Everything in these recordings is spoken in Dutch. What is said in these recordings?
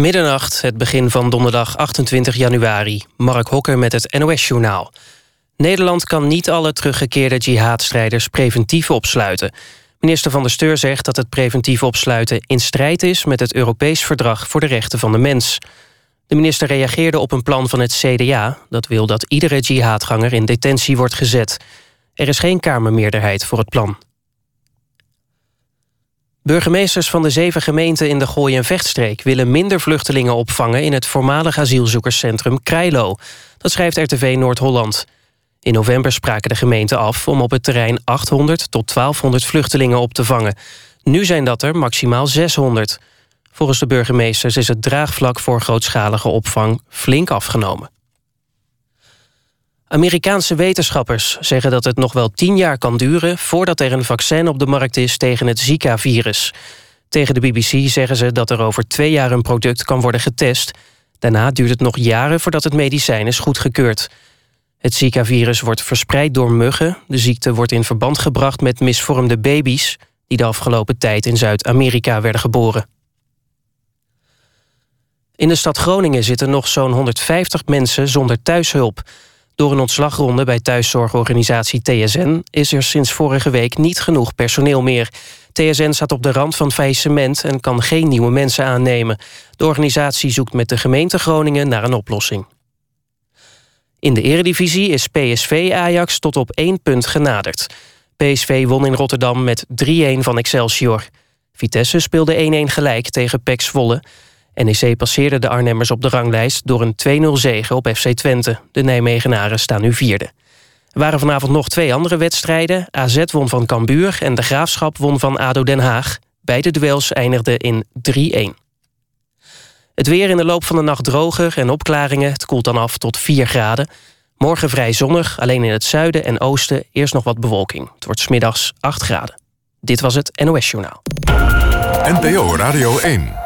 Middernacht, het begin van donderdag 28 januari. Mark Hokker met het NOS-journaal. Nederland kan niet alle teruggekeerde jihadstrijders preventief opsluiten. Minister van der Steur zegt dat het preventief opsluiten... in strijd is met het Europees Verdrag voor de Rechten van de Mens. De minister reageerde op een plan van het CDA... dat wil dat iedere jihadganger in detentie wordt gezet. Er is geen Kamermeerderheid voor het plan. Burgemeesters van de zeven gemeenten in de Gooi- en Vechtstreek... willen minder vluchtelingen opvangen in het voormalig asielzoekerscentrum Krijlo. Dat schrijft RTV Noord-Holland. In november spraken de gemeenten af om op het terrein 800 tot 1200 vluchtelingen op te vangen. Nu zijn dat er maximaal 600. Volgens de burgemeesters is het draagvlak voor grootschalige opvang flink afgenomen. Amerikaanse wetenschappers zeggen dat het nog wel tien jaar kan duren... voordat er een vaccin op de markt is tegen het Zika-virus. Tegen de BBC zeggen ze dat er over twee jaar een product kan worden getest. Daarna duurt het nog jaren voordat het medicijn is goedgekeurd. Het Zika-virus wordt verspreid door muggen. De ziekte wordt in verband gebracht met misvormde baby's... die de afgelopen tijd in Zuid-Amerika werden geboren. In de stad Groningen zitten nog zo'n 150 mensen zonder thuishulp. Door een ontslagronde bij thuiszorgorganisatie TSN... is er sinds vorige week niet genoeg personeel meer. TSN staat op de rand van faillissement en kan geen nieuwe mensen aannemen. De organisatie zoekt met de gemeente Groningen naar een oplossing. In de eredivisie is PSV Ajax tot op één punt genaderd. PSV won in Rotterdam met 3-1 van Excelsior. Vitesse speelde 1-1 gelijk tegen PEC Zwolle. NEC passeerde de Arnhemmers op de ranglijst door een 2-0 zege op FC Twente. De Nijmegenaren staan nu vierde. Er waren vanavond nog twee andere wedstrijden. AZ won van Cambuur en de Graafschap won van ADO Den Haag. Beide duels eindigden in 3-1. Het weer in de loop van de nacht droger en opklaringen. Het koelt dan af tot 4 graden. Morgen vrij zonnig, alleen in het zuiden en oosten eerst nog wat bewolking. Het wordt smiddags 8 graden. Dit was het NOS Journaal. NPO Radio 1.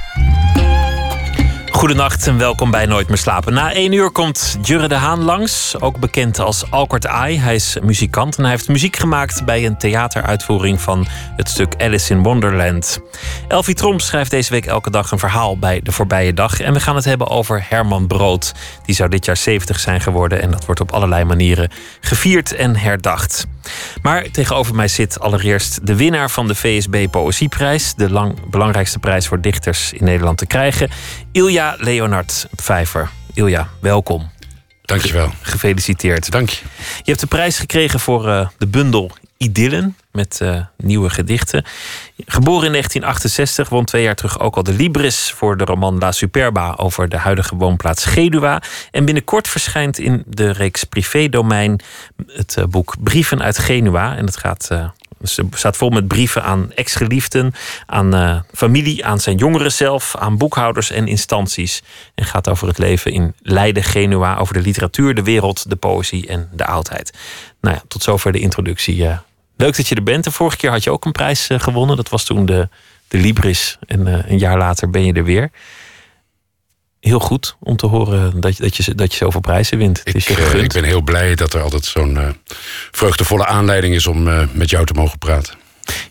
Goedenacht en welkom bij Nooit meer slapen. Na één uur komt Jurre de Haan langs, ook bekend als Alkort Ai. Hij is muzikant en hij heeft muziek gemaakt bij een theateruitvoering van het stuk Alice in Wonderland. Elfie Tromp schrijft deze week elke dag een verhaal bij De Voorbije Dag. En we gaan het hebben over Herman Brood. Die zou dit jaar 70 zijn geworden en dat wordt op allerlei manieren gevierd en herdacht. Maar tegenover mij zit allereerst de winnaar van de VSB Poëzieprijs. De lang, belangrijkste prijs voor dichters in Nederland te krijgen. Ilja Leonard Vijver. Ilja, welkom. Dankjewel. Gefeliciteerd. Dank je. Je hebt de prijs gekregen voor uh, de bundel Idyllen met uh, nieuwe gedichten. Geboren in 1968, won twee jaar terug ook al de Libris voor de roman La Superba over de huidige woonplaats Gedua. En binnenkort verschijnt in de reeks Privé-domein het uh, boek Brieven uit Genua. En dat gaat. Ze staat vol met brieven aan ex-geliefden, aan uh, familie, aan zijn jongeren zelf, aan boekhouders en instanties. En gaat over het leven in Leiden, Genua, over de literatuur, de wereld, de poëzie en de oudheid. Nou ja, tot zover de introductie. Uh, leuk dat je er bent. De vorige keer had je ook een prijs uh, gewonnen. Dat was toen de, de Libris. En een jaar later ben je er weer. Heel goed om te horen dat je, dat je, dat je zoveel prijzen wint. Ik, ik ben heel blij dat er altijd zo'n uh, vreugdevolle aanleiding is om uh, met jou te mogen praten.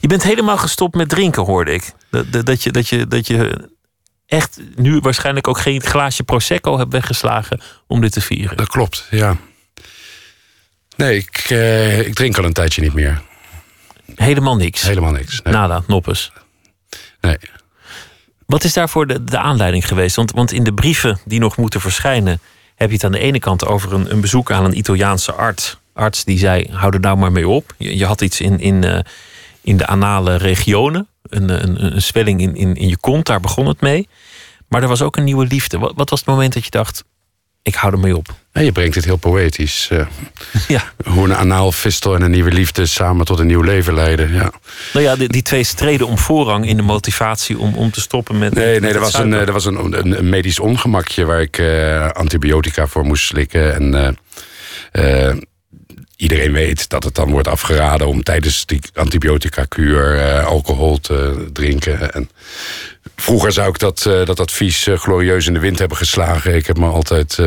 Je bent helemaal gestopt met drinken, hoorde ik. Dat, dat, dat, je, dat, je, dat je echt nu waarschijnlijk ook geen glaasje Prosecco hebt weggeslagen om dit te vieren. Dat klopt, ja. Nee, ik, uh, ik drink al een tijdje niet meer. Helemaal niks? Helemaal niks. Nee. Nada, noppes? Nee. Wat is daarvoor de, de aanleiding geweest? Want, want in de brieven die nog moeten verschijnen, heb je het aan de ene kant over een, een bezoek aan een Italiaanse arts. Arts die zei: hou er nou maar mee op. Je, had iets in, in, uh, in de anale regionen, een, een, een zwelling in, in, in je kont, daar begon het mee. Maar er was ook een nieuwe liefde. Wat was het moment dat je dacht: ik hou er mee op? Je brengt het heel poëtisch. Uh, ja. Hoe een anaalfistel en een nieuwe liefde samen tot een nieuw leven leiden. Ja. Nou ja, die, die twee streden om voorrang in de motivatie om, om te stoppen met. Nee, met nee er, was een, er was een, een, een, medisch ongemakje waar ik uh, antibiotica voor moest slikken. En uh, iedereen weet dat het dan wordt afgeraden om tijdens die antibiotica-kuur alcohol te drinken. En Vroeger zou ik dat, eh, dat advies eh, glorieus in de wind hebben geslagen. Ik heb me altijd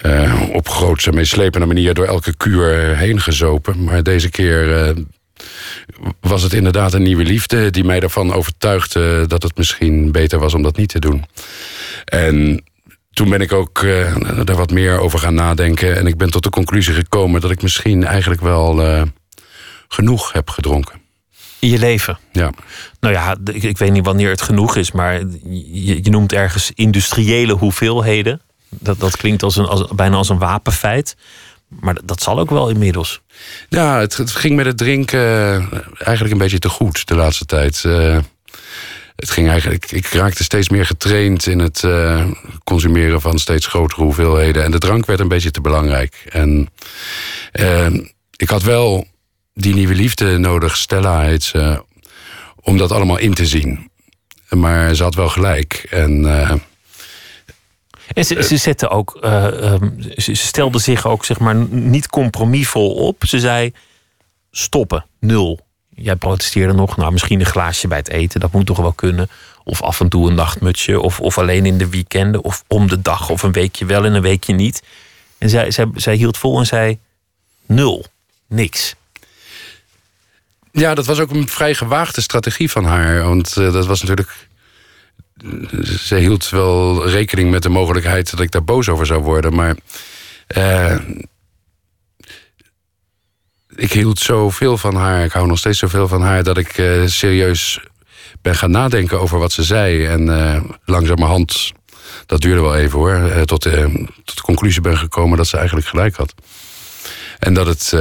eh, op grootse meeslepende manier door elke kuur heen gezopen. Maar deze keer was het inderdaad een nieuwe liefde die mij ervan overtuigde dat het misschien beter was om dat niet te doen. En toen ben ik ook eh, daar wat meer over gaan nadenken. En ik ben tot de conclusie gekomen dat ik misschien eigenlijk wel genoeg heb gedronken. In je leven. Ja. Nou ja, ik, ik weet niet wanneer het genoeg is, maar je, je noemt ergens industriële hoeveelheden. Dat, dat klinkt als een, als, bijna als een wapenfeit. Maar dat, dat zal ook wel inmiddels. Ja, het, het ging met het drinken eh, eigenlijk een beetje te goed de laatste tijd. Eh, het ging eigenlijk, ik raakte steeds meer getraind in het eh, consumeren van steeds grotere hoeveelheden. En de drank werd een beetje te belangrijk. En ik had wel die nieuwe liefde nodig, Stella heet ze, om dat allemaal in te zien. Maar ze had wel gelijk. En eh, En ze, ze zette ook, eh, ehm, ze, ze stelde zich ook zeg maar niet compromisvol op. Ze zei stoppen, nul. Jij protesteerde nog, nou misschien een glaasje bij het eten, dat moet toch wel kunnen. Of af en toe een nachtmutsje, of, of alleen in de weekenden, of om de dag, of een weekje wel en een weekje niet. En zij, zij, zij hield vol en zei nul, niks. Ja, dat was ook een vrij gewaagde strategie van haar. Want eh, dat was natuurlijk. Ze hield wel rekening met de mogelijkheid dat ik daar boos over zou worden. Maar. eh, ik hield zoveel van haar. Ik hou nog steeds zoveel van haar. dat ik eh, serieus ben gaan nadenken over wat ze zei. En eh, langzamerhand. Dat duurde wel even hoor. eh, tot, eh, tot de conclusie ben gekomen dat ze eigenlijk gelijk had. En dat het.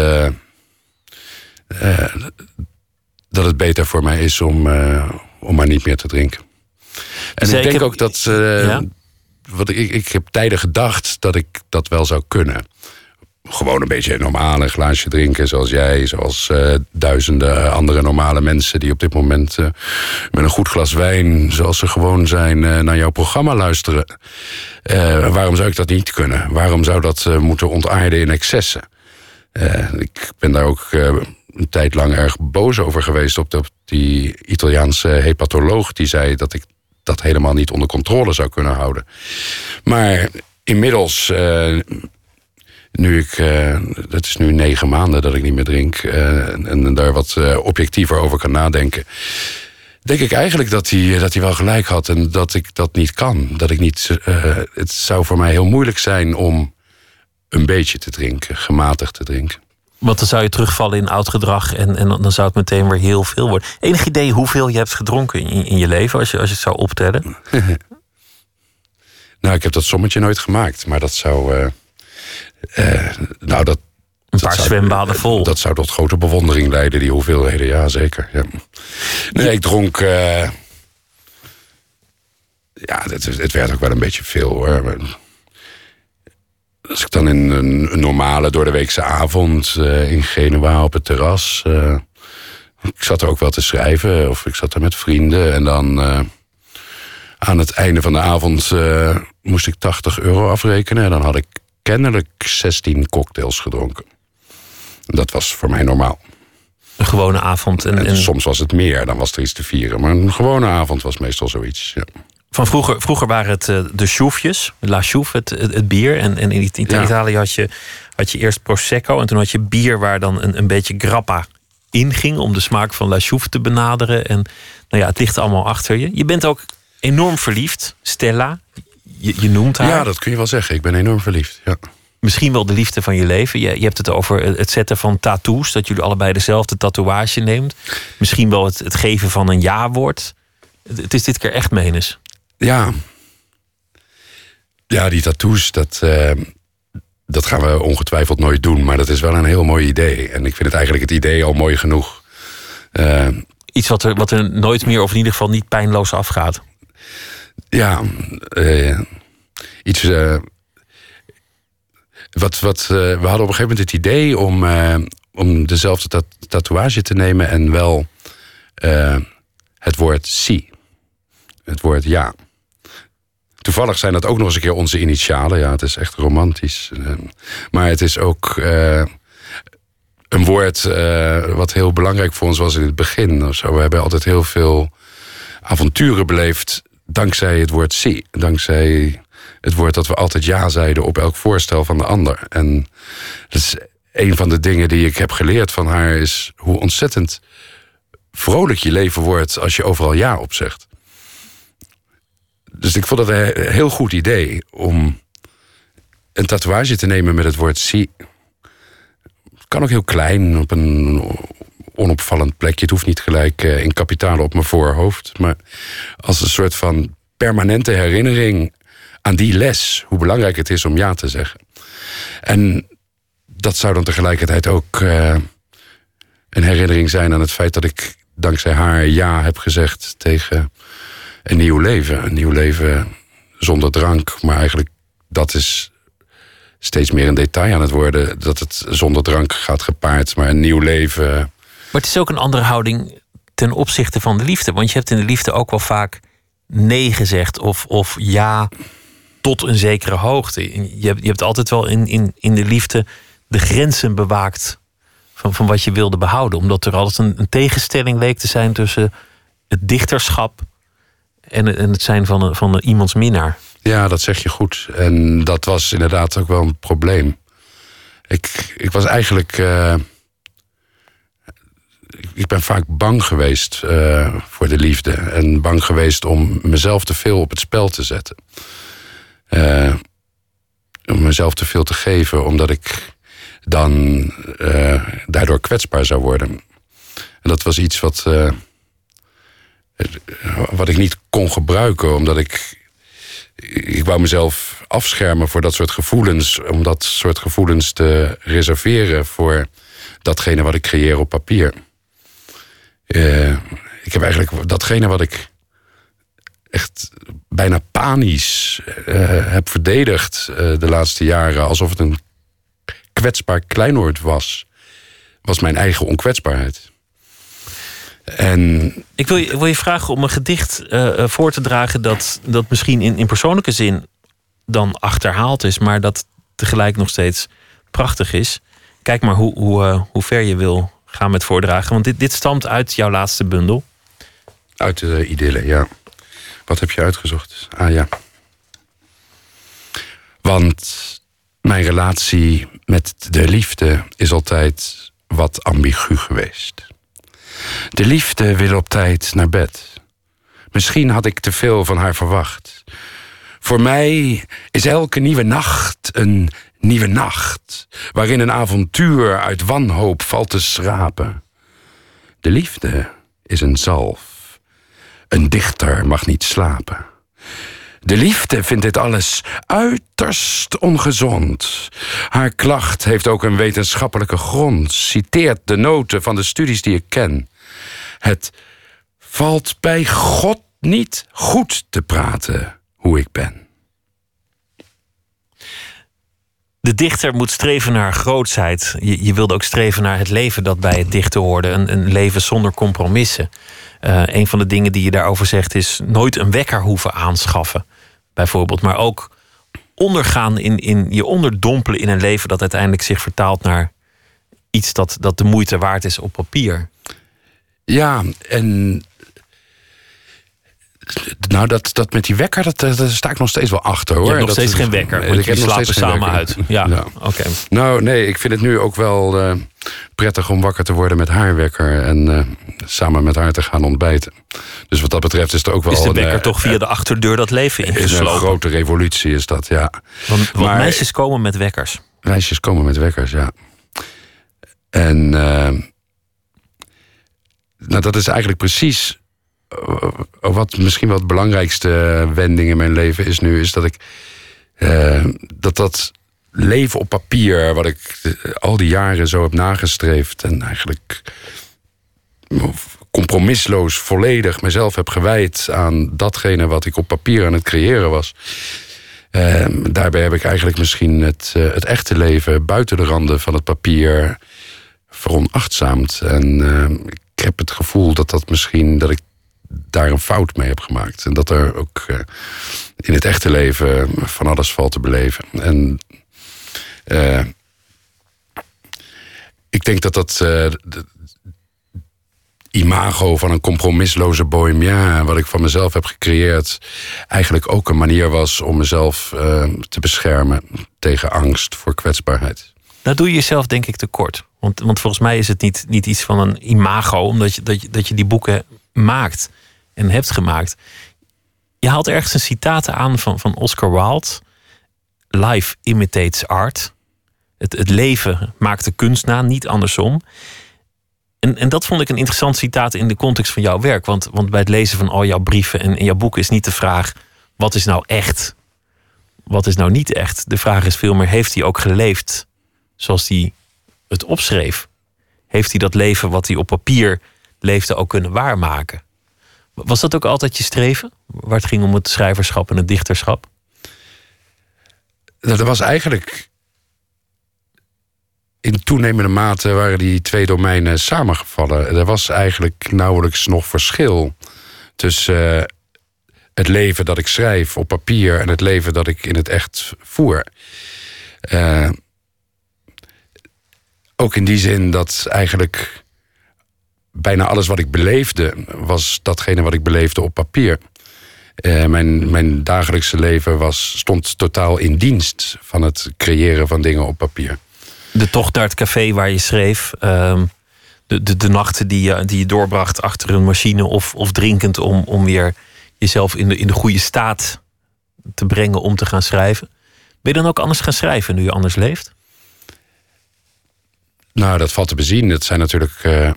Eh, dat het beter voor mij is om, eh, om maar niet meer te drinken. En Zij- ik ik denk heb- ook dat. Ja? wat ik, ik heb tijden gedacht dat ik dat wel zou kunnen. Gewoon een beetje een normale glaasje drinken, zoals jij, zoals duizenden andere normale mensen die op dit moment met een goed glas wijn, zoals ze gewoon zijn, naar jouw programma luisteren. Waarom zou ik dat niet kunnen? Waarom zou dat moeten ontaarden in excessen? Ik ben daar ook een tijd lang erg boos over geweest op, op die Italiaanse hepatoloog die zei dat ik dat helemaal niet onder controle zou kunnen houden. Maar inmiddels, eh, nu ik, eh, het is nu negen maanden dat ik niet meer drink eh, en, en daar wat objectiever over kan nadenken. Denk ik eigenlijk dat hij, dat hij wel gelijk had en dat ik dat niet kan. Dat ik niet, het zou voor mij heel moeilijk zijn om een beetje te drinken, gematigd te drinken. Want dan zou je terugvallen in oud gedrag en, en dan zou het meteen weer heel veel worden. Enig idee hoeveel je hebt gedronken in, in je leven, als je, als je het zou optellen? Nou, ik heb dat sommetje nooit gemaakt, maar dat zou. eh, eh, nou, dat. Een paar zou- zwembaden vol. Dat zou tot grote bewondering leiden, die hoeveelheden, ja, zeker. Ja. Nee, ik dronk. eh, ja, het, het werd ook wel een beetje veel hoor. Als ik dan in een, normale doordeweekse avond eh, in Genua op het terras. eh, ik zat er ook wel te schrijven, of ik zat er met vrienden. En dan eh, aan het einde van de avond moest ik 80 euro afrekenen. En dan had ik kennelijk 16 cocktails gedronken. Dat was voor mij normaal. Een gewone avond. En, En en soms was het meer, dan was er iets te vieren. Maar een gewone avond was meestal zoiets. Ja. Van vroeger, vroeger waren het eh, de choufjes, la chouf, het, het, het bier. En, en in, Ja. Italië had je, had je eerst prosecco en toen had je bier waar dan een, een beetje grappa in ging om de smaak van la chouf te benaderen. En nou ja, het ligt allemaal achter je. Je bent ook enorm verliefd, Stella. Je, je noemt haar. ja, dat kun je wel zeggen. Ik ben enorm verliefd. Ja. misschien wel de liefde van je leven. Je, je hebt het over het zetten van tattoos. Dat jullie allebei dezelfde tatoeage neemt. Misschien wel het, het geven van een ja-woord. Het, het is dit keer echt menens. Ja. Ja, die tattoos, dat, eh, dat gaan we ongetwijfeld nooit doen. Maar dat is wel een heel mooi idee. En ik vind het eigenlijk het idee al mooi genoeg. Eh, Iets wat er, wat er nooit meer, of in ieder geval niet pijnloos afgaat. ja, eh, iets. wat, wat, we hadden op een gegeven moment het idee om, om dezelfde tat- tatoeage te nemen en wel het woord si. Het woord ja. Toevallig zijn dat ook nog eens een keer onze initialen. Ja, het is echt romantisch. Eh, maar het is ook eh, een woord eh, wat heel belangrijk voor ons was in het begin. of. We hebben altijd heel veel avonturen beleefd dankzij het woord zie. Dankzij het woord dat we altijd ja zeiden op elk voorstel van de ander. En dat is een van de dingen die ik heb geleerd van haar... is hoe ontzettend vrolijk je leven wordt als je overal ja op zegt. Dus ik vond het een heel goed idee om een tatoeage te nemen met het woord zie. Het kan ook heel klein, op een onopvallend plekje. Het hoeft niet gelijk eh, in kapitalen op mijn voorhoofd. Maar als een soort van permanente herinnering aan die les. Hoe belangrijk het is om ja te zeggen. En dat zou dan tegelijkertijd ook uh, een herinnering zijn aan het feit dat ik dankzij haar ja heb gezegd tegen een nieuw leven. Een nieuw leven zonder drank. Maar eigenlijk dat is steeds meer een detail aan het worden. Dat het zonder drank gaat gepaard. Maar een nieuw leven. Maar het is ook een andere houding ten opzichte van de liefde. Want je hebt in de liefde ook wel vaak nee gezegd. Of, of ja tot een zekere hoogte. Je hebt, je hebt altijd wel in, in, in de liefde de grenzen bewaakt van, van wat je wilde behouden. Omdat er altijd een, een tegenstelling leek te zijn tussen het dichterschap en, en het zijn van, van iemands minnaar. Ja, dat zeg je goed. En dat was inderdaad ook wel een probleem. Ik, ik was eigenlijk. Uh, ik ben vaak bang geweest uh, voor de liefde. En bang geweest om mezelf te veel op het spel te zetten. Uh, om mezelf te veel te geven, omdat ik dan daardoor kwetsbaar zou worden. En dat was iets wat, wat ik niet kon gebruiken, omdat ik. Ik wou mezelf afschermen voor dat soort gevoelens, om dat soort gevoelens te reserveren voor datgene wat ik creëer op papier. ik heb eigenlijk datgene wat ik echt bijna panisch uh, heb verdedigd uh, de laatste jaren, alsof het een kwetsbaar kleinoord was, was mijn eigen onkwetsbaarheid. En, ik wil je, wil je vragen om een gedicht uh, voor te dragen dat, dat misschien in, in persoonlijke zin dan achterhaald is, maar dat tegelijk nog steeds prachtig is. Kijk maar hoe, hoe, hoe ver je wil gaan met voordragen, want dit, dit stamt uit jouw laatste bundel. Uit de idylle, ja. Wat heb je uitgezocht? Ah ja. Want mijn relatie met de liefde is altijd wat ambigu geweest. De liefde wil op tijd naar bed. Misschien had ik te veel van haar verwacht. Voor mij is elke nieuwe nacht een nieuwe nacht, waarin een avontuur uit wanhoop valt te schrapen. De liefde is een zalf een dichter mag niet slapen. De liefde vindt dit alles uiterst ongezond. Haar klacht heeft ook een wetenschappelijke grond, citeert de noten van de studies die ik ken. Het valt bij God niet goed te praten hoe ik ben. De dichter moet streven naar grootsheid. Je, je wilde ook streven naar het leven dat bij het dichten hoorde. Een, een leven zonder compromissen. Uh, een van de dingen die je daarover zegt is nooit een wekker hoeven aanschaffen, bijvoorbeeld. Maar ook ondergaan in, in je onderdompelen in een leven dat uiteindelijk zich vertaalt naar iets dat, dat de moeite waard is op papier. Ja, en nou, dat, dat met die wekker, dat, dat sta ik nog steeds wel achter hoor. Je hebt nog steeds geen wekker. Ik heb nog steeds samen uit. Ja, ja. oké. Nou, nee, ik vind het nu ook wel uh, prettig om wakker te worden met haar wekker. En uh, samen met haar te gaan ontbijten. Dus wat dat betreft is er ook wel. Is de wekker een, toch via de achterdeur dat leven ingeslopen? Een grote revolutie is dat, ja. Want, want maar, meisjes komen met wekkers. Meisjes komen met wekkers, ja. En. Uh, nou, dat is eigenlijk precies wat misschien wel het belangrijkste wending in mijn leven is nu, is dat ik uh, dat dat leven op papier, wat ik al die jaren zo heb nagestreefd en eigenlijk compromisloos volledig mezelf heb gewijd aan datgene wat ik op papier aan het creëren was. Uh, daarbij heb ik eigenlijk misschien het, uh, het echte leven buiten de randen van het papier veronachtzaamd. En ik heb het gevoel dat dat misschien dat ik daar een fout mee heb gemaakt. En dat er ook uh, in het echte leven van alles valt te beleven. En ik denk dat dat. Uh, imago van een compromisloze bohemien, wat ik van mezelf heb gecreëerd, eigenlijk ook een manier was om mezelf uh, te beschermen tegen angst voor kwetsbaarheid. Nou doe je jezelf denk ik tekort. Want, want volgens mij is het niet, niet iets van een imago, omdat je, dat, je, dat je die boeken maakt en hebt gemaakt. Je haalt ergens een citaat aan van, van Oscar Wilde. Life imitates art. Het, het leven maakt de kunst na, niet andersom. En, en dat vond ik een interessant citaat in de context van jouw werk. Want, want bij het lezen van al jouw brieven en in jouw boeken is niet de vraag: wat is nou echt? Wat is nou niet echt? De vraag is veel meer: heeft hij ook geleefd zoals hij het opschreef? Heeft hij dat leven wat hij op papier leefde ook kunnen waarmaken? Was dat ook altijd je streven? Waar het ging om het schrijverschap en het dichterschap? Dat was eigenlijk in toenemende mate waren die twee domeinen samengevallen. Er was eigenlijk nauwelijks nog verschil tussen uh, het leven dat ik schrijf op papier en het leven dat ik in het echt voer. Uh, ook in die zin dat eigenlijk bijna alles wat ik beleefde, was datgene wat ik beleefde op papier. Uh, mijn, mijn dagelijkse leven was, stond totaal in dienst van het creëren van dingen op papier de tocht naar het café waar je schreef. Ehm, de, de, de nachten die je, die je doorbracht achter een machine of, of drinkend om, om weer jezelf in de, in de goede staat te brengen om te gaan schrijven. Ben je dan ook anders gaan schrijven nu je anders leeft? Nou, dat valt te bezien. Het zijn natuurlijk uh,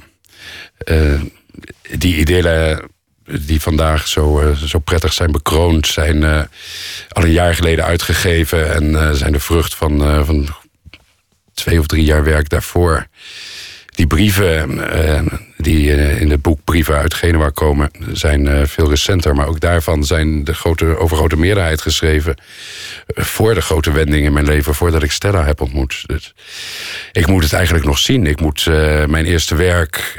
uh, die ideeën die vandaag zo, uh, zo prettig zijn bekroond, zijn al een jaar geleden uitgegeven en zijn de vrucht van, van twee of drie jaar werk daarvoor. Die brieven die in het boek Brieven uit Genua komen, zijn veel recenter. Maar ook daarvan zijn de grote, overgrote meerderheid geschreven. voor de grote wending in mijn leven, voordat ik Stella heb ontmoet. Dus ik moet het eigenlijk nog zien. Ik moet mijn eerste werk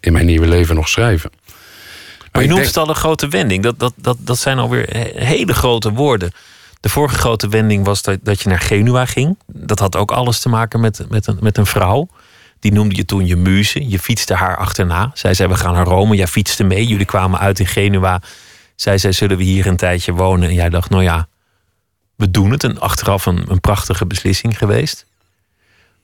in mijn nieuwe leven nog schrijven. Maar, je noemt het al een grote wending. Dat, dat, dat, dat zijn alweer hele grote woorden. De vorige grote wending was dat, dat je naar Genua ging. Dat had ook alles te maken met, met, een, met een vrouw. Die noemde je toen je muze. Je fietste haar achterna. Zij zei, we gaan naar Rome. Jij fietste mee. Jullie kwamen uit in Genua. Zij zei, zullen we hier een tijdje wonen? En jij dacht, nou ja, we doen het. En achteraf een, een prachtige beslissing geweest.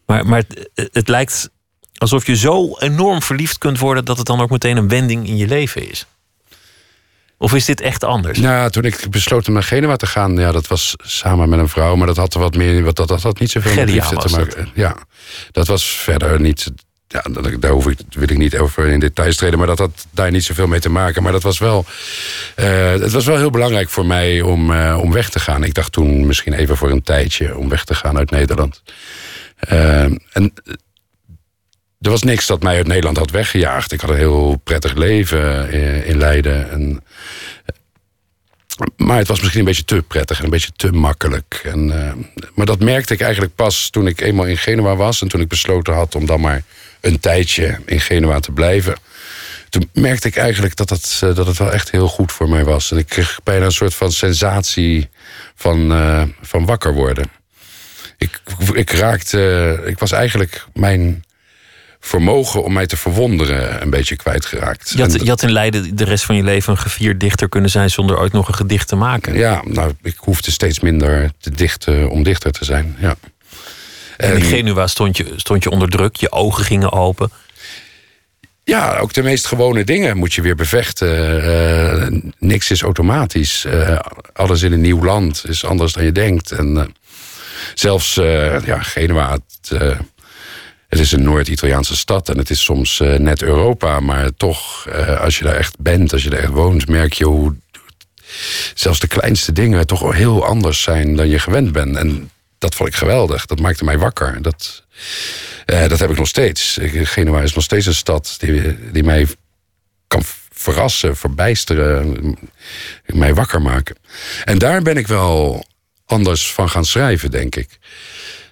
Maar, maar het, het lijkt alsof je zo enorm verliefd kunt worden... dat het dan ook meteen een wending in je leven is. Of is dit echt anders? Nou, toen ik besloot om naar Genua te gaan, ja, dat was samen met een vrouw, maar dat had er wat meer, dat, dat had niet zoveel met liefde te maken. Ja, dat was verder niet. Ja, daar hoef ik, wil ik niet over in details treden, maar dat had daar niet zoveel mee te maken. Maar dat was wel, uh, het was wel heel belangrijk voor mij om, uh, om weg te gaan. Ik dacht toen misschien even voor een tijdje om weg te gaan uit Nederland. Uh, en er was niks dat mij uit Nederland had weggejaagd. Ik had een heel prettig leven in, in Leiden. En, maar het was misschien een beetje te prettig en een beetje te makkelijk. En, uh, maar dat merkte ik eigenlijk pas toen ik eenmaal in Genua was. En toen ik besloten had om dan maar een tijdje in Genua te blijven. Toen merkte ik eigenlijk dat uh, dat het wel echt heel goed voor mij was. En ik kreeg bijna een soort van sensatie van, van wakker worden. Ik, ik raakte. Ik was eigenlijk mijn vermogen om mij te verwonderen een beetje kwijtgeraakt. Je had, je had in Leiden de rest van je leven een gevierd dichter kunnen zijn zonder ooit nog een gedicht te maken. Ja, nou, ik hoefde steeds minder te dichten om dichter te zijn. Ja. En in Genua stond je, stond je onder druk, je ogen gingen open. Ja, ook de meest gewone dingen moet je weer bevechten. Uh, niks is automatisch. Uh, alles in een nieuw land is anders dan je denkt. En uh, zelfs ja, Genua, het, het is een Noord-Italiaanse stad en het is soms uh, net Europa. Maar toch, uh, als je daar echt bent, als je daar echt woont, merk je hoe zelfs de kleinste dingen toch heel anders zijn dan je gewend bent. En dat vond ik geweldig. Dat maakte mij wakker. Dat, uh, dat heb ik nog steeds. Genua is nog steeds een stad die, die mij kan verrassen, verbijsteren, mij wakker maken. En daar ben ik wel anders van gaan schrijven, denk ik.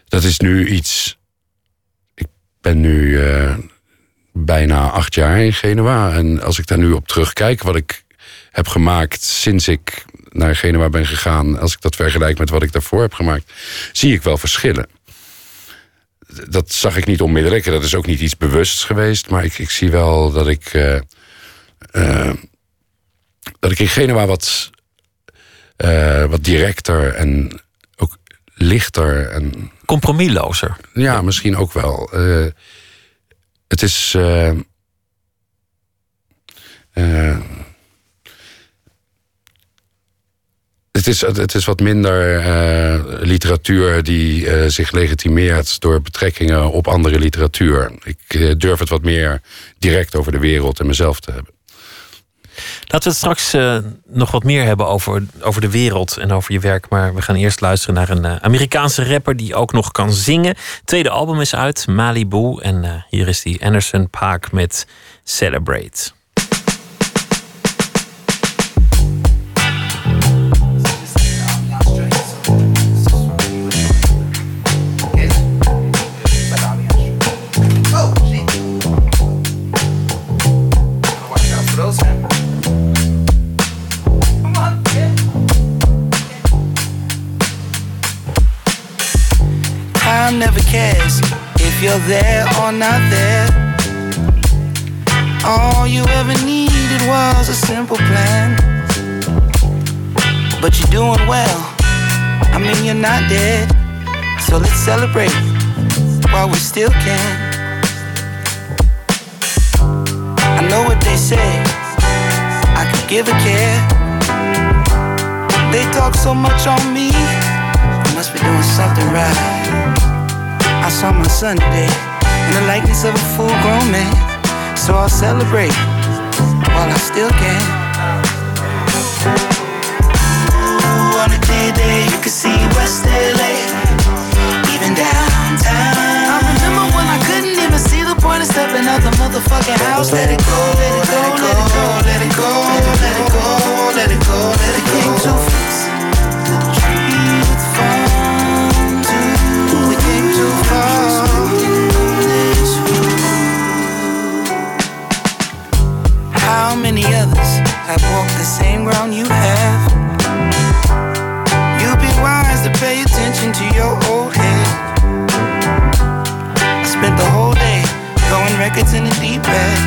Dat is nu iets ben nu uh, bijna acht jaar in Genua. En als ik daar nu op terugkijk, wat ik heb gemaakt sinds ik naar Genua ben gegaan, als ik dat vergelijk met wat ik daarvoor heb gemaakt, zie ik wel verschillen. dat zag ik niet onmiddellijk. Dat is ook niet iets bewusts geweest. Maar ik, ik zie wel dat ik. eh, eh, dat ik in Genua wat. eh, wat directer en lichter en Compromislozer. ja, misschien ook wel. Eh, het is. eh, eh, het is, het is wat minder literatuur die zich legitimeert door betrekkingen op andere literatuur. Ik durf het wat meer direct over de wereld en mezelf te hebben. Laten we het straks eh, nog wat meer hebben over, over de wereld en over je werk. Maar we gaan eerst luisteren naar een eh, Amerikaanse rapper die ook nog kan zingen. Tweede album is uit, Malibu. En eh, hier is die Anderson Paak met Celebrate. Never cares if you're there or not there. All you ever needed was a simple plan. But you're doing well. I mean, you're not dead. So let's celebrate while we still can. I know what they say. I could give a care. They talk so much on me. I must be doing something right. I saw my son today in the likeness of a full grown man. So I'll celebrate while I still can. Ooh, on a day day, you can see West LA, even downtown. I remember when I couldn't even see the point of stepping out the motherfucking house. Let it go, let it go, let it go, let it go, let it go, let it go, let it go. To fixing the many others have walked the same ground you have? You'd be wise to pay attention to your old head. I spent the whole day throwing records in the deep bag.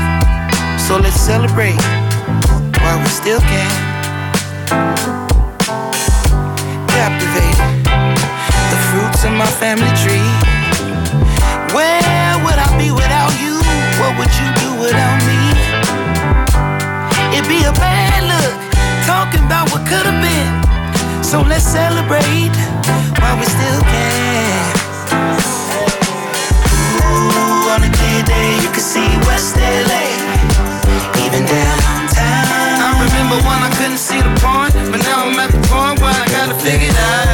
So let's celebrate while we still can. Captivated the fruits of my family tree. Where would I be without you? What would you do without me? About what could have been. So let's celebrate while we still can. Ooh, on a clear day, you can see West LA, even downtown. I remember when I couldn't see the point, but now I'm at the point where I gotta figure it out.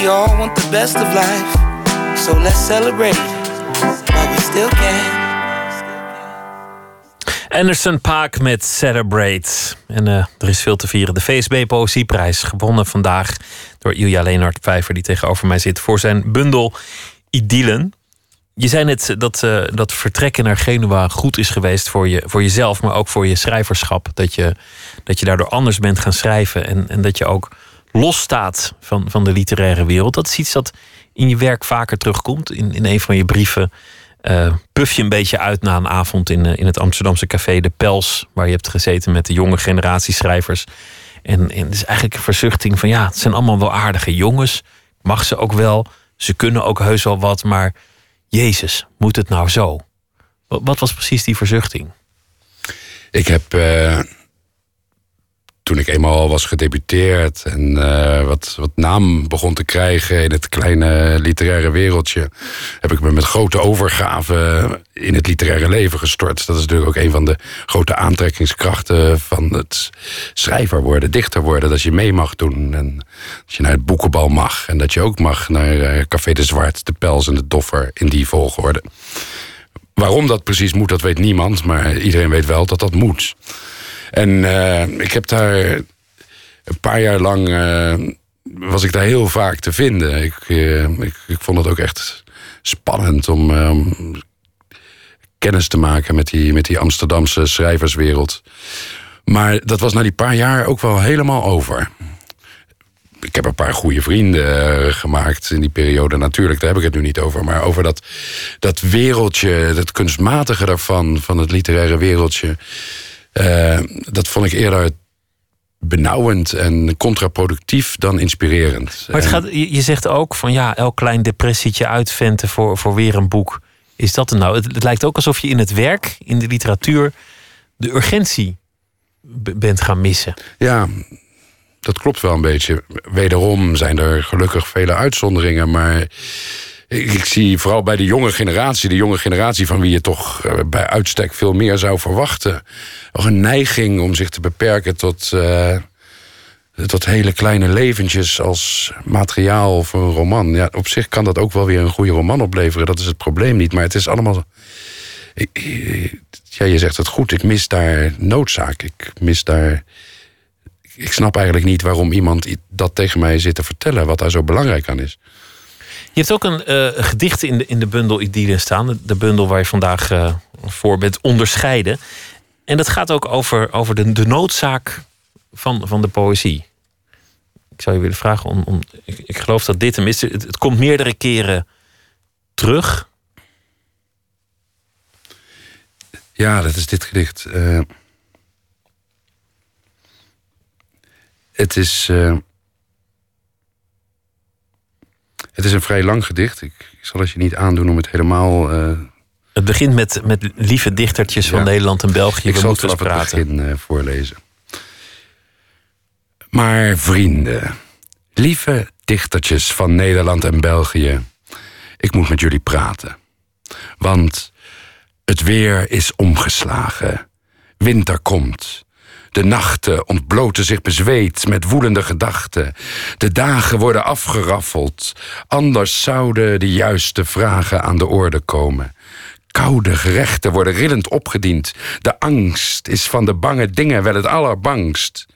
We all want the best of life. So let's celebrate we still can. Anderson Paak met Celebrate. En eh, er is veel te vieren. De VSB Poëzieprijs, gewonnen vandaag door Ilja Leenhard Vijver... die tegenover mij zit voor zijn bundel Idyllen. Je zei net dat, eh, dat vertrekken naar Genua goed is geweest voor, je, voor jezelf... maar ook voor je schrijverschap. Dat je, dat je daardoor anders bent gaan schrijven... en, en dat je ook losstaat van, van de literaire wereld. Dat is iets dat in je werk vaker terugkomt. In, in een van je brieven eh puff je een beetje uit na een avond in, eh, in het Amsterdamse café De Pels, waar je hebt gezeten met de jonge generatie schrijvers. En, en het is eigenlijk een verzuchting van ja, het zijn allemaal wel aardige jongens. Mag ze ook wel. Ze kunnen ook heus wel wat, maar Jezus, moet het nou zo? Wat, wat was precies die verzuchting? Ik heb. eh, toen ik eenmaal was gedebuteerd en uh, wat, wat naam begon te krijgen in het kleine literaire wereldje, heb ik me met grote overgave in het literaire leven gestort. Dat is natuurlijk ook een van de grote aantrekkingskrachten van het schrijver worden, dichter worden. Dat je mee mag doen en dat je naar het boekenbal mag en dat je ook mag naar uh, Café de Zwart, de Pels en de Doffer in die volgorde. Waarom dat precies moet, dat weet niemand, maar iedereen weet wel dat dat moet. En uh, ik heb daar een paar jaar lang. Uh, was ik daar heel vaak te vinden. Ik, uh, ik, ik, vond het ook echt spannend om kennis te maken met die, met die Amsterdamse schrijverswereld. Maar dat was na die paar jaar ook wel helemaal over. Ik heb een paar goede vrienden gemaakt in die periode. Natuurlijk, daar heb ik het nu niet over. Maar over dat, dat wereldje, dat kunstmatige daarvan, van het literaire wereldje. Uh, dat vond ik eerder benauwend en contraproductief dan inspirerend. Maar het gaat, je zegt ook van ja, elk klein depressietje uitventen voor, voor weer een boek. Is dat er nou? Het, het, lijkt ook alsof je in het werk, in de literatuur, de urgentie bent gaan missen. Ja, dat klopt wel een beetje. Wederom zijn er gelukkig vele uitzonderingen, maar ik, zie vooral bij de jonge generatie, de jonge generatie van wie je toch eh, bij uitstek veel meer zou verwachten, nog een neiging om zich te beperken tot, uh, tot hele kleine leventjes als materiaal voor een roman. Ja, op zich kan dat ook wel weer een goede roman opleveren, dat is het probleem niet. Maar het is allemaal. Ja, je zegt het goed, ik mis daar noodzaak. Ik mis daar. Ik snap eigenlijk niet waarom iemand dat tegen mij zit te vertellen, wat daar zo belangrijk aan is. Je hebt ook een uh, gedicht in de, in de bundel Idylle staan. De, bundel waar je vandaag uh, voor bent onderscheiden. En dat gaat ook over, over de, de noodzaak van, van de poëzie. Ik zou je willen vragen om. om ik, ik geloof dat dit hem is. Het, komt meerdere keren terug. Ja, dat is dit gedicht. Uh, het is. Het is een vrij lang gedicht. Ik, zal het je niet aandoen om het helemaal. Uh... Het begint met, met lieve dichtertjes van Nederland en België. Ik We zal het vanaf praten. het begin uh, voorlezen. Maar vrienden, lieve dichtertjes van Nederland en België, ik moet met jullie praten. Want het weer is omgeslagen. Winter komt. De nachten ontbloten zich bezweet met woelende gedachten. De dagen worden afgeraffeld. Anders zouden de juiste vragen aan de orde komen. Koude gerechten worden rillend opgediend. De angst is van de bange dingen wel het allerbangst.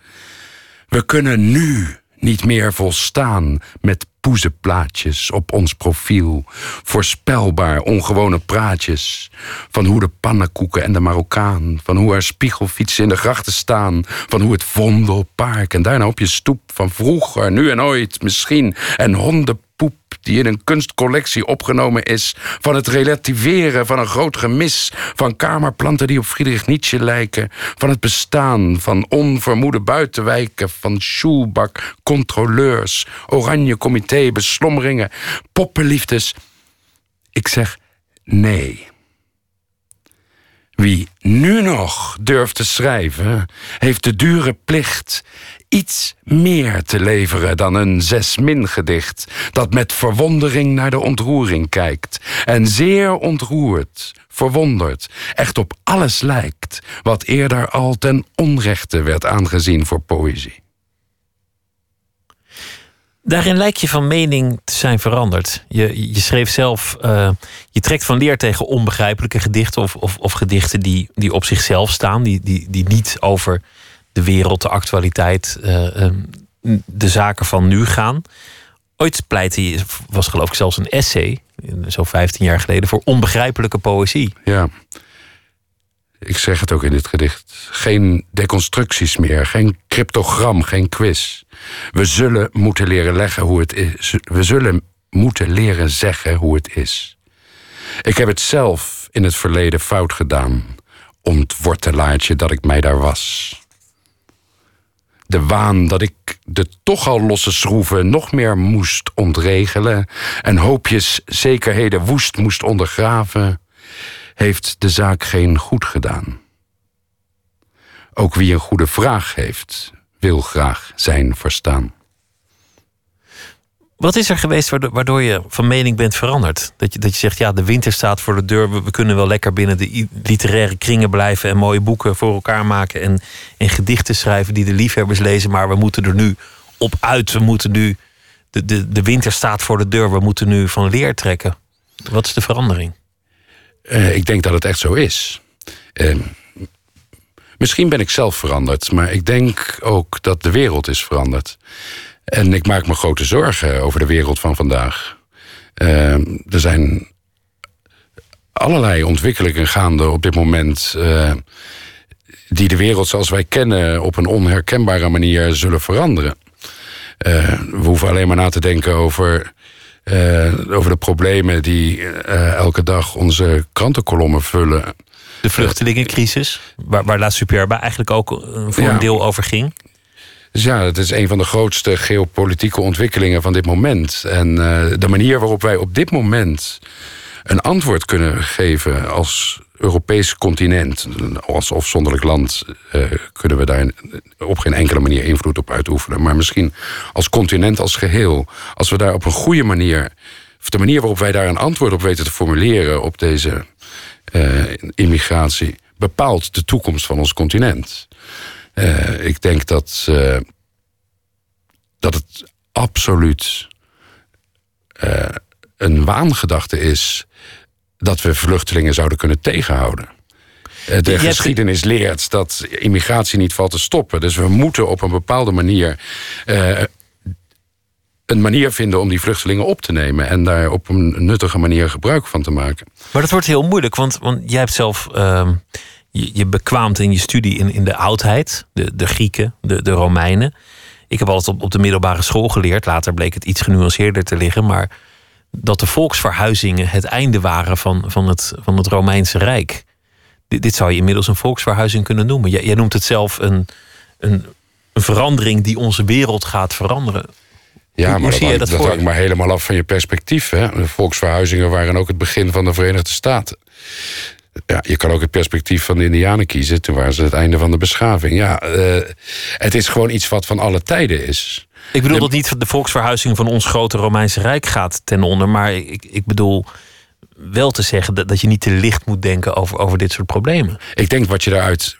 We kunnen nu niet meer volstaan met poezenplaatjes op ons profiel. Voorspelbaar ongewone praatjes. Van hoe de pannenkoeken en de Marokkaan. Van hoe er spiegelfietsen in de grachten staan. Van hoe het Vondelpark en daarna op je stoep. Van vroeger, nu en ooit, misschien. En honden poep die in een kunstcollectie opgenomen is, van het relativeren van een groot gemis, van kamerplanten die op Friedrich Nietzsche lijken, van het bestaan van onvermoede buitenwijken, van Schulbak, controleurs, oranje comité, beslommeringen, poppenliefdes. Ik zeg nee. Wie nu nog durft te schrijven, heeft de dure plicht iets meer te leveren dan een zesmin gedicht dat met verwondering naar de ontroering kijkt en zeer ontroerd, verwonderd, echt op alles lijkt wat eerder al ten onrechte werd aangezien voor poëzie. Daarin lijkt je van mening te zijn veranderd. Je, je schreef zelf, uh, je trekt van leer tegen onbegrijpelijke gedichten of, of, of, gedichten die, die op zichzelf staan, die, die, die niet over de wereld, de actualiteit, uh, de zaken van nu gaan. Ooit pleitte je, was geloof ik zelfs een essay, zo 15 jaar geleden, voor onbegrijpelijke poëzie. Ja, ik zeg het ook in dit gedicht. Geen deconstructies meer, geen cryptogram, geen quiz. We zullen moeten leren leggen hoe het is. We zullen moeten leren zeggen hoe het is. Ik heb het zelf in het verleden fout gedaan. Ontwortelaartje dat ik mij daar was. De waan dat ik de toch al losse schroeven nog meer moest ontregelen en hoopjes zekerheden woest moest ondergraven, heeft de zaak geen goed gedaan. Ook wie een goede vraag heeft, wil graag zijn verstaan. Wat is er geweest waardoor je van mening bent veranderd? Dat je, dat je zegt, ja, de winter staat voor de deur. We, kunnen wel lekker binnen de literaire kringen blijven en mooie boeken voor elkaar maken en, en gedichten schrijven die de liefhebbers lezen. Maar we moeten er nu op uit. We moeten nu, de, de, de winter staat voor de deur. We moeten nu van leer trekken. Wat is de verandering? Uh, ik denk dat het echt zo is. Uh, misschien ben ik zelf veranderd, maar ik denk ook dat de wereld is veranderd. En ik maak me grote zorgen over de wereld van vandaag. Uh, er zijn allerlei ontwikkelingen gaande op dit moment. Uh, die de wereld zoals wij kennen op een onherkenbare manier zullen veranderen. Uh, we hoeven alleen maar na te denken over, over de problemen die elke dag onze krantenkolommen vullen. De vluchtelingencrisis, waar, waar La Superba eigenlijk ook voor een deel over ging. Dus ja, het is een van de grootste geopolitieke ontwikkelingen van dit moment. En uh, de manier waarop wij op dit moment een antwoord kunnen geven als Europees continent, als afzonderlijk land, uh, kunnen we daar op geen enkele manier invloed op uitoefenen. Maar misschien als continent als geheel, als we daar op een goede manier, of de manier waarop wij daar een antwoord op weten te formuleren op deze uh, immigratie, bepaalt de toekomst van ons continent. Uh, ik denk dat, dat het absoluut een waangedachte is dat we vluchtelingen zouden kunnen tegenhouden. De geschiedenis leert dat immigratie niet valt te stoppen. Dus we moeten op een bepaalde manier een manier vinden om die vluchtelingen op te nemen en daar op een nuttige manier gebruik van te maken. Maar dat wordt heel moeilijk, want, want jij hebt zelf uh, je, je bekwaamt in je studie in, in de oudheid, de, de Grieken, de, de Romeinen. Ik heb altijd op, op de middelbare school geleerd, later bleek het iets genuanceerder te liggen, maar dat de volksverhuizingen het einde waren van, van, het, van het Romeinse Rijk. Dit, dit zou je inmiddels een volksverhuizing kunnen noemen. Jij, jij noemt het zelf een, een, een verandering die onze wereld gaat veranderen. Ja, maar dat, dat, dat hangt maar helemaal af van je perspectief. Hè? De volksverhuizingen waren ook het begin van de Verenigde Staten ja, je kan ook het perspectief van de Indianen kiezen. Toen waren ze het einde van de beschaving. Ja, uh, het is gewoon iets wat van alle tijden is. Ik bedoel dat niet de volksverhuizing van ons grote Romeinse Rijk gaat ten onder. Maar ik, ik bedoel wel te zeggen dat, dat je niet te licht moet denken over, over dit soort problemen. Ik denk wat je daaruit.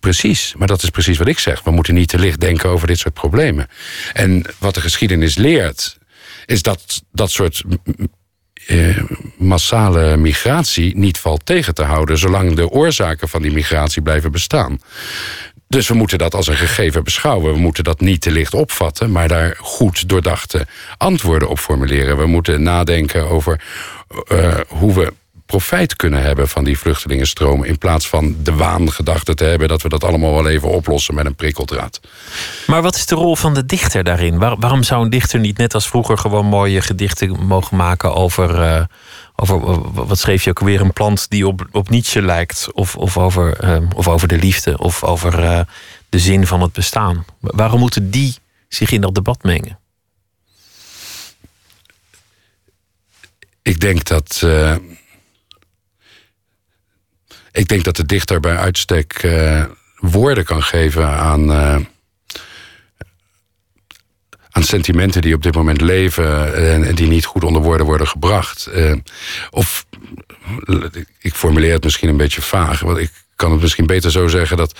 Precies, maar dat is precies wat ik zeg. We moeten niet te licht denken over dit soort problemen. En wat de geschiedenis leert, is dat dat soort eh, massale migratie niet valt tegen te houden, zolang de oorzaken van die migratie blijven bestaan. Dus we moeten dat als een gegeven beschouwen. We moeten dat niet te licht opvatten, maar daar goed doordachte antwoorden op formuleren. We moeten nadenken over uh, hoe we profijt kunnen hebben van die vluchtelingenstromen. In plaats van de waangedachte te hebben dat we dat allemaal wel even oplossen met een prikkeldraad. Maar wat is de rol van de dichter daarin? waarom zou een dichter niet net als vroeger gewoon mooie gedichten mogen maken over. Uh, over wat schreef je ook weer? Een plant die op, op Nietzsche lijkt. Of, of, over, uh, of over de liefde. Of over uh, de zin van het bestaan. Waarom moeten die zich in dat debat mengen? Ik denk dat ik denk dat de dichter bij uitstek woorden kan geven aan, sentimenten die op dit moment leven en, die niet goed onder woorden worden gebracht. Uh, of ik formuleer het misschien een beetje vaag, want ik kan het misschien beter zo zeggen dat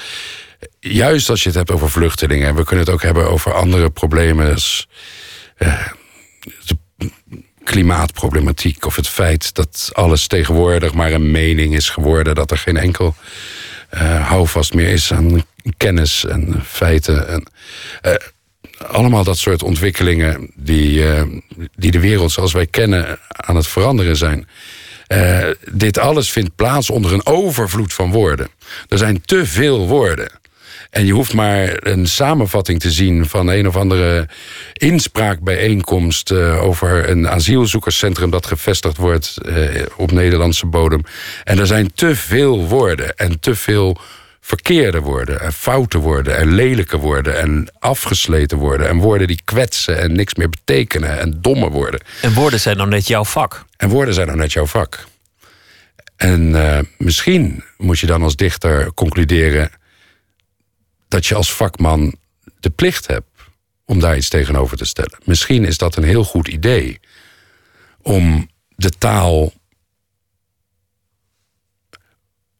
juist als je het hebt over vluchtelingen, en we kunnen het ook hebben over andere problemen. Dus, klimaatproblematiek of het feit dat alles tegenwoordig maar een mening is geworden, dat er geen enkel houvast meer is aan kennis en feiten. En, allemaal dat soort ontwikkelingen die, uh, die de wereld zoals wij kennen aan het veranderen zijn. dit alles vindt plaats onder een overvloed van woorden. Er zijn te veel woorden. En je hoeft maar een samenvatting te zien van een of andere inspraakbijeenkomst uh, over een asielzoekerscentrum dat gevestigd wordt op Nederlandse bodem. En er zijn te veel woorden en te veel verkeerde woorden en foute woorden en lelijke woorden en afgesleten woorden en woorden die kwetsen en niks meer betekenen en domme woorden. En woorden zijn nou net jouw vak. En woorden zijn nou net jouw vak. En uh, misschien moet je dan als dichter concluderen dat je als vakman de plicht heb om daar iets tegenover te stellen. Misschien is dat een heel goed idee om de taal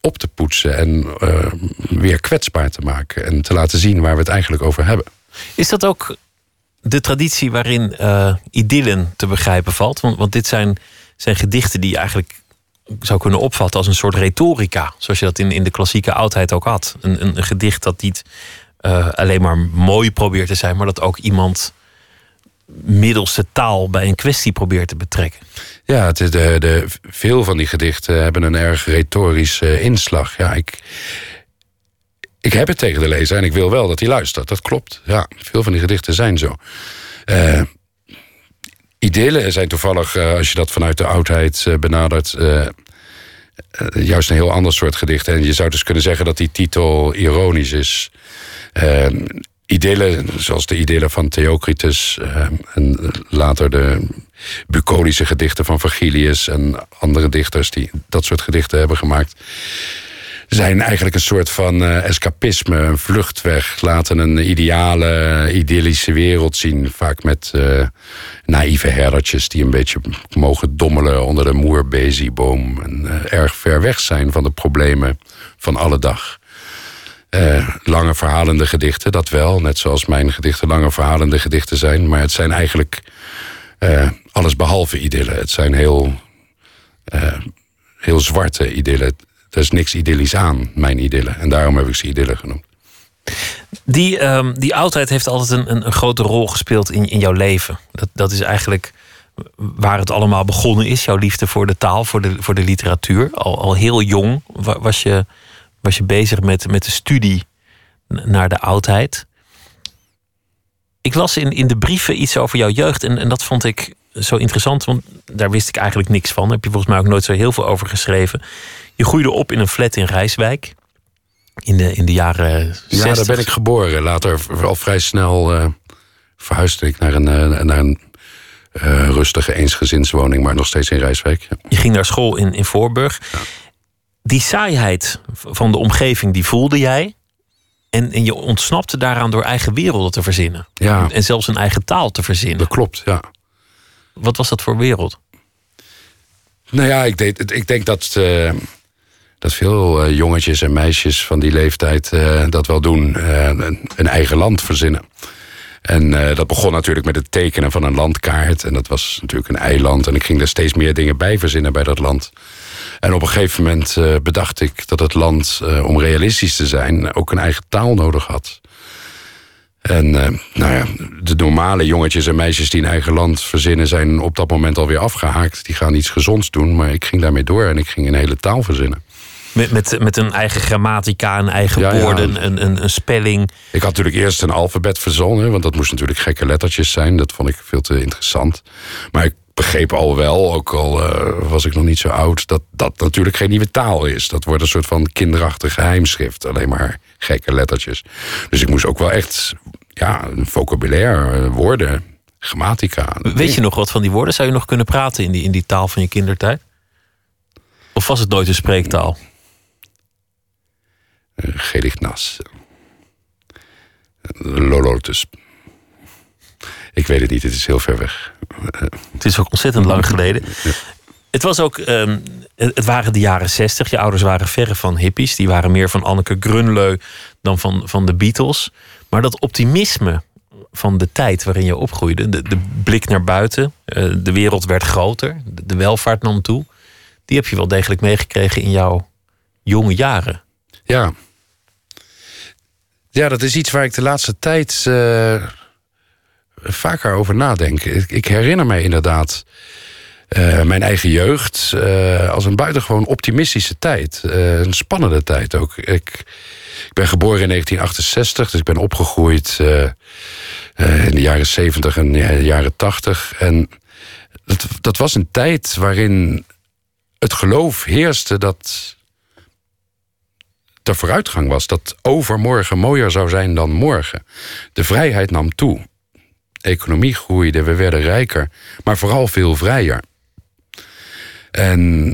op te poetsen en uh, weer kwetsbaar te maken en te laten zien waar we het eigenlijk over hebben. Is dat ook de traditie waarin uh, idyllen te begrijpen valt? Want, want dit zijn, zijn gedichten die je eigenlijk zou kunnen opvatten als een soort retorica, zoals je dat in, in de klassieke oudheid ook had. Een, een, gedicht dat niet uh, alleen maar mooi probeert te zijn, maar dat ook iemand middels de taal bij een kwestie probeert te betrekken. Ja, het is de, de, veel van die gedichten hebben een erg retorische inslag. Ja, ik, ik heb het tegen de lezer en ik wil wel dat hij luistert. Dat klopt. Ja, veel van die gedichten zijn zo. Uh, zijn toevallig, uh, als je dat vanuit de oudheid uh, benadert, juist een heel ander soort gedichten. En je zou dus kunnen zeggen dat die titel ironisch is. Idyllen, zoals de idyllen van Theocritus en later de bucolische gedichten van Virgilius en andere dichters die dat soort gedichten hebben gemaakt zijn eigenlijk een soort van uh, escapisme, een vluchtweg. Laten een ideale, idyllische wereld zien. Vaak met uh, naïeve herdertjes die een beetje mogen dommelen onder de moerbezeboom. En uh, erg ver weg zijn van de problemen van alle dag. Lange verhalende gedichten, dat wel. Net zoals mijn gedichten lange verhalende gedichten zijn. Maar het zijn eigenlijk alles behalve idyllen. Het zijn heel, heel zwarte idyllen er is niks idyllisch aan, mijn idylle. En daarom heb ik ze idylle genoemd. Die, um, die oudheid heeft altijd een, een, een, grote rol gespeeld in, in jouw leven. Dat, dat is eigenlijk waar het allemaal begonnen is. Jouw liefde voor de taal, voor de, voor de literatuur. Al, al heel jong was je, was je bezig met, met de studie naar de oudheid. Ik las in, in de brieven iets over jouw jeugd. En, en dat vond ik zo interessant, want daar wist ik eigenlijk niks van. Daar heb je volgens mij ook nooit zo heel veel over geschreven. Je groeide op in een flat in Rijswijk. In de, in de jaren 60. Ja, daar ben ik geboren. Later al vrij snel uh, verhuisde ik naar een, uh, naar een uh, rustige eensgezinswoning, maar nog steeds in Rijswijk. Ja. Je ging naar school in, in Voorburg. Ja. Die saaiheid van de omgeving, die voelde jij. En, en je ontsnapte daaraan door eigen werelden te verzinnen. Ja. En, en zelfs een eigen taal te verzinnen. Dat klopt, ja. Wat was dat voor wereld? Nou ja, ik, deed, ik denk dat dat veel uh, jongetjes en meisjes van die leeftijd uh, dat wel doen. Een, een, eigen land verzinnen. En dat begon natuurlijk met het tekenen van een landkaart. En dat was natuurlijk een eiland. En ik ging er steeds meer dingen bij verzinnen bij dat land. En op een gegeven moment bedacht ik dat het land, om realistisch te zijn, ook een eigen taal nodig had. En nou ja, de normale jongetjes en meisjes die een eigen land verzinnen, zijn op dat moment alweer afgehaakt. Die gaan iets gezonds doen. Maar ik ging daarmee door en ik ging een hele taal verzinnen. Met, met, met een eigen grammatica, een eigen ja, woorden, ja. Een, een, een, spelling. Ik had natuurlijk eerst een alfabet verzonnen, want dat moest natuurlijk gekke lettertjes zijn. Dat vond ik veel te interessant. Maar ik begreep al wel, ook al uh, was ik nog niet zo oud, dat dat natuurlijk geen nieuwe taal is. Dat wordt een soort van kinderachtig geheimschrift, alleen maar gekke lettertjes. Dus ik moest ook wel echt, ja, een vocabulaire, woorden, grammatica. Weet je nog wat van die woorden? Zou je nog kunnen praten in die, in die taal van je kindertijd? Of was het nooit een spreektaal? Gelignas. Lolotus. Ik weet het niet, het is heel ver weg. Het is ook ontzettend lang geleden. Het, was ook, um, het waren de jaren zestig. Je ouders waren verre van hippies. Die waren meer van Anneke Grunleu dan van, van de Beatles. Maar dat optimisme van de tijd waarin je opgroeide, de, de blik naar buiten, uh, de wereld werd groter, de, de welvaart nam toe. Die heb je wel degelijk meegekregen in jouw jonge jaren. Ja, ja, dat is iets waar ik de laatste tijd uh, vaker over nadenk. Ik, herinner mij inderdaad uh, mijn eigen jeugd uh, als een buitengewoon optimistische tijd. een spannende tijd ook. Ik, ik, ben geboren in 1968, dus ik ben opgegroeid in de jaren 70 en de jaren 80. En dat, dat was een tijd waarin het geloof heerste dat de vooruitgang was. Dat overmorgen mooier zou zijn dan morgen. De vrijheid nam toe. Economie groeide, we werden rijker, maar vooral veel vrijer. En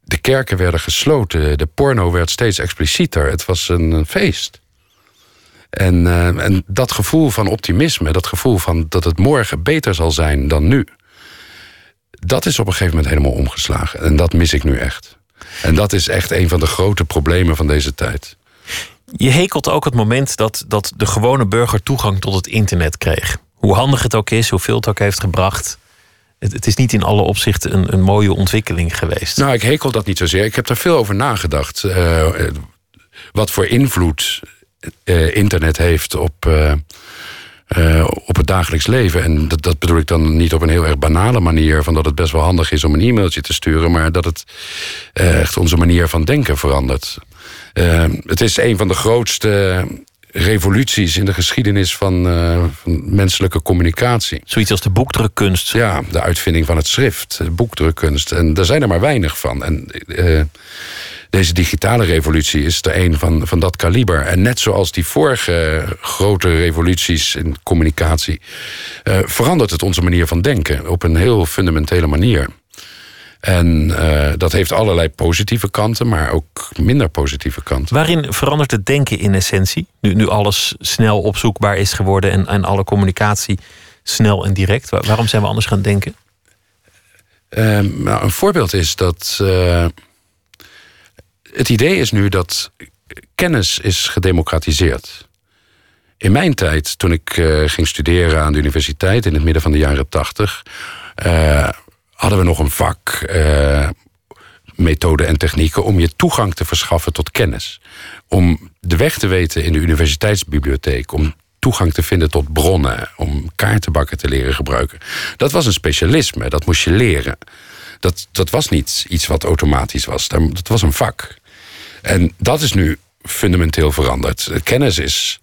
de kerken werden gesloten, de porno werd steeds explicieter. Het was een, een feest. En, eh, en dat gevoel van optimisme, dat gevoel van dat het morgen beter zal zijn dan nu, dat is op een gegeven moment helemaal omgeslagen. En dat mis ik nu echt. En dat is echt een van de grote problemen van deze tijd. Je hekelt ook het moment dat, dat de gewone burger toegang tot het internet kreeg. Hoe handig het ook is, hoeveel het ook heeft gebracht. Het, is niet in alle opzichten een, een mooie ontwikkeling geweest. Nou, ik hekel dat niet zozeer. Ik heb er veel over nagedacht. Uh, wat voor invloed uh, internet heeft op, uh, op het dagelijks leven. En dat, dat, bedoel ik dan niet op een heel erg banale manier... van dat het best wel handig is om een e-mailtje te sturen... maar dat het echt onze manier van denken verandert. Het is een van de grootste revoluties in de geschiedenis van, uh, van, menselijke communicatie. Zoiets als de boekdrukkunst. Ja, de uitvinding van het schrift, de boekdrukkunst. En daar zijn er maar weinig van. En uh, deze digitale revolutie is er een van, van dat kaliber. En net zoals die vorige grote revoluties in communicatie... Uh, verandert het onze manier van denken op een heel fundamentele manier. En uh, dat heeft allerlei positieve kanten, maar ook minder positieve kanten. Waarin verandert het denken in essentie? Nu, nu alles snel opzoekbaar is geworden en, en alle communicatie snel en direct. Waarom zijn we anders gaan denken? Uh, nou, een voorbeeld is dat. Uh, het idee is nu dat kennis is gedemocratiseerd. In mijn tijd, toen ik uh, ging studeren aan de universiteit in het midden van de jaren tachtig hadden we nog een vak, uh, methoden en technieken, om je toegang te verschaffen tot kennis. Om de weg te weten in de universiteitsbibliotheek, om toegang te vinden tot bronnen, om kaartenbakken te leren gebruiken. Dat was een specialisme, dat moest je leren. Dat, dat was niet iets wat automatisch was, dat was een vak. En dat is nu fundamenteel veranderd. Kennis is.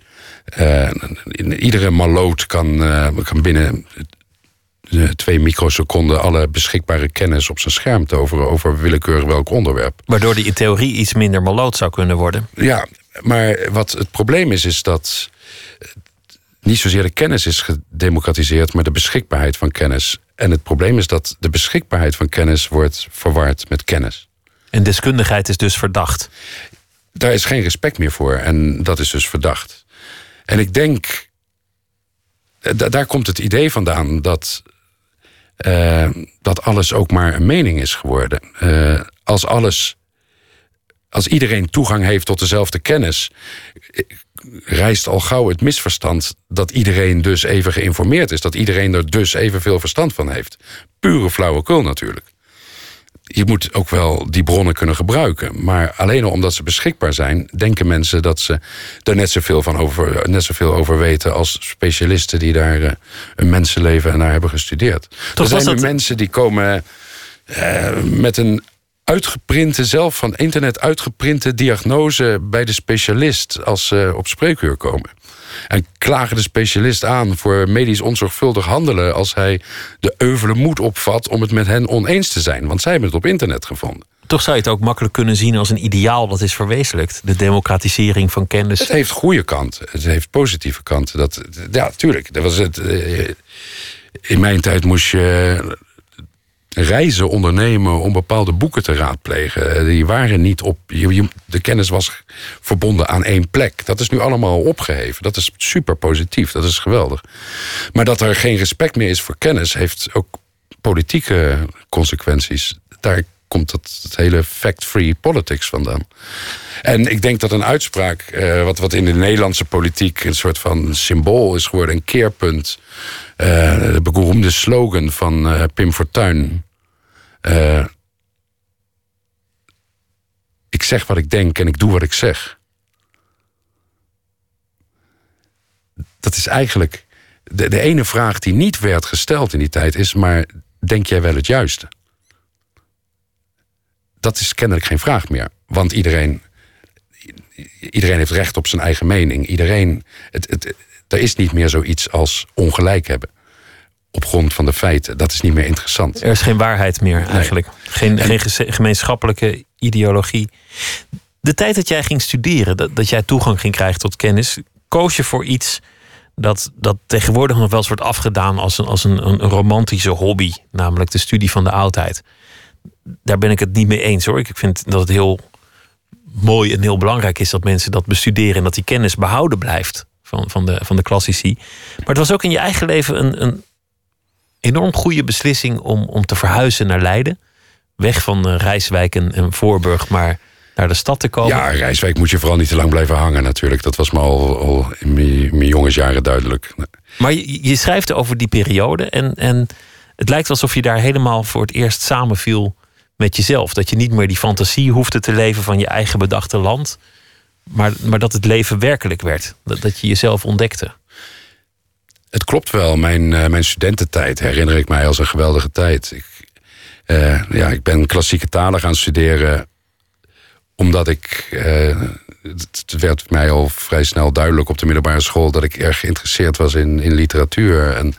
Uh, iedere maloot kan, uh, kan binnen twee microseconden alle beschikbare kennis op zijn scherm toveren over willekeurig welk onderwerp. Waardoor die in theorie iets minder maloot zou kunnen worden. Ja, maar wat het probleem is, is dat niet zozeer de kennis is gedemocratiseerd, maar de beschikbaarheid van kennis. En het probleem is dat de beschikbaarheid van kennis wordt verward met kennis. En deskundigheid is dus verdacht. Daar is geen respect meer voor en dat is dus verdacht. En ik denk, daar komt het idee vandaan dat uh, dat alles ook maar een mening is geworden. Uh, als alles. Als iedereen toegang heeft tot dezelfde kennis, rijst al gauw het misverstand dat iedereen dus even geïnformeerd is. Dat iedereen er dus evenveel verstand van heeft. Pure flauwekul natuurlijk je moet ook wel die bronnen kunnen gebruiken. Maar alleen omdat ze beschikbaar zijn, denken mensen dat ze er net zoveel, van over, net zoveel over weten als specialisten die daar een mensenleven en naar hebben gestudeerd. er zijn nu mensen die komen uh, met een uitgeprinte, zelf van internet uitgeprinte diagnose bij de specialist als ze op spreekuur komen. En klagen de specialist aan voor medisch onzorgvuldig handelen als hij de euvele moed opvat om het met hen oneens te zijn, want zij hebben het op internet gevonden. Toch zou je het ook makkelijk kunnen zien als een ideaal dat is verwezenlijkt. De democratisering van kennis. Het heeft goede kanten. Het heeft positieve kanten. Dat, ja, tuurlijk. Dat was het, eh, in mijn tijd moest je reizen ondernemen om bepaalde boeken te raadplegen. Eh, die waren niet op. De kennis was verbonden aan één plek. Dat is nu allemaal opgeheven. Dat is super positief. Dat is geweldig. Maar dat er geen respect meer is voor kennis, heeft ook politieke consequenties. Daar komt het hele fact-free politics vandaan. En ik denk dat een uitspraak, eh, wat, wat in de Nederlandse politiek een soort van symbool is geworden, een keerpunt. Uh, de beroemde slogan van Pim Fortuyn. Uh, ik zeg wat ik denk en ik doe wat ik zeg. Dat is eigenlijk. De, de ene vraag die niet werd gesteld in die tijd is: maar denk jij wel het juiste? Dat is kennelijk geen vraag meer. Want iedereen, iedereen heeft recht op zijn eigen mening. Iedereen, het, het, er is niet meer zoiets als ongelijk hebben op grond van de feiten. Dat is niet meer interessant. Er is geen waarheid meer eigenlijk. Geen, geen gemeenschappelijke ideologie. De tijd dat jij ging studeren, dat, dat jij toegang ging krijgen tot kennis, koos je voor iets dat, dat tegenwoordig nog wel eens wordt afgedaan als, een, als een, een romantische hobby, namelijk de studie van de oudheid. Daar ben ik het niet mee eens hoor. Ik vind dat het heel mooi en heel belangrijk is dat mensen dat bestuderen en dat die kennis behouden blijft. van, van, de, van de klassici. Maar het was ook in je eigen leven een, een enorm goede beslissing om, om te verhuizen naar Leiden. Weg van uh, Rijswijk en, en Voorburg, maar naar de stad te komen. Ja, Rijswijk moet je vooral niet te lang blijven hangen natuurlijk. Dat was me al, al in mijn, mijn jongensjaren duidelijk. Maar je, je, schrijft over die periode en, en het lijkt alsof je daar helemaal voor het eerst samenviel met jezelf. Dat je niet meer die fantasie hoefde te leven van je eigen bedachte land. Maar, maar dat het leven werkelijk werd. Dat, dat je jezelf ontdekte. Het klopt wel. Mijn, uh, mijn studententijd herinner ik mij als een geweldige tijd. Ik, uh, ja, ik ben klassieke talen gaan studeren omdat ik. Uh, het werd mij al vrij snel duidelijk op de middelbare school dat ik erg geïnteresseerd was in, in literatuur. En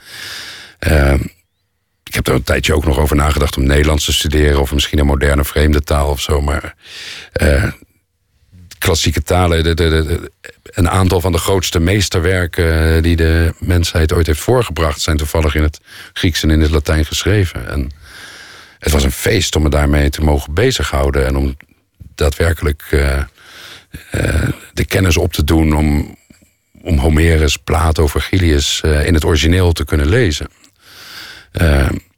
ik heb er een tijdje ook nog over nagedacht om Nederlands te studeren of misschien een moderne vreemde taal of zo. Maar klassieke talen, de, een aantal van de grootste meesterwerken die de mensheid ooit heeft voorgebracht, zijn toevallig in het Grieks en in het Latijn geschreven. En het was een feest om me daarmee te mogen bezighouden en om daadwerkelijk uh, uh, de kennis op te doen om, om Homerus, Plato, Virgilius in het origineel te kunnen lezen.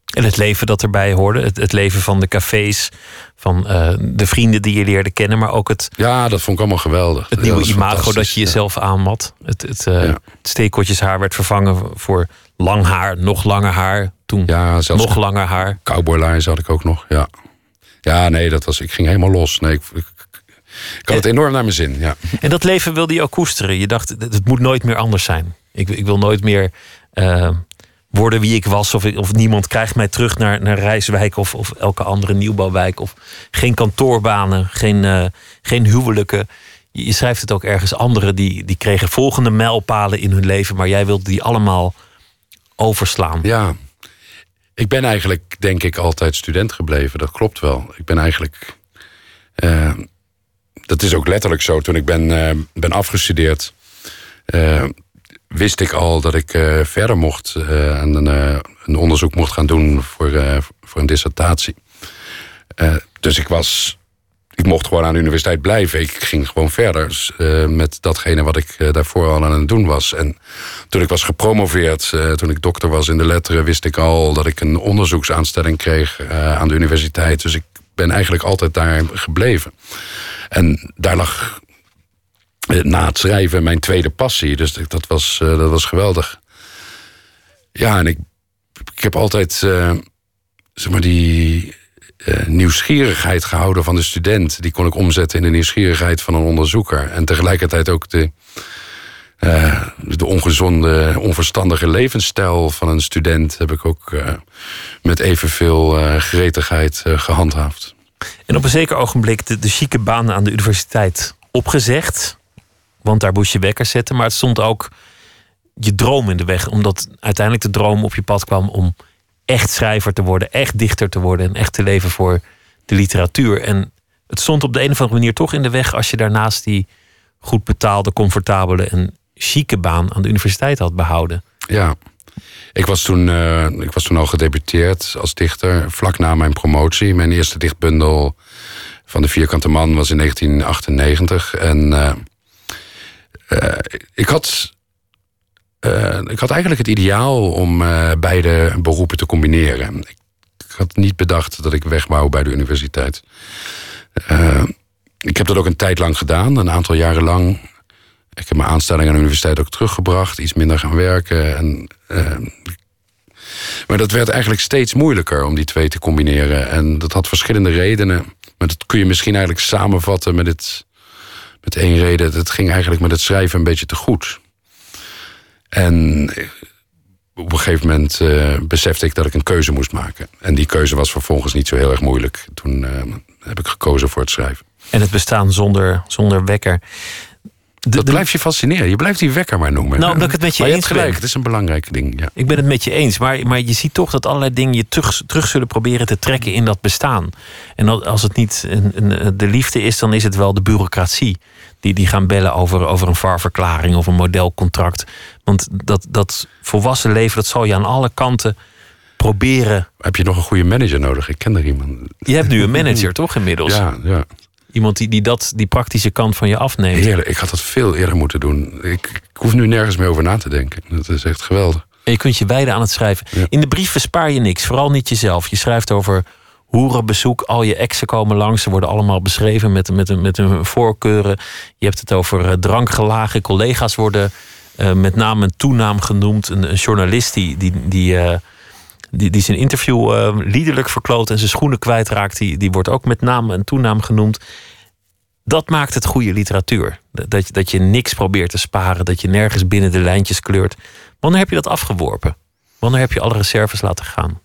En het leven dat erbij hoorde, het, het leven van de cafés, van uh, de vrienden die je leerde kennen, maar ook het. Ja, dat vond ik allemaal geweldig. Het nieuwe imago dat je jezelf ja. aanmat. Het, het, uh, ja. het werd vervangen voor lang haar, nog langer haar. Toen ja, nog langer haar. Cowboylines had ik ook nog, ja. Ja, nee, dat was, ik ging helemaal los. Nee, ik, ik, ik had het enorm naar mijn zin, ja. En dat leven wilde je ook koesteren. Je dacht, het moet nooit meer anders zijn. Ik, ik wil nooit meer uh, worden wie ik was. Of, of niemand krijgt mij terug naar, naar Rijswijk of, of elke andere nieuwbouwwijk. Of geen kantoorbanen, geen, uh, geen huwelijken. Je, schrijft het ook ergens. Anderen die, die kregen volgende mijlpalen in hun leven. Maar jij wilde die allemaal overslaan. Ja, ik ben eigenlijk denk ik altijd student gebleven. Dat klopt wel. Ik ben eigenlijk... Uh, dat is ook letterlijk zo. Toen ik ben, uh, ben afgestudeerd wist ik al dat ik uh, verder mocht uh, en een, uh, een, onderzoek mocht gaan doen voor, voor een dissertatie. dus ik was. Ik mocht gewoon aan de universiteit blijven. Ik ging gewoon verder met datgene wat ik daarvoor al aan het doen was. En toen ik was gepromoveerd, toen ik dokter was in de letteren, wist ik al dat ik een onderzoeksaanstelling kreeg aan de universiteit. Dus ik ben eigenlijk altijd daar gebleven. En daar lag na het schrijven mijn tweede passie. Dus dat was, uh, dat was geweldig. Ja, en ik, ik heb altijd uh, zeg maar die nieuwsgierigheid gehouden van de student. Die kon ik omzetten in de nieuwsgierigheid van een onderzoeker. En tegelijkertijd ook de, de ongezonde, onverstandige levensstijl van een student heb ik ook met evenveel gretigheid gehandhaafd. En op een zeker ogenblik de, de chique baan aan de universiteit opgezegd want daar moest je wekker zetten. Maar het stond ook je droom in de weg. Omdat uiteindelijk de droom op je pad kwam om echt schrijver te worden, echt dichter te worden en echt te leven voor de literatuur. En het stond op de een of andere manier toch in de weg als je daarnaast die goed betaalde, comfortabele en chique baan aan de universiteit had behouden. Ja, ik was toen, uh, ik was toen al gedebuteerd als dichter, vlak na mijn promotie. Mijn eerste dichtbundel van de Vierkante Man was in 1998. En uh, uh, ik had. Uh, ik had eigenlijk het ideaal om uh, beide beroepen te combineren. Ik, ik, had niet bedacht dat ik weg wou bij de universiteit. ik heb dat ook een tijd lang gedaan, een aantal jaren lang. Ik heb mijn aanstelling aan de universiteit ook teruggebracht, iets minder gaan werken. En, maar dat werd eigenlijk steeds moeilijker om die twee te combineren. En dat had verschillende redenen. Maar dat kun je misschien eigenlijk samenvatten met het met één reden. Het ging eigenlijk met het schrijven een beetje te goed. En op een gegeven moment uh, besefte ik dat ik een keuze moest maken. En die keuze was vervolgens niet zo heel erg moeilijk. Toen uh, heb ik gekozen voor het schrijven. En het bestaan zonder, zonder wekker. De, dat blijft je fascineren. Je blijft die wekker maar noemen. Nou, omdat ik het met je maar eens je hebt gelijk. ben. Het is een belangrijk ding. Ja. Ik ben het met je eens. Maar, maar je ziet toch dat allerlei dingen je terug, terug zullen proberen te trekken in dat bestaan. En als het niet een, een, de liefde is, dan is het wel de bureaucratie. Die, die gaan bellen over, over een VAR-verklaring of een modelcontract. Want dat, dat volwassen leven, dat zal je aan alle kanten proberen. Heb je nog een goede manager nodig? Ik ken er iemand. Je hebt nu een manager, toch inmiddels? Ja, ja. Iemand die, die dat, die praktische kant van je afneemt. Heerlijk, ik had dat veel eerder moeten doen. Ik, ik hoef nu nergens meer over na te denken. Dat is echt geweldig. En je kunt je wijden aan het schrijven. Ja. In de brief bespaar je niks, vooral niet jezelf. Je schrijft over hoerenbezoek, al je exen komen langs. Ze worden allemaal beschreven met, met, met hun voorkeuren. Je hebt het over eh, drankgelagen. Collega's worden eh, met naam en toenaam genoemd. Een, een journalist die, die, die, eh, die, die zijn interview eh, liederlijk verkloot en zijn schoenen kwijtraakt, die, die wordt ook met naam en toenaam genoemd. Dat maakt het goede literatuur. Dat, je- dat je niks probeert te sparen, dat je nergens binnen de lijntjes kleurt. Wanneer heb je dat afgeworpen? Wanneer heb je alle reserves laten gaan?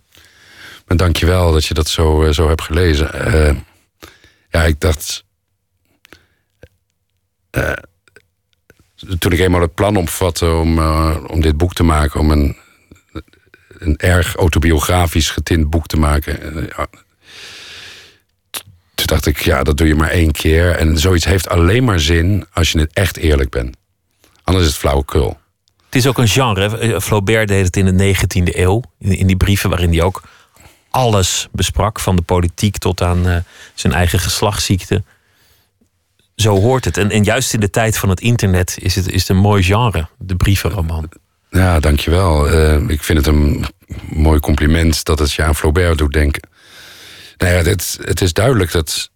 Maar dank je wel dat je dat zo, eh, zo hebt gelezen. Eh, ja, ik dacht... toen ik eenmaal het plan omvatte om, om dit boek te maken... om een, een erg autobiografisch getint boek te maken... eh, toen dacht ik, ja, dat doe je maar één keer. En zoiets heeft alleen maar zin als je het echt eerlijk bent. Anders is het flauwekul. Het is ook een genre. Eh, Flaubert deed het in de 19e eeuw. In, die brieven waarin hij ook alles besprak. Van de politiek tot aan eh, zijn eigen geslachtsziekte. Zo hoort het. En, juist in de tijd van het internet is het, is een mooi genre. De brievenroman. Ja, dankjewel. Eh ik vind het een mooi compliment dat het je aan Flaubert doet denken. Nou ja, het, het is duidelijk dat.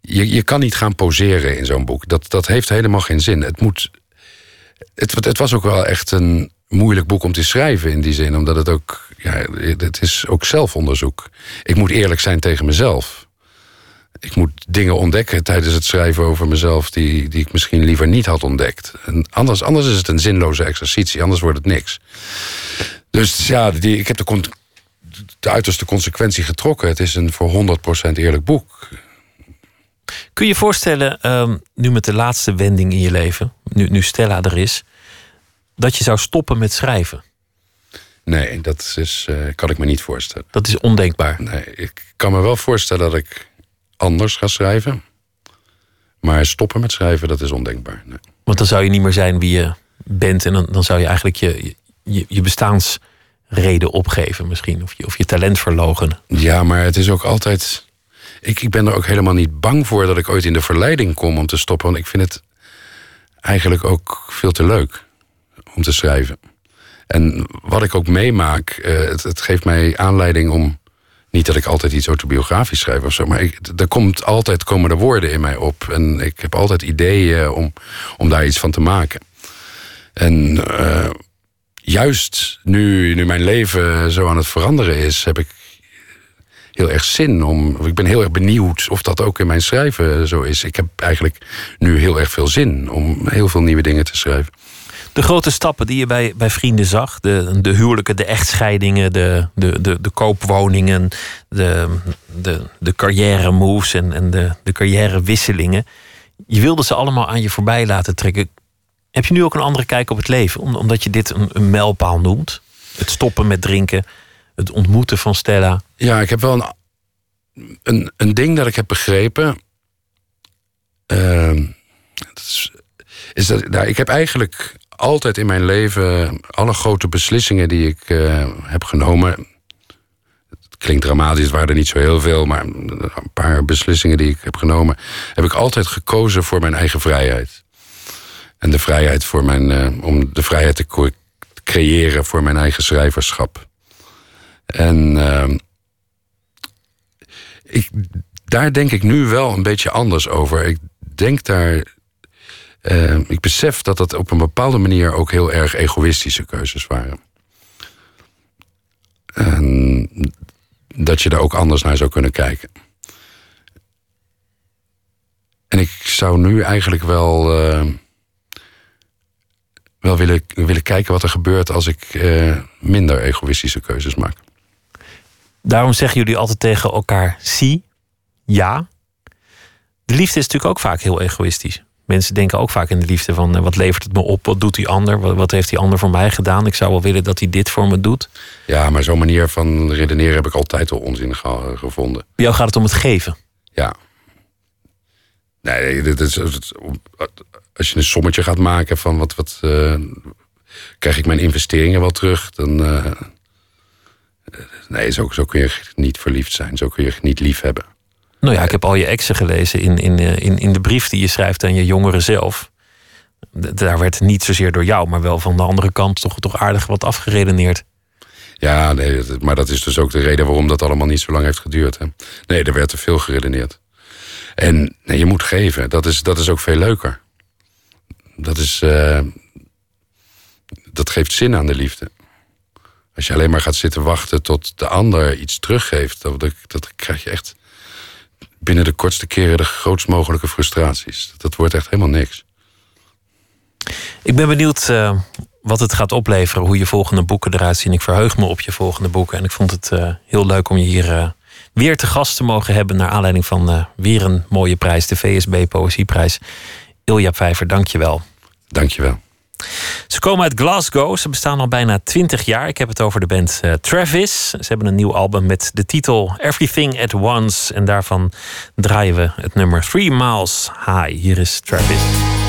Je, je kan niet gaan poseren in zo'n boek. Dat, dat heeft helemaal geen zin. Het, moet, het, het was ook wel echt een moeilijk boek om te schrijven in die zin. Omdat het ook. Ja, het is ook zelfonderzoek. Ik moet eerlijk zijn tegen mezelf. Ik moet dingen ontdekken tijdens het schrijven over mezelf die, die ik misschien liever niet had ontdekt. En anders, anders is het een zinloze exercitie, anders wordt het niks. Dus ja, die, ik heb de, de uiterste consequentie getrokken. Het is een voor 100% eerlijk boek. Kun je je voorstellen, ehm, nu met de laatste wending in je leven, nu, nu Stella er is, dat je zou stoppen met schrijven? Nee, dat is, eh, kan ik me niet voorstellen. Dat is ondenkbaar. Nee, ik kan me wel voorstellen dat ik anders ga schrijven. Maar stoppen met schrijven, dat is ondenkbaar. Nee. Want dan zou je niet meer zijn wie je bent. En dan, dan zou je eigenlijk je, je, je bestaansreden opgeven misschien. Of je, of je talent verlogenen. Ja, maar het is ook altijd. Ik, ik ben er ook helemaal niet bang voor dat ik ooit in de verleiding kom om te stoppen. Want ik vind het eigenlijk ook veel te leuk om te schrijven. En wat ik ook meemaak, eh, het, het geeft mij aanleiding om. Niet dat ik altijd iets autobiografisch schrijf of zo, maar er komt altijd komen er woorden in mij op. En ik heb altijd ideeën om, om daar iets van te maken. En eh, juist nu, nu mijn leven zo aan het veranderen is, heb ik heel erg zin om. Ik ben heel erg benieuwd of dat ook in mijn schrijven zo is. Ik heb eigenlijk nu heel erg veel zin om heel veel nieuwe dingen te schrijven. De grote stappen die je bij, bij vrienden zag. De, de huwelijken, de echtscheidingen, de, de, de, de koopwoningen, de, de, de carrière moves en, en de, de carrière wisselingen. Je wilde ze allemaal aan je voorbij laten trekken. Heb je nu ook een andere kijk op het leven? Om- Omdat je dit een, een mijlpaal noemt. Het stoppen met drinken. Het ontmoeten van Stella. Ja, ik heb wel een, een, een ding dat ik heb begrepen. Ehm, is dat, nou, ik heb eigenlijk altijd in mijn leven alle grote beslissingen die ik eh, heb genomen. Het klinkt dramatisch, het waren er niet zo heel veel, maar een paar beslissingen die ik heb genomen, heb ik altijd gekozen voor mijn eigen vrijheid. En de vrijheid voor mijn, eh, om de vrijheid te creëren voor mijn eigen schrijverschap. En ehm, ik, daar denk ik nu wel een beetje anders over. Ik denk daar. Eh, ik besef dat dat op een bepaalde manier ook heel erg egoïstische keuzes waren. En dat je daar ook anders naar zou kunnen kijken. En ik zou nu eigenlijk wel. eh, wel willen, willen kijken wat er gebeurt als ik eh, minder egoïstische keuzes maak. Daarom zeggen jullie altijd tegen elkaar: zie, ja. De liefde is natuurlijk ook vaak heel egoïstisch. Mensen denken ook vaak in de liefde van... eh, wat levert het me op? Wat doet die ander? Wat, wat heeft die ander voor mij gedaan? Ik zou wel willen dat hij dit voor me doet. Ja, maar zo'n manier van redeneren heb ik altijd al onzin ge- gevonden. Bij jou gaat het om het geven. Ja. Nee, dit is, als je een sommetje gaat maken van wat, wat eh, krijg ik mijn investeringen wel terug, dan. eh, nee, zo, zo kun je niet verliefd zijn. Zo kun je niet lief hebben. Nou ja, ik heb al je exen gelezen in, in, eh, in, in de brief die je schrijft aan je jongeren zelf. daar werd niet zozeer door jou, maar wel van de andere kant toch, toch aardig wat afgeredeneerd. Ja, nee, maar dat is dus ook de reden waarom dat allemaal niet zo lang heeft geduurd. Hè. Nee, er werd te veel geredeneerd. En nee, je moet geven, dat is, dat is ook veel leuker. Dat, is, eh, dat geeft zin aan de liefde. Als je alleen maar gaat zitten wachten tot de ander iets teruggeeft, dat, dat krijg je echt binnen de kortste keren de grootst mogelijke frustraties. Dat wordt echt helemaal niks. Ik ben benieuwd eh, wat het gaat opleveren, hoe je volgende boeken eruit zien. Ik verheug me op je volgende boeken. En ik vond het eh, heel leuk om je hier eh, weer te gast te mogen hebben. Naar aanleiding van weer een mooie prijs, de VSB Poëzieprijs. Ilja Vijver, dank je wel. Dank je wel. Ze komen uit Glasgow. Ze bestaan al bijna 20 jaar. Ik heb het over de band eh, Travis. Ze hebben een nieuw album met de titel Everything at Once. En daarvan draaien we het nummer Three Miles High. Hier is Travis.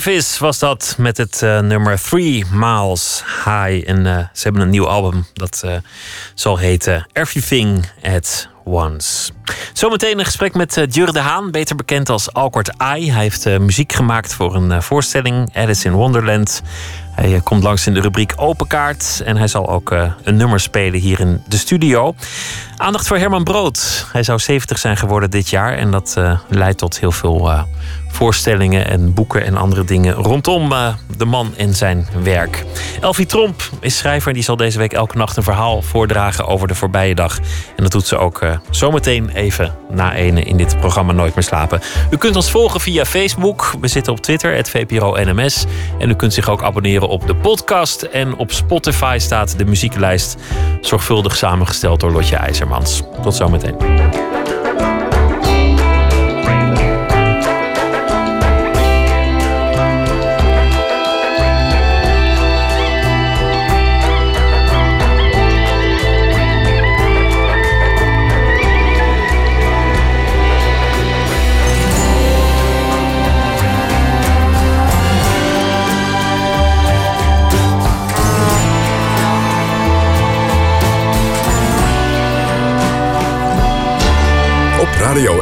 Travis was dat met het eh, nummer Three Miles High. En eh, ze hebben een nieuw album dat eh, zal heten Everything at Once. Zometeen een gesprek met uh, Jur de Haan, beter bekend als Alkort Ai. Hij heeft muziek gemaakt voor een voorstelling, Alice in Wonderland. Hij komt langs in de rubriek Open Kaart. En hij zal ook een nummer spelen hier in de studio. Aandacht voor Herman Brood. Hij zou 70 zijn geworden dit jaar. En dat leidt tot heel veel voorstellingen en boeken en andere dingen rondom eh, de man en zijn werk. Elfie Tromp is schrijver en die zal deze week elke nacht een verhaal voordragen over de voorbije dag. En dat doet ze ook eh, zometeen even na ene in dit programma Nooit meer slapen. U kunt ons volgen via Facebook. We zitten op Twitter, het VPRO NMS. En u kunt zich ook abonneren op de podcast. En op Spotify staat de muzieklijst zorgvuldig samengesteld door Lotje IJzermans. Tot zometeen.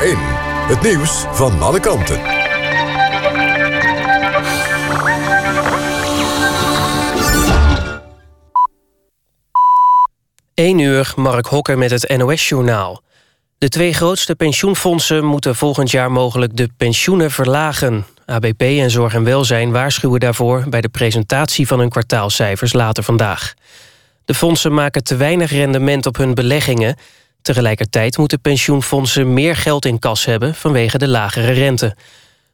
1. Het nieuws van alle kanten. 1 uur, Mark Hokker met het NOS-journaal. De twee grootste pensioenfondsen moeten volgend jaar mogelijk de pensioenen verlagen. ABP en Zorg en Welzijn waarschuwen daarvoor... bij de presentatie van hun kwartaalcijfers later vandaag. De fondsen maken te weinig rendement op hun beleggingen. Tegelijkertijd moeten pensioenfondsen meer geld in kas hebben... vanwege de lagere rente.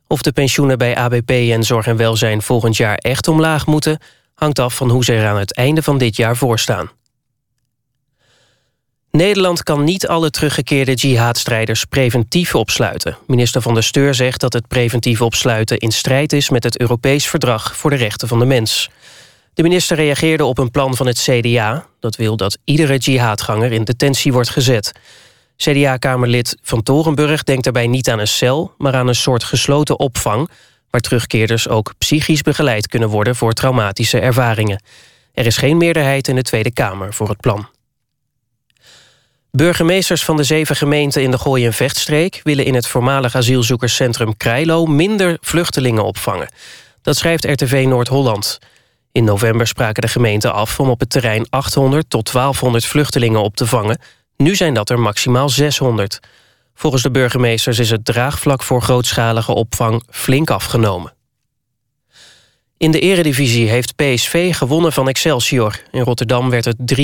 Of de pensioenen bij ABP en Zorg en Welzijn volgend jaar echt omlaag moeten... hangt af van hoe ze er aan het einde van dit jaar voor staan. Nederland kan niet alle teruggekeerde jihadstrijders preventief opsluiten. Minister van der Steur zegt dat het preventief opsluiten in strijd is met het Europees Verdrag voor de Rechten van de Mens. De minister reageerde op een plan van het CDA. Dat wil dat iedere jihadganger in detentie wordt gezet. CDA-kamerlid Van Torenburg denkt daarbij niet aan een cel... maar aan een soort gesloten opvang... waar terugkeerders ook psychisch begeleid kunnen worden... voor traumatische ervaringen. Er is geen meerderheid in de Tweede Kamer voor het plan. Burgemeesters van de zeven gemeenten in de Gooi- en Vechtstreek... willen in het voormalig asielzoekerscentrum Krijlo... minder vluchtelingen opvangen. Dat schrijft RTV Noord-Holland. In november spraken de gemeenten af om op het terrein 800 tot 1200 vluchtelingen op te vangen. Nu zijn dat er maximaal 600. Volgens de burgemeesters is het draagvlak voor grootschalige opvang flink afgenomen. In de eredivisie heeft PSV gewonnen van Excelsior. In Rotterdam werd het 3-1.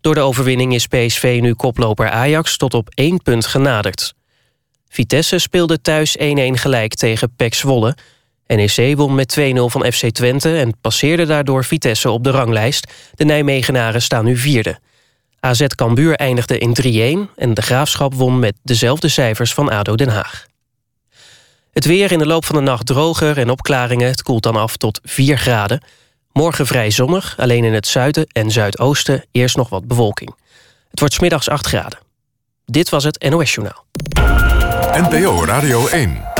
Door de overwinning is PSV nu koploper Ajax tot op één punt genaderd. Vitesse speelde thuis 1-1 gelijk tegen PEC Zwolle. NEC won met 2-0 van FC Twente en passeerde daardoor Vitesse op de ranglijst. De Nijmegenaren staan nu vierde. AZ Cambuur eindigde in 3-1 en de Graafschap won met dezelfde cijfers van ADO Den Haag. Het weer in de loop van de nacht droger en opklaringen. Het koelt dan af tot 4 graden. Morgen vrij zonnig, alleen in het zuiden en zuidoosten eerst nog wat bewolking. Het wordt smiddags 8 graden. Dit was het NOS Journaal. NPO Radio 1.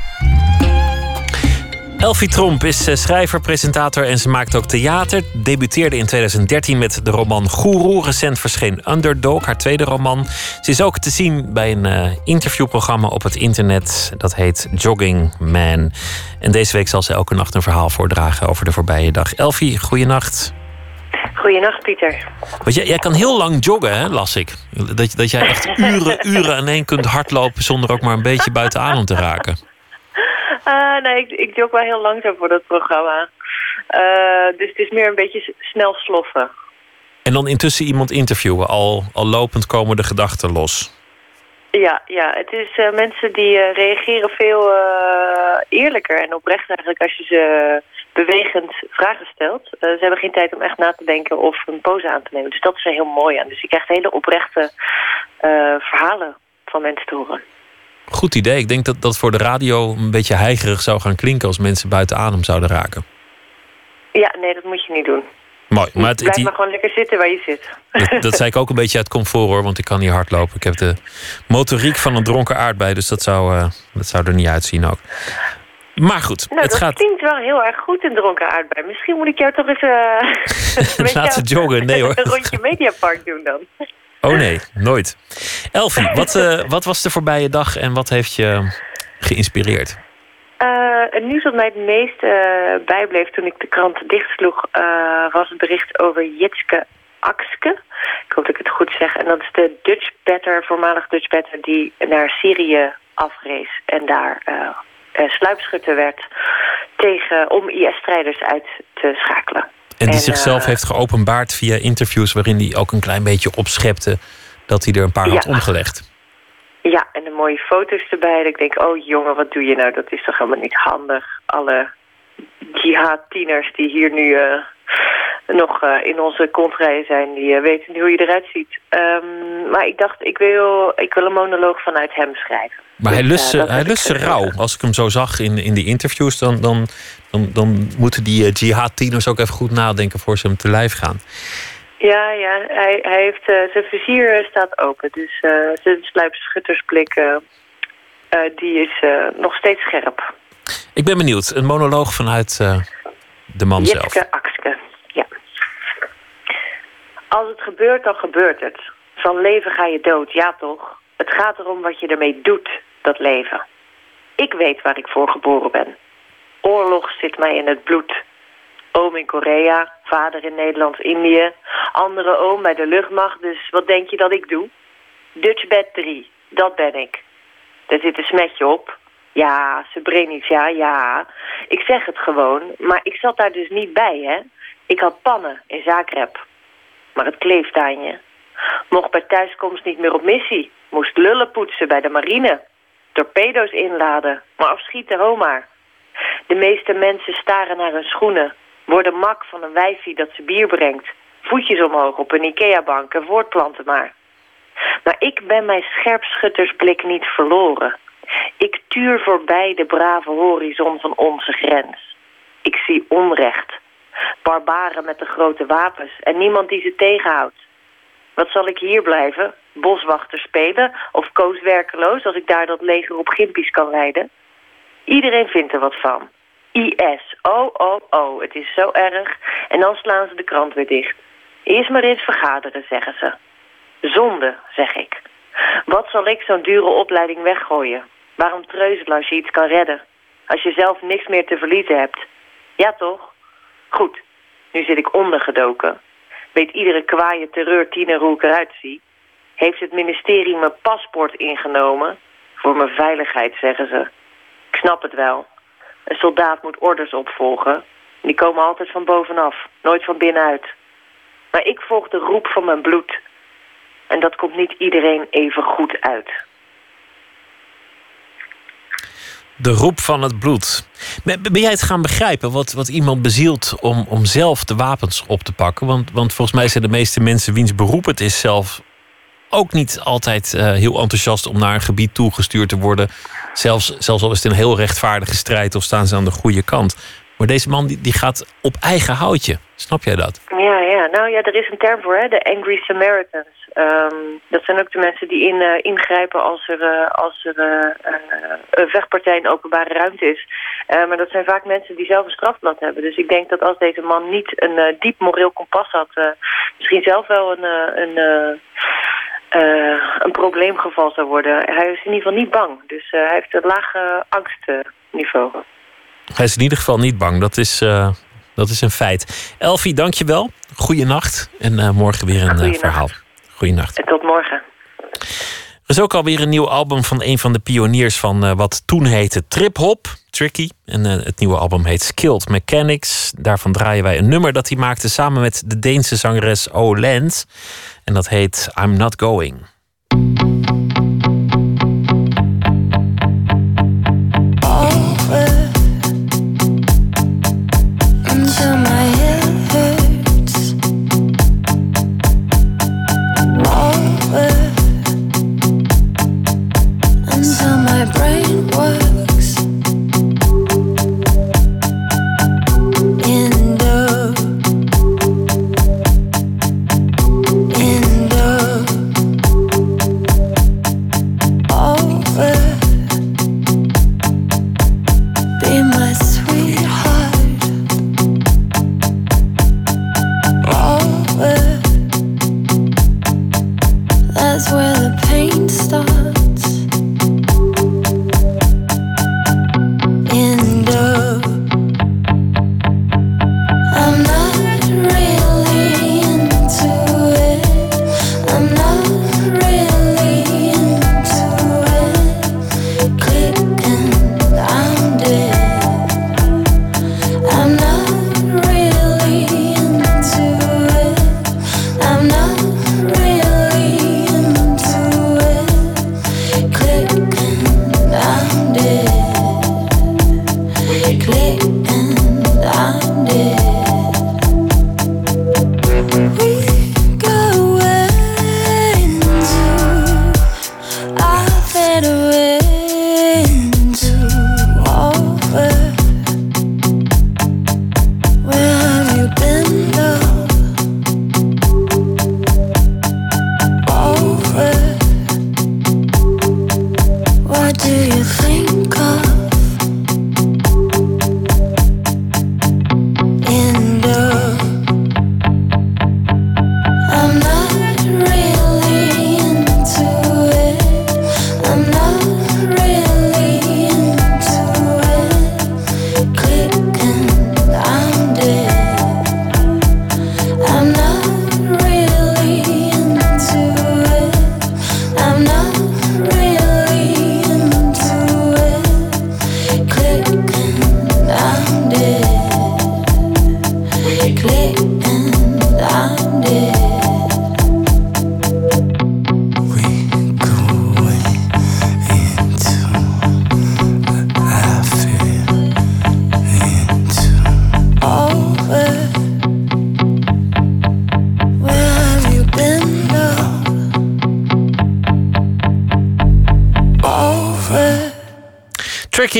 Elfie Tromp is eh, schrijver, presentator en ze maakt ook theater. Debuteerde in 2013 met de roman Guru. Recent verscheen Underdog, haar tweede roman. Ze is ook te zien bij een uh, interviewprogramma op het internet. Dat heet Jogging Man. En deze week zal ze elke nacht een verhaal voordragen over de voorbije dag. Elfie, goeienacht. Goeienacht, Pieter. Want jij, jij kan heel lang joggen, hè, las ik. Dat, dat jij echt uren, uren aan één kunt hardlopen zonder ook maar een beetje buiten adem te raken. Uh, nee, ik, ik jog wel heel langzaam voor dat programma. Uh, dus het is meer een beetje snel sloffen. En dan intussen iemand interviewen, al, al lopend komen de gedachten los. Ja, ja, het is uh, mensen die reageren veel eerlijker en oprecht eigenlijk als je ze bewegend vragen stelt. ze hebben geen tijd om echt na te denken of een pose aan te nemen. Dus dat is er heel mooi aan. Dus je krijgt hele oprechte verhalen van mensen te horen. Goed idee. Ik denk dat dat voor de radio een beetje heigerig zou gaan klinken als mensen buiten adem zouden raken. Ja, nee, dat moet je niet doen. Mooi. Maar het, Blijf maar gewoon lekker zitten waar je zit. Dat, dat zei ik ook een beetje uit comfort hoor, want ik kan niet hardlopen. Ik heb de motoriek van een dronken aardbei, dus dat zou, uh, dat zou er niet uitzien ook. Maar goed, nou, het dat gaat... klinkt wel heel erg goed, een dronken aardbei. Misschien moet ik jou toch eens uh, laten joggen. Nee hoor. een rondje Mediapark doen dan. Oh nee, nooit. Elfie, wat, uh, wat was de voorbije dag en wat heeft je geïnspireerd? Uh, het nieuws dat mij het meest uh, bijbleef toen ik de krant dichtsloeg... was het bericht over Jitske Akske. Ik hoop dat ik het goed zeg. En dat is de Dutch Batter, voormalig Dutch Batter... die naar Syrië afrees en daar sluipschutter werd... Tegen, om IS-strijders uit te schakelen. En die en, zichzelf uh, heeft geopenbaard via interviews waarin hij ook een klein beetje opschepte dat hij er een paar ja. had omgelegd. Ja, en de mooie foto's erbij. Dat ik denk, oh jongen, wat doe je nou? Dat is toch helemaal niet handig. Alle jihad-tieners die hier nu uh, nog uh, in onze kontrijen zijn, die weten hoe je eruit ziet. Um, maar ik dacht, ik wil, ik wil een monoloog vanuit hem schrijven. Maar hij lust, dus, hij lust ze rauw. Als ik hem zo zag in, in die interviews, dan, dan, dan, dan moeten die uh, jihad-tieners ook even goed nadenken voor ze hem te lijf gaan. Ja, ja. Hij, hij heeft, uh, zijn vizier staat open. Dus uh, zijn sluipschuttersblik eh, die is eh, nog steeds scherp. Ik ben benieuwd. Een monoloog vanuit eh, de man zelf. Akske, ja. Als het gebeurt, dan gebeurt het. Van leven ga je dood, ja toch? Het gaat erom wat je ermee doet, dat leven. Ik weet waar ik voor geboren ben. Oorlog zit mij in het bloed. Oom in Korea, vader in Nederlands-Indië, andere oom bij de luchtmacht, dus wat denk je dat ik doe? Dutch bed 3, dat ben ik. Er zit een smetje op. Ja, Srebrenica, ja. Ik zeg het gewoon, maar ik zat daar dus niet bij, hè. Ik had pannen in Zagreb. Maar het kleeft aan je. Mocht bij thuiskomst niet meer op missie. Moest lullen poetsen bij de marine. Torpedo's inladen, maar afschieten ho maar. De meeste mensen staren naar hun schoenen. Worden mak van een wijfie dat ze bier brengt. Voetjes omhoog op een Ikea-bank en voortplanten maar. Maar ik ben mijn scherpschuttersblik niet verloren. Ik tuur voorbij de brave horizon van onze grens. Ik zie onrecht. Barbaren met de grote wapens en niemand die ze tegenhoudt. Wat zal ik hier blijven? Boswachter spelen of koos werkeloos als ik daar dat leger op gimpies kan leiden? Iedereen vindt er wat van. IS, oh, oh, oh, het is zo erg. En dan slaan ze de krant weer dicht. Eerst maar eens vergaderen, zeggen ze. Zonde, zeg ik. Wat zal ik zo'n dure opleiding weggooien? Waarom treuzelen als je iets kan redden? Als je zelf niks meer te verliezen hebt. Ja, toch? Goed, nu zit ik ondergedoken. Weet iedere kwaaie terreurtiener hoe ik eruit zie? Heeft het ministerie mijn paspoort ingenomen? Voor mijn veiligheid, zeggen ze. Ik snap het wel. Een soldaat moet orders opvolgen. Die komen altijd van bovenaf, nooit van binnenuit. Maar ik volg de roep van mijn bloed. En dat komt niet iedereen even goed uit. De roep van het bloed. Ben jij het gaan begrijpen wat, wat iemand bezielt om, om zelf de wapens op te pakken? Want, want volgens mij zijn de meeste mensen wiens beroep het is zelf ook niet altijd eh, heel enthousiast om naar een gebied toegestuurd te worden. Zelfs, zelfs al is het een heel rechtvaardige strijd of staan ze aan de goede kant. Maar deze man die, die gaat op eigen houtje. Snap jij dat? Ja, ja, nou ja, er is een term voor, hè, de Angry Samaritans. Ehm, dat zijn ook de mensen die in, eh, ingrijpen als er, eh, als er eh, een vechtpartij in openbare ruimte is. Maar dat zijn vaak mensen die zelf een strafblad hebben. Dus ik denk dat als deze man niet een diep moreel kompas had... misschien zelf wel een, een, een probleemgeval zou worden. Hij is in ieder geval niet bang. Dus hij heeft een laag angstniveau. Hij is in ieder geval niet bang. Dat is, dat is een feit. Elfie, dank je wel. Goeienacht. En morgen weer een verhaal. Goeienacht. En tot morgen. Er is ook alweer een nieuw album van een van de pioniers van eh, wat toen heette Trip Hop, Tricky. En eh, het nieuwe album heet Skilled Mechanics. Daarvan draaien wij een nummer dat hij maakte samen met de Deense zangeres O Lens. En dat heet I'm Not Going.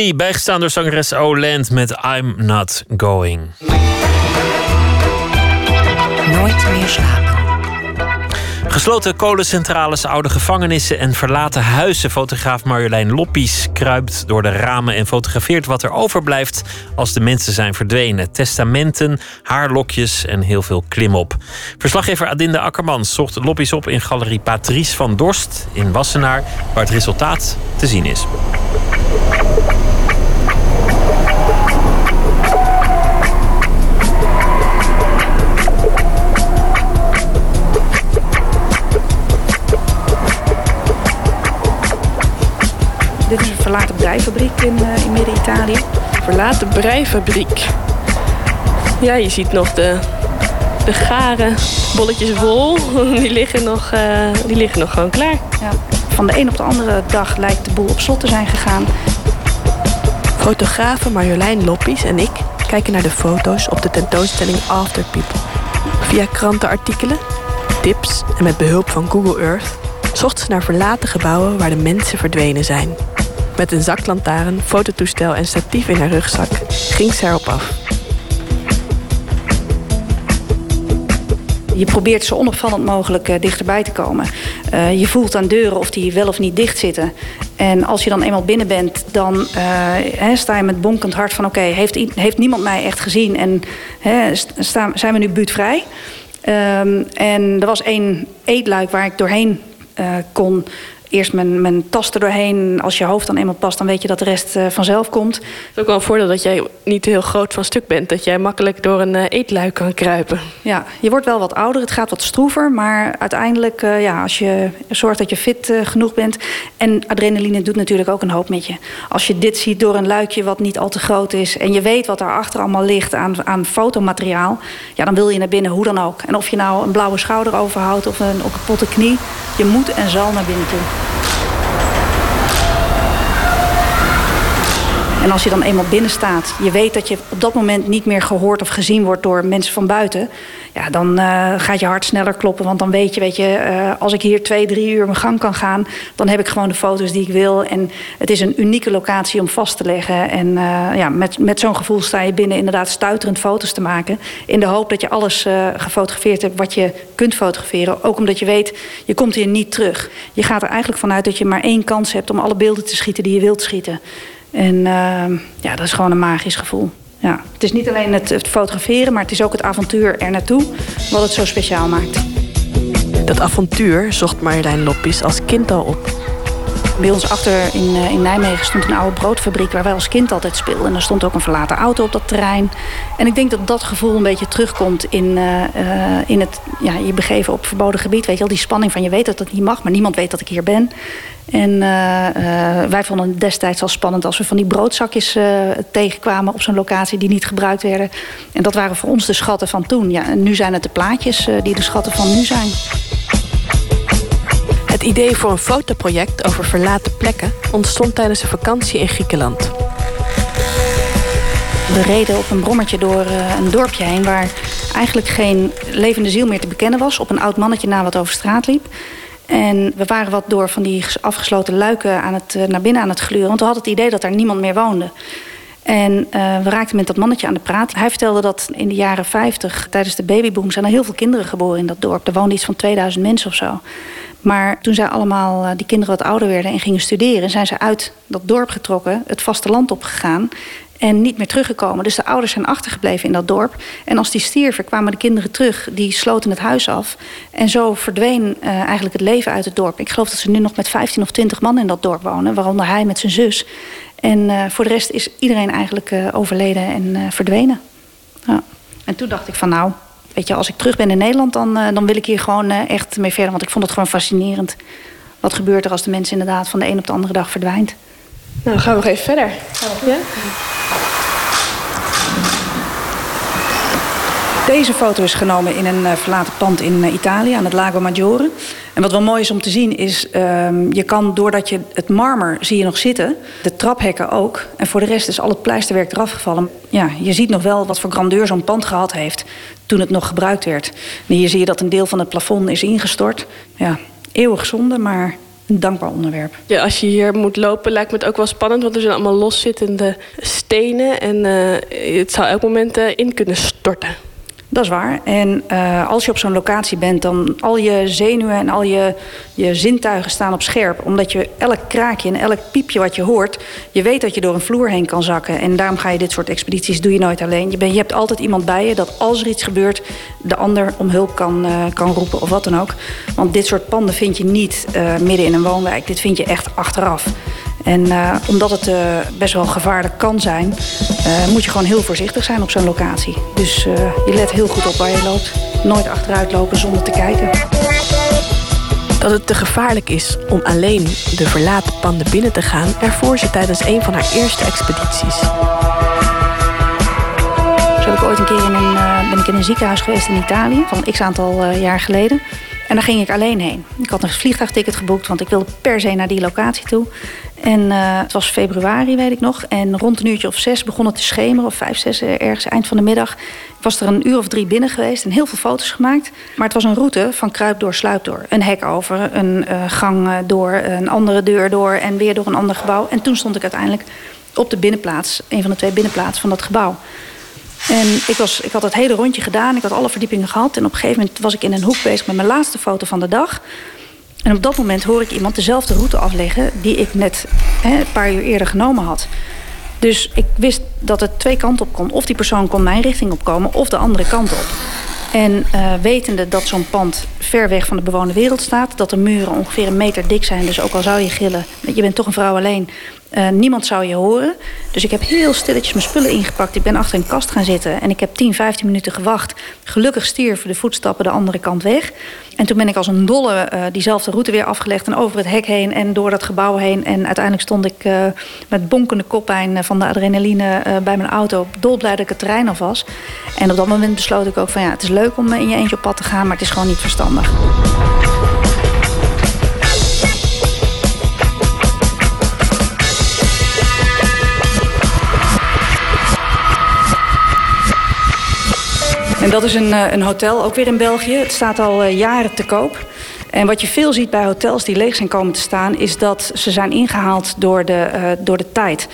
Bijgestaan door zangeres Oland met I'm Not Going. Nooit meer slapen. Gesloten kolencentrales, oude gevangenissen en verlaten huizen. Fotograaf Marjolein Loppies kruipt door de ramen en fotografeert wat er overblijft als de mensen zijn verdwenen. Testamenten, haarlokjes en heel veel klimop. Verslaggever Adinde Akkerman zocht Loppies op in Galerie Patrice van Dorst in Wassenaar, waar het resultaat te zien is. Verlaten breifabriek in, uh, in Midden-Italië. Verlaten breifabriek. Ja, je ziet nog de, de garen bolletjes wol. Die liggen, nog, uh, die liggen nog gewoon klaar. Ja. Van de een op de andere dag lijkt de boel op slot te zijn gegaan. Fotografen Marjolein Loppies en ik kijken naar de foto's op de tentoonstelling After People. Via krantenartikelen, tips en met behulp van Google Earth zocht ze naar verlaten gebouwen waar de mensen verdwenen zijn. Met een zaklantaarn, fototoestel en statief in haar rugzak ging ze erop af. Je probeert zo onopvallend mogelijk uh, dichterbij te komen. Uh, je voelt aan deuren of die wel of niet dicht zitten. En als je dan eenmaal binnen bent, dan he, sta je met bonkend hart van... oké, heeft, heeft niemand mij echt gezien en zijn we nu buurtvrij? Um, en er was één eetluik waar ik doorheen kon eerst mijn, mijn tas er doorheen. Als je hoofd dan eenmaal past, dan weet je dat de rest uh, vanzelf komt. Het is ook wel een voordeel dat jij niet heel groot van stuk bent. Dat jij makkelijk door een uh, eetluik kan kruipen. Ja, je wordt wel wat ouder. Het gaat wat stroever. Maar uiteindelijk, uh, ja, als je zorgt dat je fit genoeg bent. En adrenaline doet natuurlijk ook een hoop met je. Als je dit ziet door een luikje wat niet al te groot is. En je weet wat daarachter allemaal ligt aan, aan fotomateriaal. Ja, dan wil je naar binnen, hoe dan ook. En of je nou een blauwe schouder overhoudt of een, of een kapotte knie. Je moet en zal naar binnen toe. En als je dan eenmaal binnen staat, je weet dat je op dat moment niet meer gehoord of gezien wordt door mensen van buiten. Ja, dan uh, gaat je hart sneller kloppen. Want dan weet je, weet je, uh, als ik hier twee, drie uur mijn gang kan gaan, dan heb ik gewoon de foto's die ik wil. En het is een unieke locatie om vast te leggen. En uh, ja, met, met zo'n gevoel sta je binnen inderdaad stuiterend foto's te maken. In de hoop dat je alles gefotografeerd hebt wat je kunt fotograferen. Ook omdat je weet, je komt hier niet terug. Je gaat er eigenlijk vanuit dat je maar één kans hebt om alle beelden te schieten die je wilt schieten. En uh, ja, dat is gewoon een magisch gevoel. Ja. Het is niet alleen het, fotograferen, maar het is ook het avontuur er naartoe wat het zo speciaal maakt. Dat avontuur zocht Marjolein Loppies als kind al op. Bij ons achter in, uh, in Nijmegen stond een oude broodfabriek waar wij als kind altijd speelden. En er stond ook een verlaten auto op dat terrein. En ik denk dat dat gevoel een beetje terugkomt in, uh, uh, in het ja, je begeven op verboden gebied. Weet je wel, die spanning van je weet dat het niet mag, maar niemand weet dat ik hier ben. En wij vonden het destijds al spannend als we van die broodzakjes tegenkwamen op zo'n locatie die niet gebruikt werden. En dat waren voor ons de schatten van toen. Ja, en nu zijn het de plaatjes die de schatten van nu zijn. Het idee voor een fotoproject over verlaten plekken ontstond tijdens een vakantie in Griekenland. We reden op een brommertje door een dorpje heen waar eigenlijk geen levende ziel meer te bekennen was. Op een oud mannetje na wat over straat liep. En we waren wat door van die afgesloten luiken aan het, naar binnen aan het gluren. Want we hadden het idee dat er niemand meer woonde. En uh, we raakten met dat mannetje aan de praat. Hij vertelde dat in de jaren 50, tijdens de babyboom, zijn er heel veel kinderen geboren in dat dorp. Er woonden iets van 2000 mensen of zo. Maar toen zij allemaal, uh, die kinderen wat ouder werden en gingen studeren, zijn ze uit dat dorp getrokken, het vasteland opgegaan. En niet meer teruggekomen. Dus de ouders zijn achtergebleven in dat dorp. En als die stierven, kwamen de kinderen terug. Die sloten het huis af. En zo verdween uh, eigenlijk het leven uit het dorp. Ik geloof dat ze nu nog met 15 of 20 man in dat dorp wonen. Waaronder hij met zijn zus. En uh, voor de rest is iedereen eigenlijk overleden en verdwenen. Ja. En toen dacht ik van nou, weet je, als ik terug ben in Nederland... dan, dan wil ik hier gewoon echt mee verder. Want ik vond het gewoon fascinerend. Wat gebeurt er als de mens inderdaad van de een op de andere dag verdwijnt. Nou, dan gaan we nog even verder. Ja? Deze foto is genomen in een uh, verlaten pand in uh, Italië, aan het Lago Maggiore. En wat wel mooi is om te zien is, uh, je kan doordat je het marmer zie je nog zitten, de traphekken ook. En voor de rest is al het pleisterwerk eraf gevallen. Ja, je ziet nog wel wat voor grandeur zo'n pand gehad heeft toen het nog gebruikt werd. En hier zie je dat een deel van het plafond is ingestort. Ja, eeuwig zonde, maar een dankbaar onderwerp. Ja, als je hier moet lopen lijkt me het ook wel spannend, want er zijn allemaal loszittende stenen en uh, het zou elk moment in kunnen storten. Dat is waar. En uh, als je op zo'n locatie bent, dan al je zenuwen en al je, je zintuigen staan op scherp. Omdat je elk kraakje en elk piepje wat je hoort, je weet dat je door een vloer heen kan zakken. En daarom ga je dit soort expedities, doe je nooit alleen. Je, je hebt altijd iemand bij je dat als er iets gebeurt, de ander om hulp kan, uh, kan roepen of wat dan ook. Want dit soort panden vind je niet uh, midden in een woonwijk. Dit vind je echt achteraf. En uh, omdat het uh, best wel gevaarlijk kan zijn, uh, moet je gewoon heel voorzichtig zijn op zo'n locatie. Dus je let heel goed op waar je loopt. Nooit achteruit lopen zonder te kijken. Dat het te gevaarlijk is om alleen de verlaten panden binnen te gaan, ervoor ze tijdens een van haar eerste expedities. Zo heb ik ooit een keer in een, ben ik in een ziekenhuis geweest in Italië, van x aantal jaar geleden. En daar ging ik alleen heen. Ik had een vliegtuigticket geboekt, want ik wilde per se naar die locatie toe. En uh, het was februari, weet ik nog. En rond een uurtje of zes begon het te schemeren, of vijf, zes, ergens eind van de middag. Ik was er een uur of drie binnen geweest en heel veel foto's gemaakt. Maar het was een route van kruip door, sluip door. Een hek over, een uh, gang door, een andere deur door en weer door een ander gebouw. En toen stond ik uiteindelijk op de binnenplaats, een van de twee binnenplaatsen van dat gebouw. En ik, was, ik had het hele rondje gedaan, ik had alle verdiepingen gehad. En op een gegeven moment was ik in een hoek bezig met mijn laatste foto van de dag. En op dat moment hoor ik iemand dezelfde route afleggen die ik net hè, een paar uur eerder genomen had. Dus ik wist dat het twee kanten op kon. Of die persoon kon mijn richting opkomen of de andere kant op. En uh, wetende dat zo'n pand ver weg van de bewoonde wereld staat... dat de muren ongeveer een meter dik zijn... dus ook al zou je gillen, je bent toch een vrouw alleen... Uh, niemand zou je horen. Dus ik heb heel stilletjes mijn spullen ingepakt. Ik ben achter een kast gaan zitten en ik heb 10, 15 minuten gewacht. Gelukkig stierven de voetstappen de andere kant weg. En toen ben ik als een dolle uh, diezelfde route weer afgelegd... en over het hek heen en door dat gebouw heen. En uiteindelijk stond ik uh, met bonkende koppijn van de adrenaline bij mijn auto... dolblij dat ik het terrein af was. En op dat moment besloot ik ook van ja, het is leuk om in je eentje op pad te gaan... maar het is gewoon niet verstandig. En dat is een, een hotel, ook weer in België. Het staat al jaren te koop. En wat je veel ziet bij hotels die leeg zijn komen te staan... is dat ze zijn ingehaald door de, uh, door de tijd.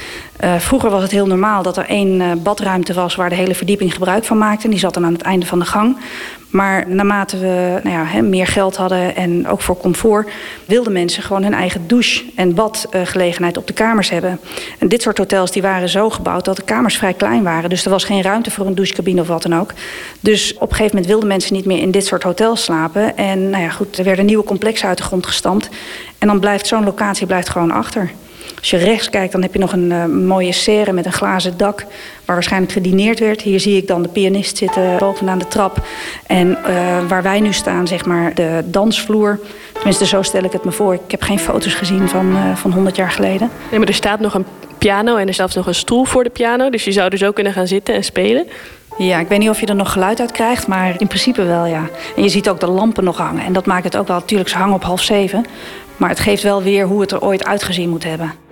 Vroeger was het heel normaal dat er één badruimte was... waar de hele verdieping gebruik van maakte. En die zat dan aan het einde van de gang. Maar naarmate we nou ja, he, meer geld hadden en ook voor comfort... wilden mensen gewoon hun eigen douche- en badgelegenheid op de kamers hebben. En dit soort hotels die waren zo gebouwd dat de kamers vrij klein waren. Dus er was geen ruimte voor een douchecabine of wat dan ook. Dus op een gegeven moment wilden mensen niet meer in dit soort hotels slapen. En nou ja, goed, er werden nieuwe complexen uit de grond gestampt. En dan blijft zo'n locatie blijft gewoon achter. Als je rechts kijkt, dan heb je nog een uh, mooie serre met een glazen dak... waar waarschijnlijk gedineerd werd. Hier zie ik dan de pianist zitten bovenaan de trap. En uh, waar wij nu staan, zeg maar, de dansvloer. Tenminste, zo stel ik het me voor. Ik heb geen foto's gezien van, uh, van 100 jaar geleden. Nee, maar er staat nog een piano en er staat zelfs nog een stoel voor de piano. Dus je zou er zo kunnen gaan zitten en spelen. Ja, ik weet niet of je er nog geluid uit krijgt, maar in principe wel, ja. En je ziet ook de lampen nog hangen. En dat maakt het ook wel, natuurlijk, ze hangen op half zeven. Maar het geeft wel weer hoe het er ooit uitgezien moet hebben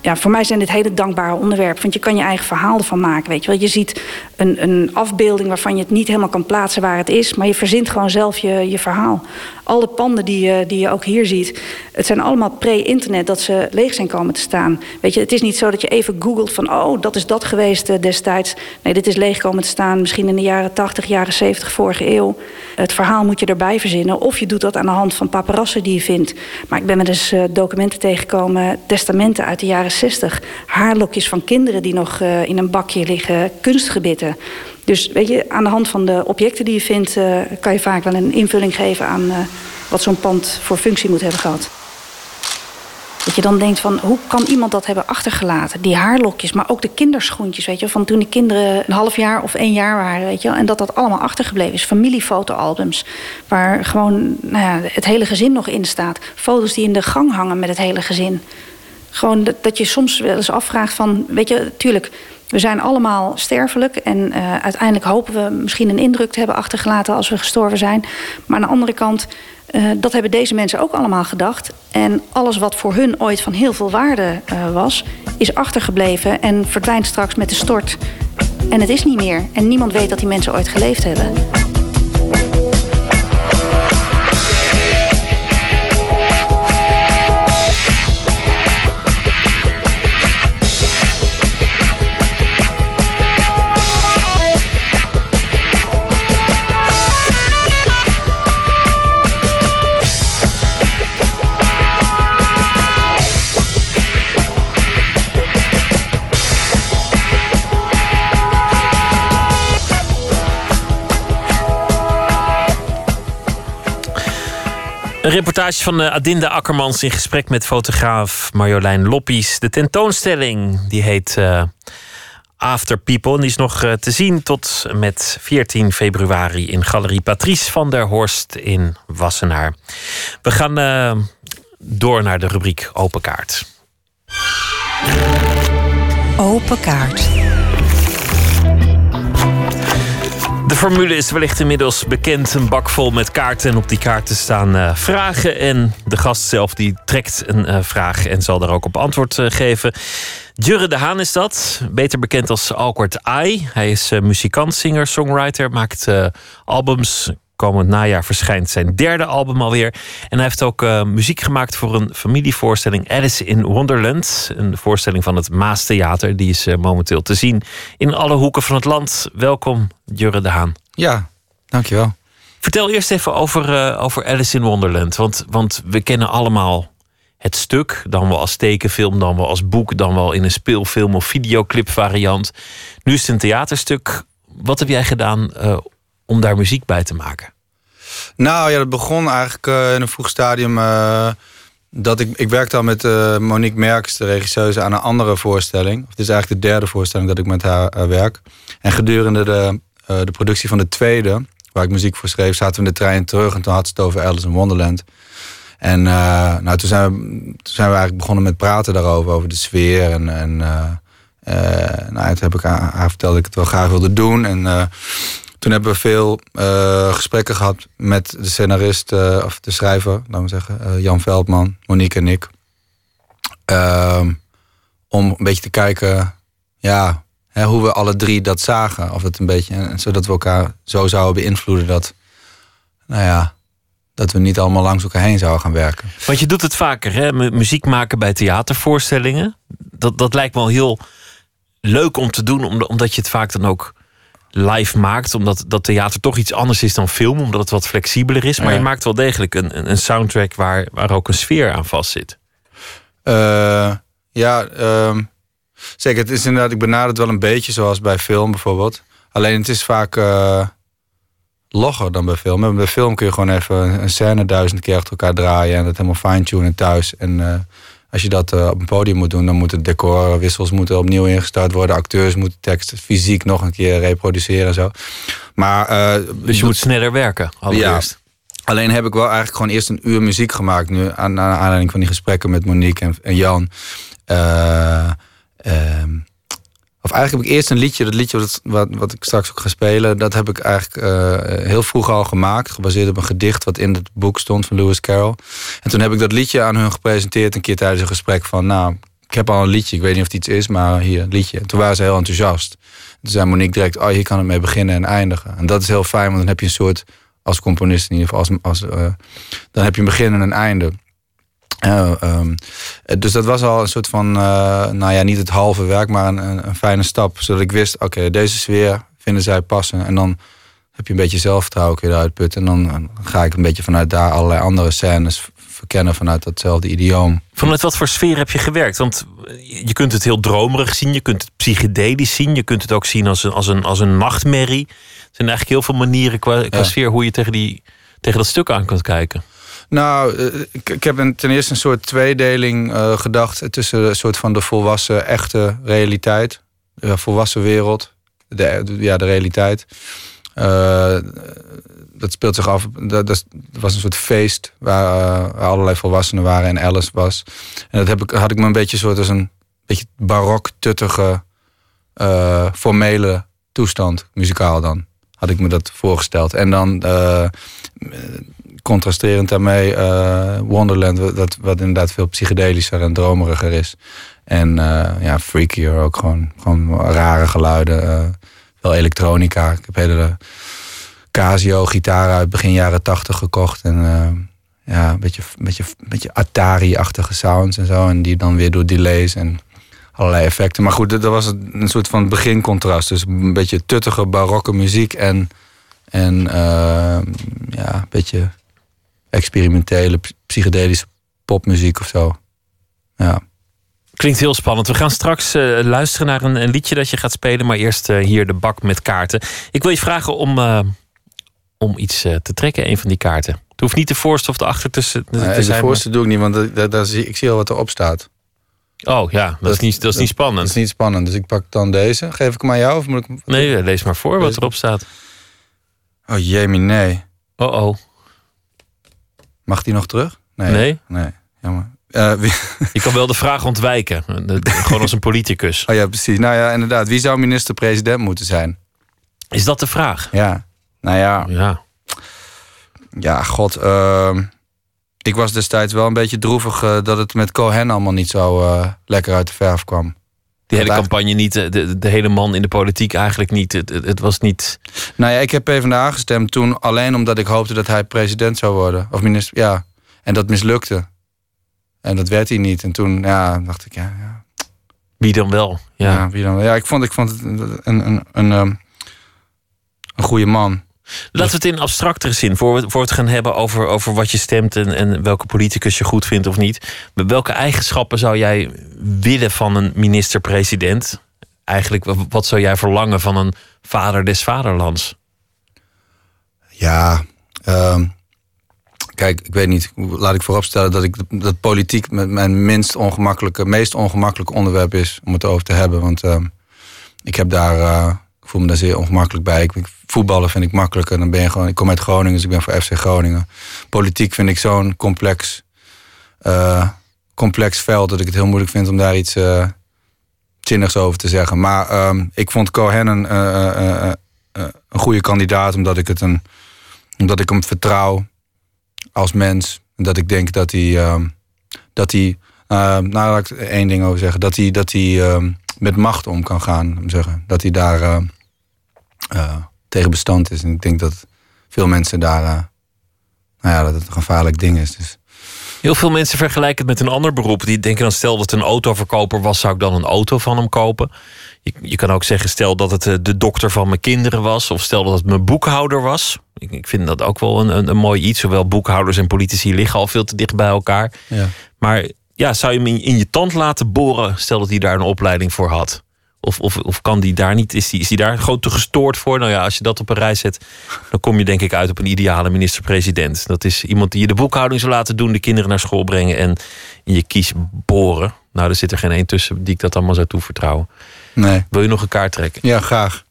ja, voor mij zijn dit hele dankbare onderwerpen. Want je kan je eigen verhaal ervan maken. Weet je, wel. je ziet een, een afbeelding waarvan je het niet helemaal kan plaatsen waar het is. Maar je verzint gewoon zelf je, je verhaal. Alle panden die je, die je ook hier ziet. Het zijn allemaal pre-internet dat ze leeg zijn komen te staan. Weet je, het is niet zo dat je even googelt van... oh, dat is dat geweest destijds. Nee, dit is leeg komen te staan. Misschien in de jaren 80, jaren 70, vorige eeuw. Het verhaal moet je erbij verzinnen. Of je doet dat aan de hand van paparazzen die je vindt. Maar ik ben me dus uh, documenten tegengekomen. Testamenten uit de jaren 60. Haarlokjes van kinderen die nog uh, in een bakje liggen. Kunstgebitten. Dus weet je, aan de hand van de objecten die je vindt... Uh, kan je vaak wel een invulling geven aan uh, wat zo'n pand voor functie moet hebben gehad. Dat je dan denkt van, hoe kan iemand dat hebben achtergelaten? Die haarlokjes, maar ook de kinderschoentjes, weet je Van toen de kinderen een half jaar of één jaar waren, weet je En dat dat allemaal achtergebleven is. Familiefotoalbums, waar gewoon nou ja, het hele gezin nog in staat. Foto's die in de gang hangen met het hele gezin. Gewoon dat, je soms wel eens afvraagt van, weet je, tuurlijk... We zijn allemaal sterfelijk en uh, uiteindelijk hopen we misschien een indruk te hebben achtergelaten als we gestorven zijn. Maar aan de andere kant, uh, dat hebben deze mensen ook allemaal gedacht. En alles wat voor hun ooit van heel veel waarde uh, was, is achtergebleven en verdwijnt straks met de stort. En het is niet meer. En niemand weet dat die mensen ooit geleefd hebben. Een reportage van eh, Adinda Akkermans in gesprek met fotograaf Marjolein Loppies. De tentoonstelling die heet uh, After People. En die is nog uh, te zien tot met 14 februari in Galerie Patrice van der Horst in Wassenaar. We gaan door naar de rubriek Open Kaart. Open Kaart. De formule is wellicht inmiddels bekend. Een bak vol met kaarten. En op die kaarten staan uh, vragen. En de gast zelf die trekt een uh, vraag en zal daar ook op antwoord uh, geven. Jurre de Haan is dat. Beter bekend als Awkward Eye. Hij is muzikant, singer, songwriter. Maakt albums, komend najaar verschijnt zijn derde album alweer. En hij heeft ook uh, muziek gemaakt voor een familievoorstelling Alice in Wonderland. Een voorstelling van het Maastheater. Die is uh, momenteel te zien in alle hoeken van het land. Welkom, Jurre de Haan. Ja, dankjewel. Vertel eerst even over, uh, over Alice in Wonderland. Want, want we kennen allemaal het stuk. Dan wel als tekenfilm, dan wel als boek, dan wel in een speelfilm of videoclip variant. Nu is het een theaterstuk. Wat heb jij gedaan om daar muziek bij te maken? Nou ja, dat begon eigenlijk uh, in een vroeg stadium. Uh, dat ik, ik werkte al met uh, Monique Merks, de regisseuse, aan een andere voorstelling. Het is eigenlijk de derde voorstelling dat ik met haar werk. En gedurende de, de productie van de tweede, waar ik muziek voor schreef, zaten we in de trein terug. En toen had ze het over Alice in Wonderland. En nou, toen, zijn we, toen zijn we eigenlijk begonnen met praten daarover, over de sfeer. En, en nou, toen heb ik haar, haar verteld dat ik het wel graag wilde doen. En toen hebben we veel uh, gesprekken gehad met de scenarist, uh, of de schrijver, laten we zeggen, uh, Jan Veldman, Monique en ik. Ehm, om een beetje te kijken, ja, hè, hoe we alle drie dat zagen. Of het een beetje, zodat we elkaar zo zouden beïnvloeden dat, nou ja, dat we niet allemaal langs elkaar heen zouden gaan werken. Want je doet het vaker, hè? muziek maken bij theatervoorstellingen. Dat, dat lijkt me wel heel leuk om te doen, omdat je het vaak dan ook live maakt. Omdat dat theater toch iets anders is dan film. Omdat het wat flexibeler is. Maar je maakt wel degelijk een, een soundtrack waar, waar ook een sfeer aan vast zit. Uh, ja, uh, zeker. Het is inderdaad, ik benader het wel een beetje zoals bij film bijvoorbeeld. Alleen het is vaak uh, logger dan bij film. Bij film kun je gewoon even een scène duizend keer achter elkaar draaien. En dat helemaal fine-tunen thuis. En als je dat uh, op een podium moet doen, dan moeten decorwissels moeten opnieuw ingestart worden. Acteurs moeten teksten fysiek nog een keer reproduceren en zo. Maar, uh, dus je moet sneller werken, allereerst. Ja, alleen heb ik wel eigenlijk gewoon eerst een uur muziek gemaakt. Nu, aan, aan aanleiding van die gesprekken met Monique en, en Jan. Uh, of eigenlijk heb ik eerst een liedje, dat liedje wat, wat, wat ik straks ook ga spelen, dat heb ik eigenlijk uh, heel vroeg al gemaakt, gebaseerd op een gedicht wat in het boek stond van Lewis Carroll. En toen heb ik dat liedje aan hun gepresenteerd een keer tijdens een gesprek van, nou, ik heb al een liedje, ik weet niet of het iets is, maar hier, een liedje. En toen waren ze heel enthousiast. Toen zei Monique direct, oh, hier kan het mee beginnen en eindigen. En dat is heel fijn, want dan heb je een soort, als componist in ieder geval, als, als, uh, dan heb je een begin en een einde. Uh, um, dus dat was al een soort van, uh, nou ja, niet het halve werk, maar een, een fijne stap. Zodat ik wist, oké, okay, deze sfeer vinden zij passen. En dan heb je een beetje zelfvertrouwen kun je eruit putten. En dan ga ik een beetje vanuit daar allerlei andere scènes verkennen vanuit datzelfde idioom. Vanuit wat voor sfeer heb je gewerkt? Want je kunt het heel dromerig zien, je kunt het psychedelisch zien, je kunt het ook zien als een, als een, als een nachtmerrie. Er zijn eigenlijk heel veel manieren qua, qua ja. sfeer hoe je tegen, die, tegen dat stuk aan kunt kijken. Nou, ik, ik heb een, ten eerste een soort tweedeling uh, gedacht tussen een soort van de volwassen, echte realiteit. De volwassen wereld, ja, de realiteit. Dat speelt zich af. Dat, dat, was een soort feest waar, allerlei volwassenen waren en Alice was. En dat heb ik, had ik me een beetje soort als een beetje barok, tuttige, formele toestand, muzikaal dan. Had ik me dat voorgesteld. En dan contrasterend daarmee uh, Wonderland, wat, wat inderdaad veel psychedelischer en dromeriger is. En uh, ja, freakier ook gewoon, gewoon rare geluiden. Uh, wel elektronica. Ik heb hele Casio gitaren uit begin jaren tachtig gekocht. En ja, een beetje, beetje, beetje Atari-achtige sounds en zo. En die dan weer door delays en allerlei effecten. Maar goed, dat was een soort van begincontrast. Dus een beetje tuttige barokke muziek en, en ja, een beetje experimentele, psychedelische popmuziek of zo. Ja. Klinkt heel spannend. We gaan straks uh, luisteren naar een, een, liedje dat je gaat spelen. Maar eerst uh, hier de bak met kaarten. Ik wil je vragen om, uh, om iets te trekken, een van die kaarten. Het hoeft niet de voorste of de achter te, te Nee, de zijn. voorste doe ik niet, want zie- ik zie al wat erop staat. Oh ja, dat, is niet, dat is niet spannend. Dat is niet spannend, dus ik pak dan deze. Geef ik hem aan jou of moet ik. Nee, lees maar voor wat erop staat. Oh jemie, nee. Oh oh. Mag die nog terug? Nee. Nee? Nee, jammer. Eh, wie- Je kan wel de vraag ontwijken. Gewoon als een politicus. Oh ja, precies. Nou ja, inderdaad. Wie zou minister-president moeten zijn? Is dat de vraag? Ja. Nou ja, Ja. ja, god. ehm, ik was destijds wel een beetje droevig eh, dat het met Cohen allemaal niet zo eh, lekker uit de verf kwam. Die hele campagne niet, de, de, de hele man in de politiek eigenlijk niet. Het, het, was niet. Nou ja, ik heb PvdA gestemd toen alleen omdat ik hoopte dat hij president zou worden. Of minister, ja. En dat mislukte. En dat werd hij niet. En toen ja, dacht ik, ja, ja, Wie dan wel? Ja. ja, wie dan? Ja, ik vond, ik vond het een, een, een, een, ehm, een goede man. Laten we het in abstractere zin, voor voor het gaan hebben over, over wat je stemt en, en welke politicus je goed vindt of niet. Welke eigenschappen zou jij willen van een minister-president? Eigenlijk, wa- wat zou jij verlangen van een vader des vaderlands? Ja, ehm, kijk, ik weet niet. Laat ik vooropstellen dat ik dat politiek mijn minst ongemakkelijke, meest ongemakkelijke onderwerp is om het over te hebben. Want ehm, ik heb daar, eh, voel me daar zeer ongemakkelijk bij. Ik, voetballen vind ik makkelijker. Dan ben je gewoon, ik kom uit Groningen, dus ik ben voor FC Groningen. Politiek vind ik zo'n complex, eh, complex veld dat ik het heel moeilijk vind om daar iets eh, zinnigs over te zeggen. Maar ehm, ik vond Cohen een, eh, een goede kandidaat, omdat ik het een omdat ik hem vertrouw als mens. En dat ik denk dat hij. ehm, dat hij. eh, nou, laat ik één ding over zeggen. Dat hij, dat hij ehm, met macht om kan gaan. Zeggen. Dat hij daar tegen bestand is. En ik denk dat veel mensen daar. eh, nou ja, dat het een gevaarlijk ding is. Dus Heel veel mensen vergelijken het met een ander beroep. Die denken dan, stel dat het een autoverkoper was, zou ik dan een auto van hem kopen. Je, je kan ook zeggen, stel dat het eh, de dokter van mijn kinderen was. Of stel dat het mijn boekhouder was. Ik, ik vind dat ook wel een, een, een mooi iets. Zowel boekhouders en politici liggen al veel te dicht bij elkaar. ja. Maar ja, zou je hem in, in je tand laten boren, stel dat hij daar een opleiding voor had? Of, of, of kan die daar niet, is die, is die daar gewoon te gestoord voor? Nou ja, als je dat op een rij zet, dan kom je denk ik uit op een ideale minister-president. Dat is iemand die je de boekhouding zou laten doen, de kinderen naar school brengen en in je kies boren. Nou, er zit er geen één tussen die ik dat allemaal zou toevertrouwen. Nee. Wil je nog een kaart trekken? Ja, graag.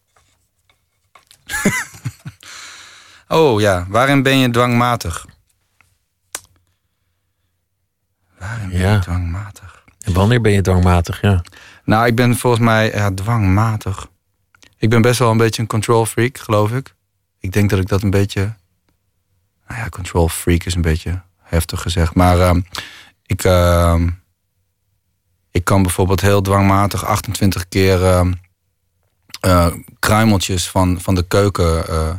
oh ja, waarin ben je dwangmatig? Waarin ben Ja. je dwangmatig? En wanneer ben je dwangmatig? Ja. Nou, ik ben volgens mij dwangmatig. Ik ben best wel een beetje een control freak, geloof ik. Ik denk dat ik dat een beetje. Nou ja, control freak is een beetje heftig gezegd. Maar ehm, ik, ehm, ik kan bijvoorbeeld heel dwangmatig 28 keer eh, kruimeltjes van, van de keuken, eh,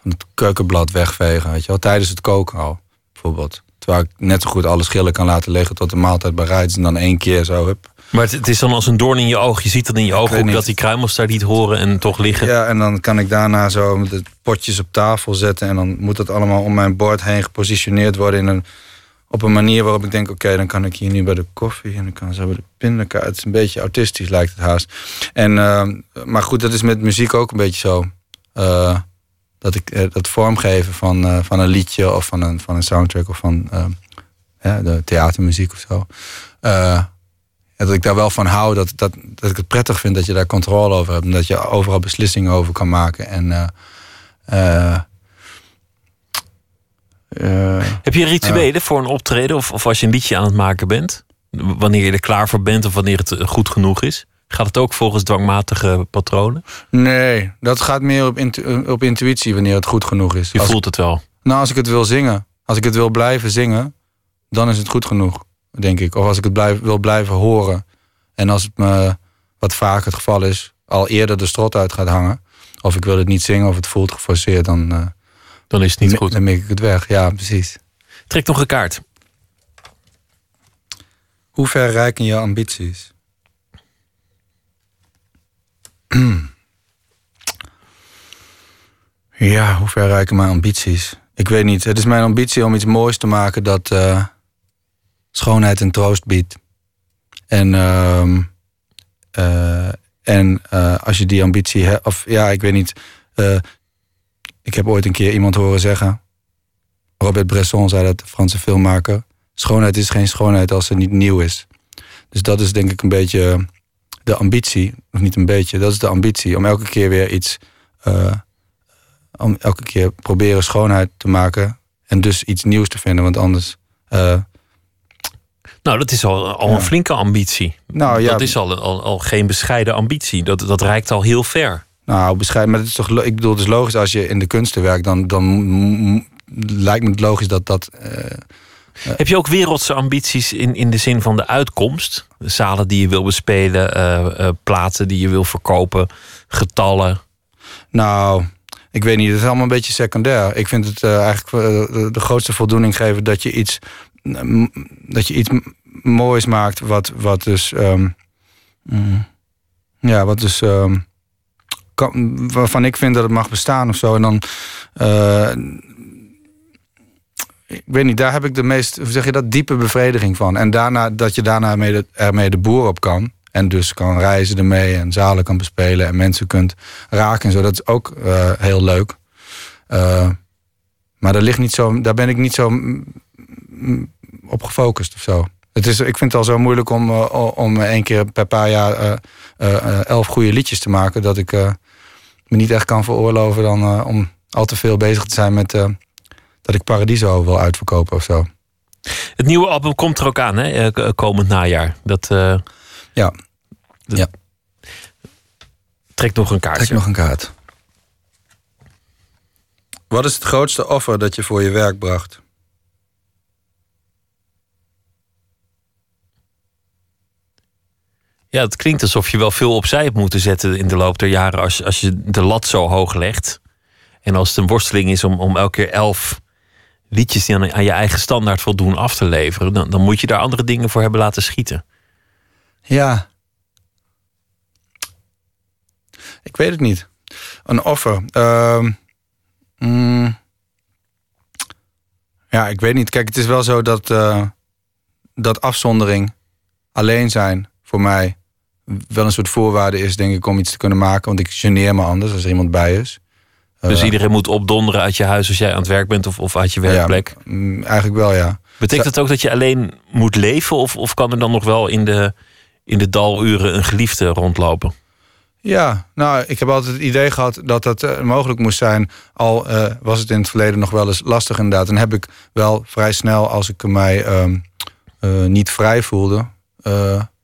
van het keukenblad wegvegen. Weet je wel, tijdens het koken al, bijvoorbeeld. Terwijl ik net zo goed alle schillen kan laten liggen tot de maaltijd bereid is. En dan één keer zo, hup, Maar het, het is dan als een doorn in je oog. Je ziet dan in je oog ook dat die kruimels daar niet horen en toch liggen. Ja, en dan kan ik daarna zo de potjes op tafel zetten. En dan moet dat allemaal om mijn bord heen gepositioneerd worden. In een, op een manier waarop ik denk: oké, dan kan ik hier nu bij de koffie. En dan kan zo bij de pindakaart. Het is een beetje autistisch, lijkt het haast. En, ehm, maar goed, dat is met muziek ook een beetje zo. Eh, dat ik eh, dat vormgeven van, eh, van een liedje of van een, van een soundtrack of van ehm, ja, de theatermuziek of zo. Ja, dat ik daar wel van hou, dat, dat, dat ik het prettig vind dat je daar controle over hebt. En dat je overal beslissingen over kan maken. En, eh, eh, eh, Heb je rituelen voor een optreden of, of als je een liedje aan het maken bent? Wanneer je er klaar voor bent of wanneer het goed genoeg is? Gaat het ook volgens dwangmatige patronen? nee, dat gaat meer op, intu- op intuïtie wanneer het goed genoeg is. Je Als- voelt het wel. Nou, als ik het wil zingen, als ik het wil blijven zingen, dan is het goed genoeg, denk ik. Of als ik het blijf, wil blijven horen. En als het me, wat vaak het geval is, al eerder de strot uit gaat hangen. Of ik wil het niet zingen of het voelt geforceerd, dan, eh, Dan is het niet goed. dan mik ik het weg. Ja, precies. Trek nog een kaart. Hoe ver reiken je ambities? ja, hoe ver reiken mijn ambities? Ik weet niet. Het is mijn ambitie om iets moois te maken dat eh, schoonheid en troost biedt. En, ehm, eh, en eh, als je die ambitie hebt, of ja, ik weet niet. eh, ik heb ooit een keer iemand horen zeggen. Robert Bresson zei dat, de Franse filmmaker. Schoonheid is geen schoonheid als ze niet nieuw is. Dus dat is denk ik een beetje de ambitie. Of niet een beetje, dat is de ambitie. Om elke keer weer iets... om elke keer proberen schoonheid te maken. En dus iets nieuws te vinden. Want anders... Nou, dat is al, al Ja. een flinke ambitie. Nou, ja. Dat is al, al, al geen bescheiden ambitie. Dat, dat reikt al heel ver. Nou, bescheiden. Maar het is toch, ik bedoel, het is logisch als je in de kunsten werkt, dan, dan lijkt me het logisch dat dat. eh, Heb je ook wereldse ambities in, in de zin van de uitkomst? Zalen die je wil bespelen, eh, eh, platen die je wil verkopen, getallen. nou, ik weet niet, het is allemaal een beetje secundair. Ik vind het eh, eigenlijk eh, de, de grootste voldoening geven dat je iets, dat je iets moois maakt, wat, wat dus. ehm, mm, ja, wat dus. ehm, waarvan ik vind dat het mag bestaan of zo. En dan. eh, ik weet niet, daar heb ik de meest, hoe zeg je dat, diepe bevrediging van. En daarna, dat je daarna mee de, ermee de boer op kan. En dus kan reizen ermee en zalen kan bespelen en mensen kunt raken en zo. Dat is ook eh, heel leuk. Eh, maar daar, ligt niet zo, daar ben ik niet zo op gefocust of zo. Het is, ik vind het al zo moeilijk om, eh, om één keer per paar jaar eh, eh, elf goede liedjes te maken. Dat ik eh, me niet echt kan veroorloven dan, eh, om al te veel bezig te zijn met eh, dat ik Paradiso wil uitverkopen of zo. Het nieuwe album komt er ook aan, hè? komend najaar. Dat, eh, Ja. dat- Ja. Trek nog een kaartje. Trek nog een kaart. Wat is het grootste offer dat je voor je werk bracht? Ja, het klinkt alsof je wel veel opzij hebt moeten zetten in de loop der jaren als, als je de lat zo hoog legt. En als het een worsteling is om, om elke keer elf liedjes die aan, aan je eigen standaard voldoen af te leveren, dan, dan moet je daar andere dingen voor hebben laten schieten. Ja. Ik weet het niet. Een offer. Ehm, mm, ja, ik weet niet. Kijk, het is wel zo dat, eh, dat afzondering, alleen zijn, voor mij wel een soort voorwaarde is, denk ik, om iets te kunnen maken. Want ik geneer me anders als er iemand bij is. Dus Eh, iedereen moet opdonderen uit je huis als jij aan het werk bent of, of uit je werkplek. eigenlijk wel, ja. Betekent dat ook dat je alleen moet leven? Of, of kan er dan nog wel in de, in de daluren een geliefde rondlopen? Ja, nou, ik heb altijd het idee gehad dat dat eh, mogelijk moest zijn. Al eh, was het in het verleden nog wel eens lastig inderdaad. En heb ik wel vrij snel, als ik mij ehm, eh, niet vrij voelde,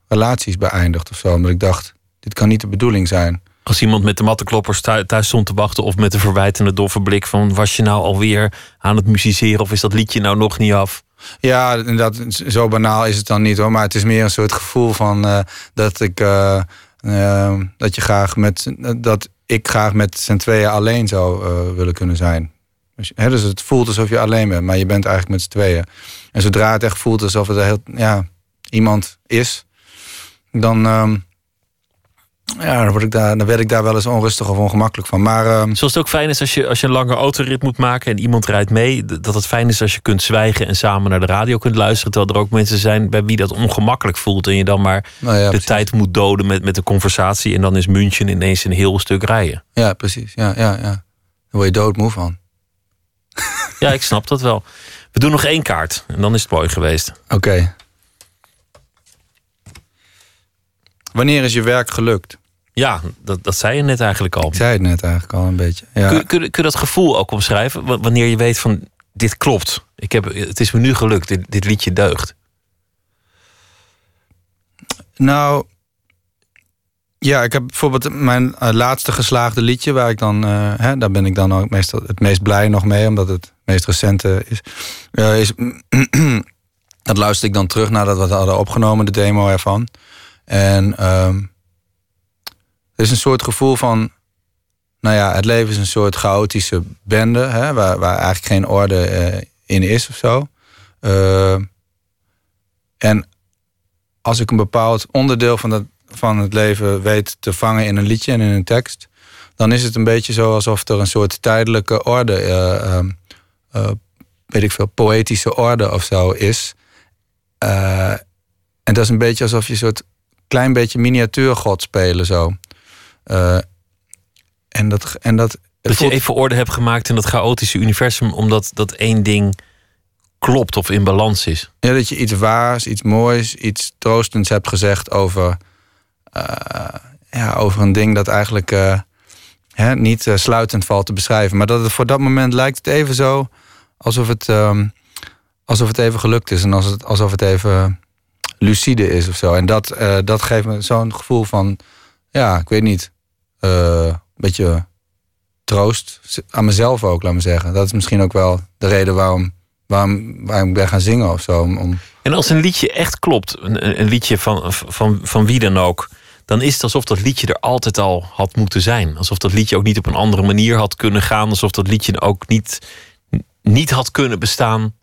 relaties beëindigd of zo. Omdat ik dacht, dit kan niet de bedoeling zijn. Als iemand met de mattenkloppers thu- thuis stond te wachten... of met een verwijtende doffe blik van... was je nou alweer aan het musiceren of is dat liedje nou nog niet af? Ja, inderdaad, zo banaal is het dan niet hoor. Maar het is meer een soort gevoel van eh, dat ik eh, eh, dat je graag met dat ik graag met z'n tweeën alleen zou willen kunnen zijn. Dus, hè, dus het voelt alsof je alleen bent, maar je bent eigenlijk met z'n tweeën. En zodra het echt voelt alsof het heel, ja, iemand is, dan, ehm, ja, dan, word ik daar, dan werd ik daar wel eens onrustig of ongemakkelijk van. Maar ehm, Zoals het ook fijn is als je, als je een lange autorit moet maken... en iemand rijdt mee, dat het fijn is als je kunt zwijgen... en samen naar de radio kunt luisteren... terwijl er ook mensen zijn bij wie dat ongemakkelijk voelt... en je dan maar nou ja, de precies. tijd moet doden met, met een conversatie... en dan is München ineens een heel stuk rijden. ja, precies. Ja, ja, ja. Daar word je doodmoe van. Ja, ik snap dat wel. We doen nog één kaart en dan is het mooi geweest. Oké. Wanneer is je werk gelukt? Ja, dat, dat zei je net eigenlijk al. Ik zei het net eigenlijk al een beetje. Ja. Kun, kun, kun je dat gevoel ook omschrijven? Wa- Wanneer je weet van dit klopt. Ik heb, het is me nu gelukt. Dit, dit liedje deugt. Nou, ja, ik heb bijvoorbeeld mijn eh, laatste geslaagde liedje, waar ik dan, eh, hè, daar ben ik dan ook meestal het meest blij nog mee, omdat het het meest recente is. eh, is dat luister ik dan terug nadat we het hadden opgenomen, de demo ervan. En ehm er is een soort gevoel van, nou ja, het leven is een soort chaotische bende, hè, waar, waar eigenlijk geen orde eh, in is of zo. Eh, en als ik een bepaald onderdeel van, dat, van het leven weet te vangen in een liedje en in een tekst, dan is het een beetje zo alsof er een soort tijdelijke orde, eh, ehm, eh, weet ik veel, poëtische orde of zo is. En dat is een beetje alsof je een soort klein beetje miniatuurgod spelen zo. Eh, en dat, en dat, Dat je even orde hebt gemaakt in dat chaotische universum... omdat dat één ding klopt of in balans is. Ja, dat je iets waars, iets moois, iets troostends hebt gezegd over, eh, ja, over een ding dat eigenlijk eh, hè, niet sluitend valt te beschrijven. Maar dat het voor dat moment lijkt het even zo alsof het, ehm, alsof het even gelukt is en alsof het, alsof het even lucide is of zo. En dat, eh, dat geeft me zo'n gevoel van, ja, ik weet niet, eh, een beetje troost aan mezelf ook, laat me zeggen. Dat is misschien ook wel de reden waarom, waarom, waarom ik ben gaan zingen of zo. Om, om- En als een liedje echt klopt, een, een liedje van, van, van wie dan ook, dan is het alsof dat liedje er altijd al had moeten zijn. Alsof dat liedje ook niet op een andere manier had kunnen gaan. Alsof dat liedje ook niet, niet had kunnen bestaan.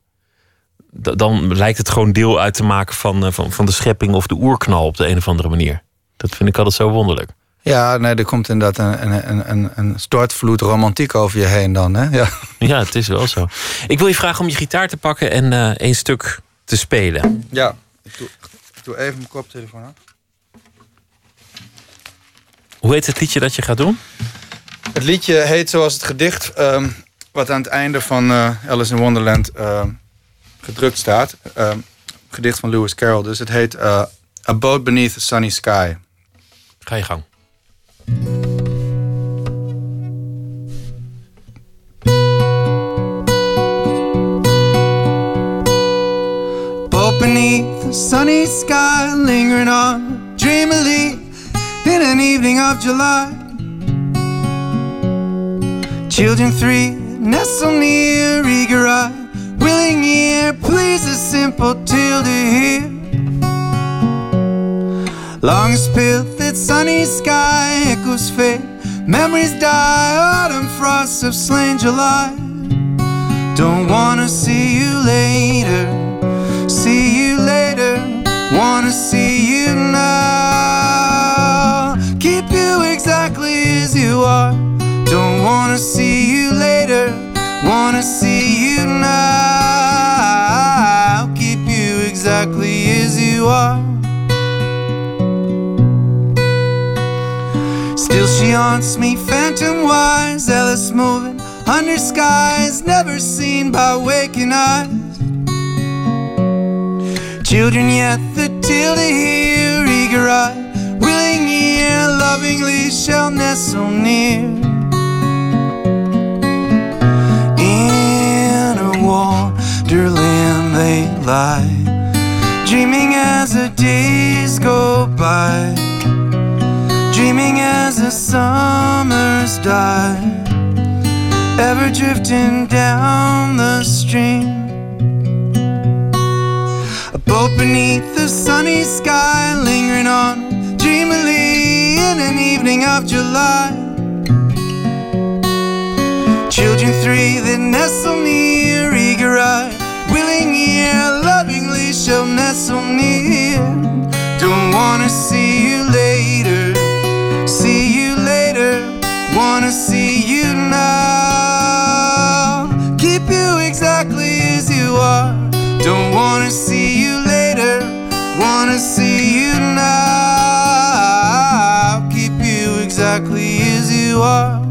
Dan lijkt het gewoon deel uit te maken van, eh, van, van de schepping of de oerknal op de een of andere manier. Dat vind ik altijd zo wonderlijk. Ja, nee, er komt inderdaad een, een, een, een, stortvloed romantiek over je heen dan, hè? Ja. Ja, het is wel zo. Ik wil je vragen om je gitaar te pakken en eh één stuk te spelen. Ja, ik doe, ik doe even mijn koptelefoon af. Hoe heet het liedje dat je gaat doen? Het liedje heet zoals het gedicht ehm, wat aan het einde van eh, Alice in Wonderland ehm, gedrukt staat. Ehm, gedicht van Lewis Carroll. Dus het heet eh, A Boat Beneath a Sunny Sky. Ga je gang. Boat beneath the sunny sky, lingering on dreamily in an evening of July. Children three nestle near, eager eye, willing ear, please a simple to hear. Long as that sunny sky echoes fade, memories die, autumn frosts have slain July. Don't wanna see you later, see you later, wanna see you now. Keep you exactly as you are, don't wanna see you later, wanna see you now. As you are. Still she haunts me phantom wise, Alice moving under skies never seen by waking eyes. Children yet the till to hear, eager eye, willing ear, lovingly shall nestle near. In a wonderland they lie, dreaming as the days go by dreaming as the summers die, ever drifting down the stream. A boat beneath the sunny sky, lingering on dreamily in an evening of July. Children three that nestle near, eager eye, willing ear, lovingly shall nestle near. Don't wanna see you later see you later. Wanna see you now. Keep you exactly as you are. Don't wanna see you later. Wanna see you now. Keep you exactly as you are.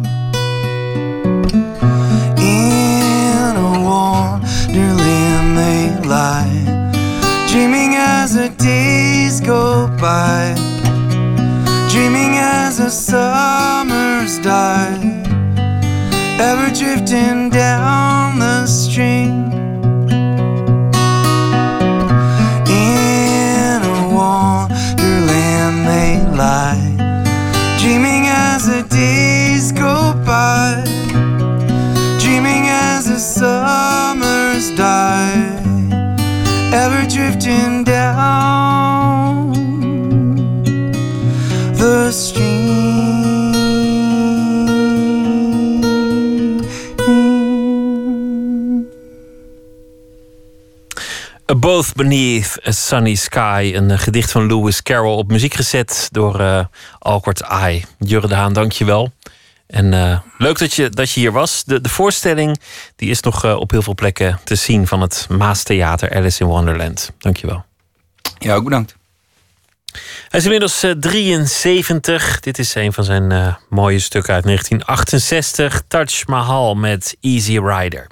As the days go by dreaming as the summers die, ever drifting down the stream. In a wonderland they lie, dreaming as the days go by, dreaming as the summers die, ever drifting A Both Beneath a Sunny Sky. Een eh, gedicht van Lewis Carroll op muziek gezet door eh Alkort Ai. Jurre de Haan, dank je wel. En eh, leuk dat je, dat je hier was. De, de voorstelling die is nog eh, op heel veel plekken te zien van het Maastheater Alice in Wonderland. Dank je wel. Ja, ook bedankt. Hij is inmiddels eh, 73. Dit is een van zijn mooie stukken uit 1968. Touch Mahal met Easy Rider.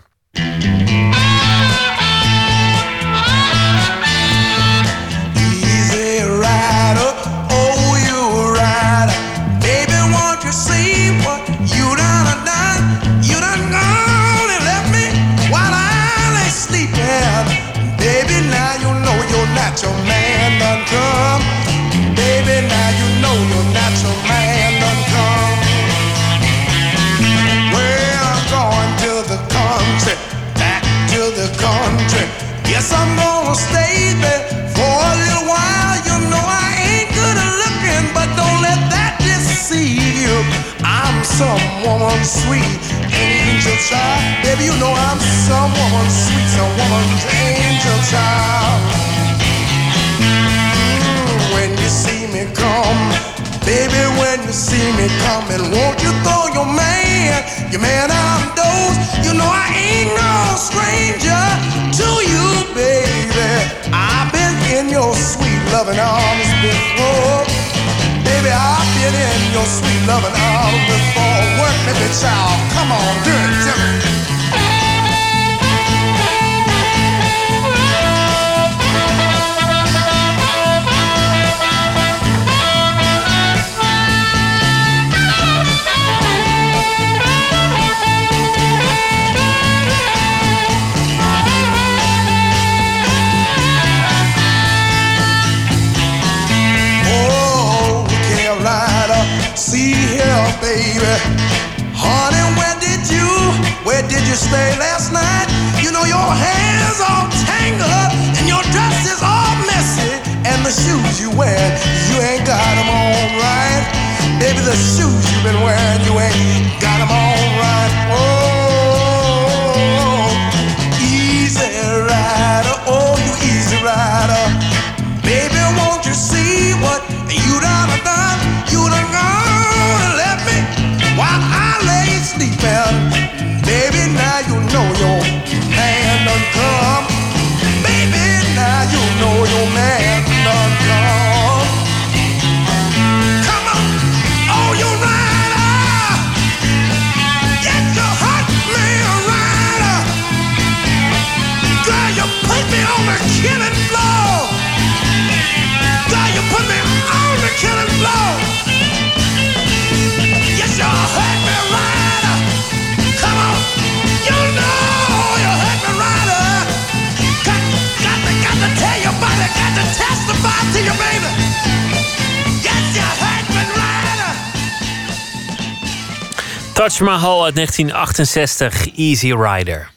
Uit 1968, Easy Rider.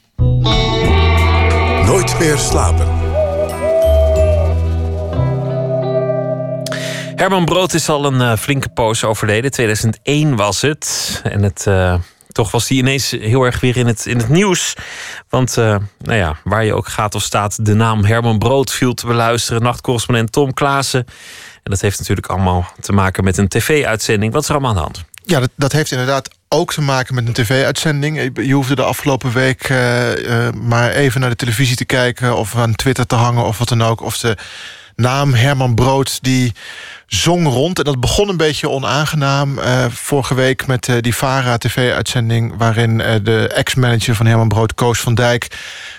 Nooit meer slapen. Herman Brood is al een eh, flinke poos overleden. 2001 was het. En het, eh, toch was hij ineens heel erg weer in het, in het nieuws. Want eh, nou ja, waar je ook gaat of staat, de naam Herman Brood viel te beluisteren. Nachtcorrespondent Tom Klaassen. En dat heeft natuurlijk allemaal te maken met een tv-uitzending. Wat is er allemaal aan de hand? Ja, dat, dat heeft inderdaad ook te maken met een tv-uitzending. Je hoefde de afgelopen week eh, eh, maar even naar de televisie te kijken... of aan Twitter te hangen of wat dan ook. Of de naam Herman Brood die zong rond. En dat begon een beetje onaangenaam eh, vorige week... met die VARA-tv-uitzending... waarin de ex-manager van Herman Brood, Koos van Dijk...